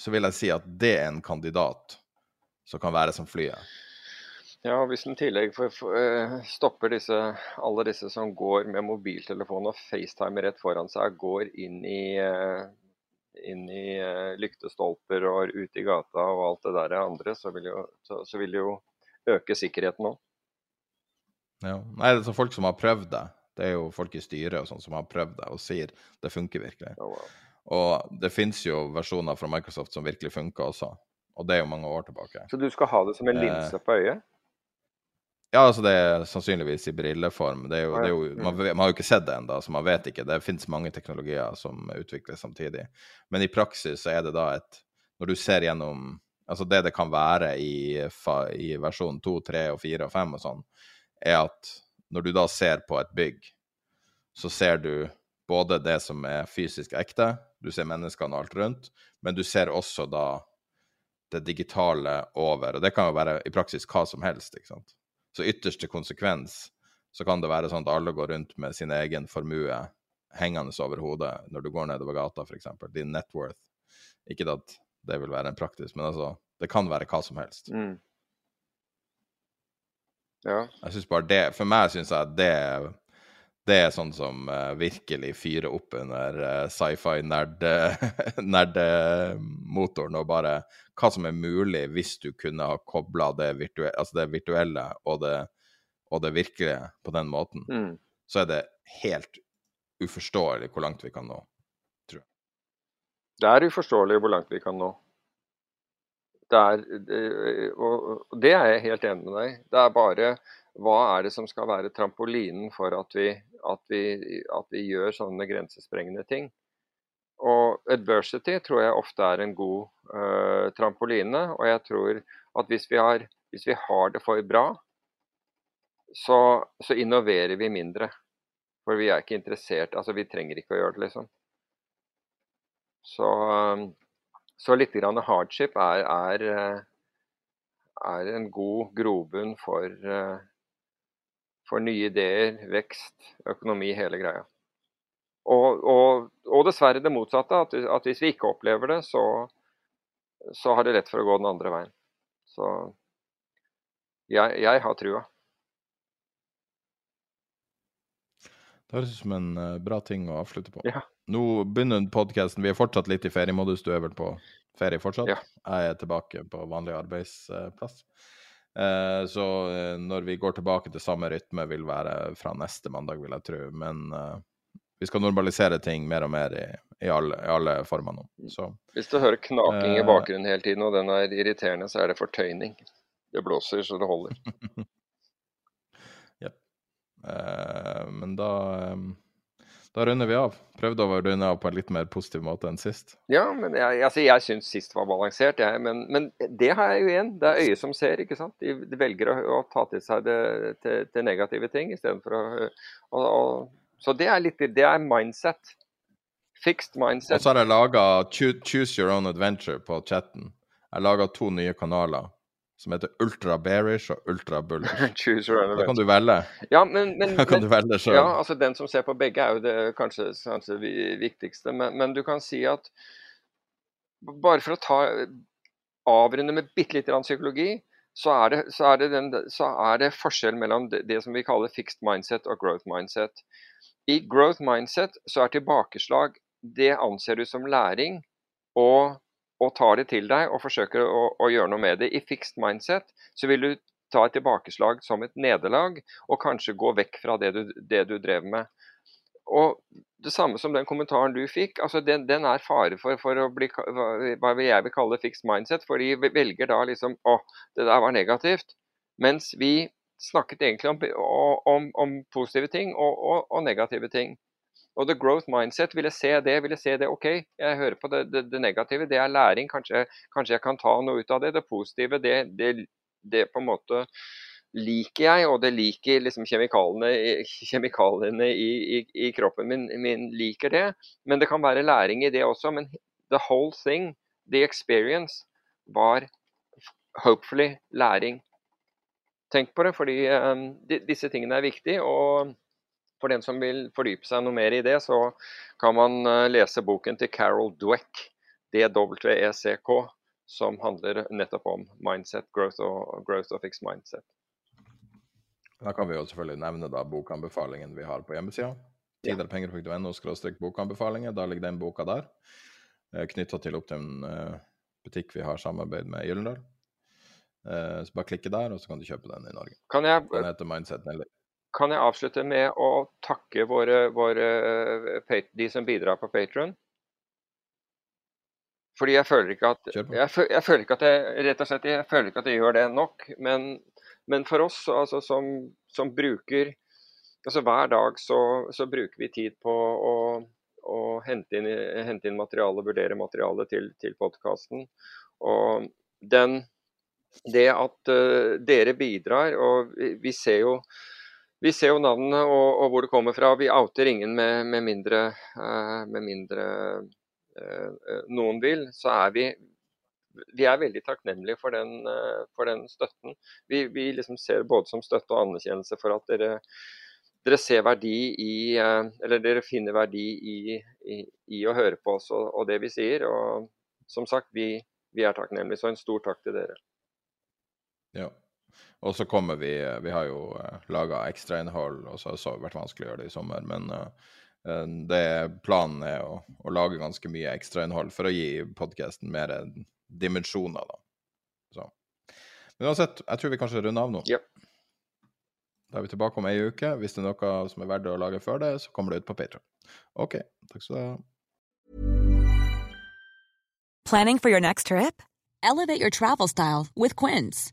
så vil jeg si at det er en kandidat som kan være som flyet. Ja, hvis en i tillegg for, for, eh, stopper disse, alle disse som går med mobiltelefon og FaceTime rett foran seg, går inn i, eh, inn i eh, lyktestolper og ut i gata og alt det der andre, så vil jo, så, så vil jo øke sikkerheten òg. Ja. Nei, det er så folk som har prøvd det. Det er jo folk i styret og sånn som har prøvd det og sier det funker virkelig. Og det fins jo versjoner fra Microsoft som virkelig funker også, og det er jo mange år tilbake. Så du skal ha det som en Eh, linse på øyet? Ja, altså det er sannsynligvis i brilleform. Det er jo, det er jo, man, man har jo ikke sett det ennå, så man vet ikke. Det finnes mange teknologier som utvikles samtidig. Men i praksis så er det da et Når du ser gjennom Altså det det kan være i, i versjon 2, 3 og 4 og 5 og sånn, er at når du da ser på et bygg, så ser du både det som er fysisk ekte, du ser menneskene og alt rundt, men du ser også da det digitale over. Og det kan jo være i praksis hva som helst, ikke sant. Så ytterste konsekvens så kan det være sånn at alle går rundt med sin egen formue hengende over hodet når du går nedover gata, f.eks. Din net worth. Ikke at det vil være en praktisk, men altså, det kan være hva som helst. Mm. Ja. Jeg synes bare det, For meg syns jeg at det, det er sånn som uh, virkelig fyrer opp under uh, sci-fi-nerdemotoren, og bare hva som er mulig hvis du kunne ha kobla det, virtue altså det virtuelle og det, og det virkelige på den måten. Mm. Så er det helt uforståelig hvor langt vi kan nå. tror jeg. Det er uforståelig hvor langt vi kan nå. Det er, og det er jeg helt enig med deg. Det er bare hva er det som skal være trampolinen for at vi, at vi, at vi gjør sånne grensesprengende ting. Og adversity tror jeg ofte er en god uh, trampoline. Og jeg tror at hvis vi har, hvis vi har det for bra, så, så innoverer vi mindre. For vi er ikke interessert Altså, vi trenger ikke å gjøre det, liksom. Så, um, så litt grann hardship er, er, eh, er en god grobunn for, eh, for nye ideer, vekst, økonomi, hele greia. Og, og, og dessverre det motsatte, at, at hvis vi ikke opplever det, så, så har det lett for å gå den andre veien. Så jeg, jeg har trua. Det høres ut som en uh, bra ting å avslutte på. Ja. Nå begynner podkasten Vi er fortsatt litt i feriemodus. Du er vel på ferie fortsatt? Ja. Jeg er tilbake på vanlig arbeidsplass. Uh, så uh, når vi går tilbake til samme rytme, vil være fra neste mandag, vil jeg tro. Men vi skal normalisere ting mer og mer i, i, alle, i alle former nå. Så Hvis du hører knaking i bakgrunnen hele tiden, og den er irriterende, så er det fortøyning. Det blåser så det holder. eh, Men da eh, da runder vi av. Prøvde å runde av på en litt mer positiv måte enn sist. Ja, men jeg, altså, jeg syns sist var balansert, jeg. Men, men det har jeg jo igjen. Det er øyet som ser, ikke sant. De, de velger å, å ta til seg det til, til negative ting istedenfor å og, og, Så det er litt Det er mindset. Fixed Og så har jeg laga Choose Your Own Adventure på chatten. Jeg har laga to nye kanaler som heter Ultra Bearish og Ultra Bullish. Da kan du velge. Ja, men, men, Da kan men du velge selv. Ja, altså Den som ser på begge, er jo det kanskje, kanskje vi- viktigste. Men, men du kan si at bare for å ta avrunde med bitte lite grann psykologi, så er, det, så, er det den, så er det forskjell mellom det, det som vi kaller fixed mindset og growth mindset. I growth mindset så er tilbakeslag det anser du som læring, og, og tar det til deg og forsøker å, å gjøre noe med det. I fixed mindset så vil du ta et tilbakeslag som et nederlag, og kanskje gå vekk fra det du, det du drev med. Og det samme som den kommentaren du fikk, altså den, den er fare for, for å bli hva jeg vil kalle fixed mindset, for de velger da liksom å, det der var negativt. Mens vi snakket egentlig om, om, om positive ting og, og, og, negative ting. Og the growth mindset ville se det. ville se det, OK, jeg hører på det, det, det negative, det er læring. Kanskje, kanskje, jeg kan ta noe ut av det. Det positive, det, det, det på en måte liker jeg, og det liker liksom kjemikaliene, i, i, i, kroppen min, min, liker det. Men det kan være læring i det også. Men the whole thing, the experience, var hopefully læring. Tenk på det, fordi um, disse tingene er viktige. Og for den som vil fordype seg noe mer i det, så kan man uh, lese boken til Carol Dweck, DWECK, som handler nettopp om mindset, growth og growth of fixed mindset. Da kan vi jo selvfølgelig nevne da bokanbefalingen vi har på hjemmesida. Tiderpenger.no bokanbefalinger. Da ligger den boka der. Eh, Knytta til opp til en uh, butikk vi har samarbeid med Gyllendal. Uh, så bare klikke der, og så kan du kjøpe den i Norge. Kan jeg, den heter Mindset. Kan jeg avslutte med å takke våre, våre de som bidrar på Patron? Fordi jeg føler ikke at jeg, jeg, føler ikke at jeg, rett og slett, jeg føler ikke at jeg gjør det nok. Men men for oss altså, som, som, bruker altså Hver dag så, så bruker vi tid på å, å hente, inn, hente, inn, materiale, vurdere materiale til, til podkasten. Og den, det at uh, dere bidrar, og vi, vi, ser jo vi ser jo navnene og, og, hvor det kommer fra. Vi outer ingen med, med mindre, uh, med mindre uh, noen vil. Så er vi vi er veldig takknemlige for den, eh, for den støtten. Vi, vi liksom ser både som støtte og anerkjennelse for at dere, dere ser verdi i eh, Eller dere finner verdi i, i, i å høre på oss og, og, det vi sier. Og som sagt, vi, vi er takknemlige. Så en stor takk til dere. Ja. Og så kommer vi Vi har jo uh, laga ekstrainnhold, og så har det vært vanskelig å gjøre det i sommer. Men uh, det planen er å, å lage ganske mye ekstrainnhold for å gi podkasten mer dimensjoner, da. Så. Men uansett, jeg tror vi kanskje runder av nå. Yep. Da er vi tilbake om ei uke. Hvis det er noe som er verdt å lage før det, så kommer det ut på Patron. OK, takk skal du ha. Planning for your next trip? Elevate your travel style with Quince.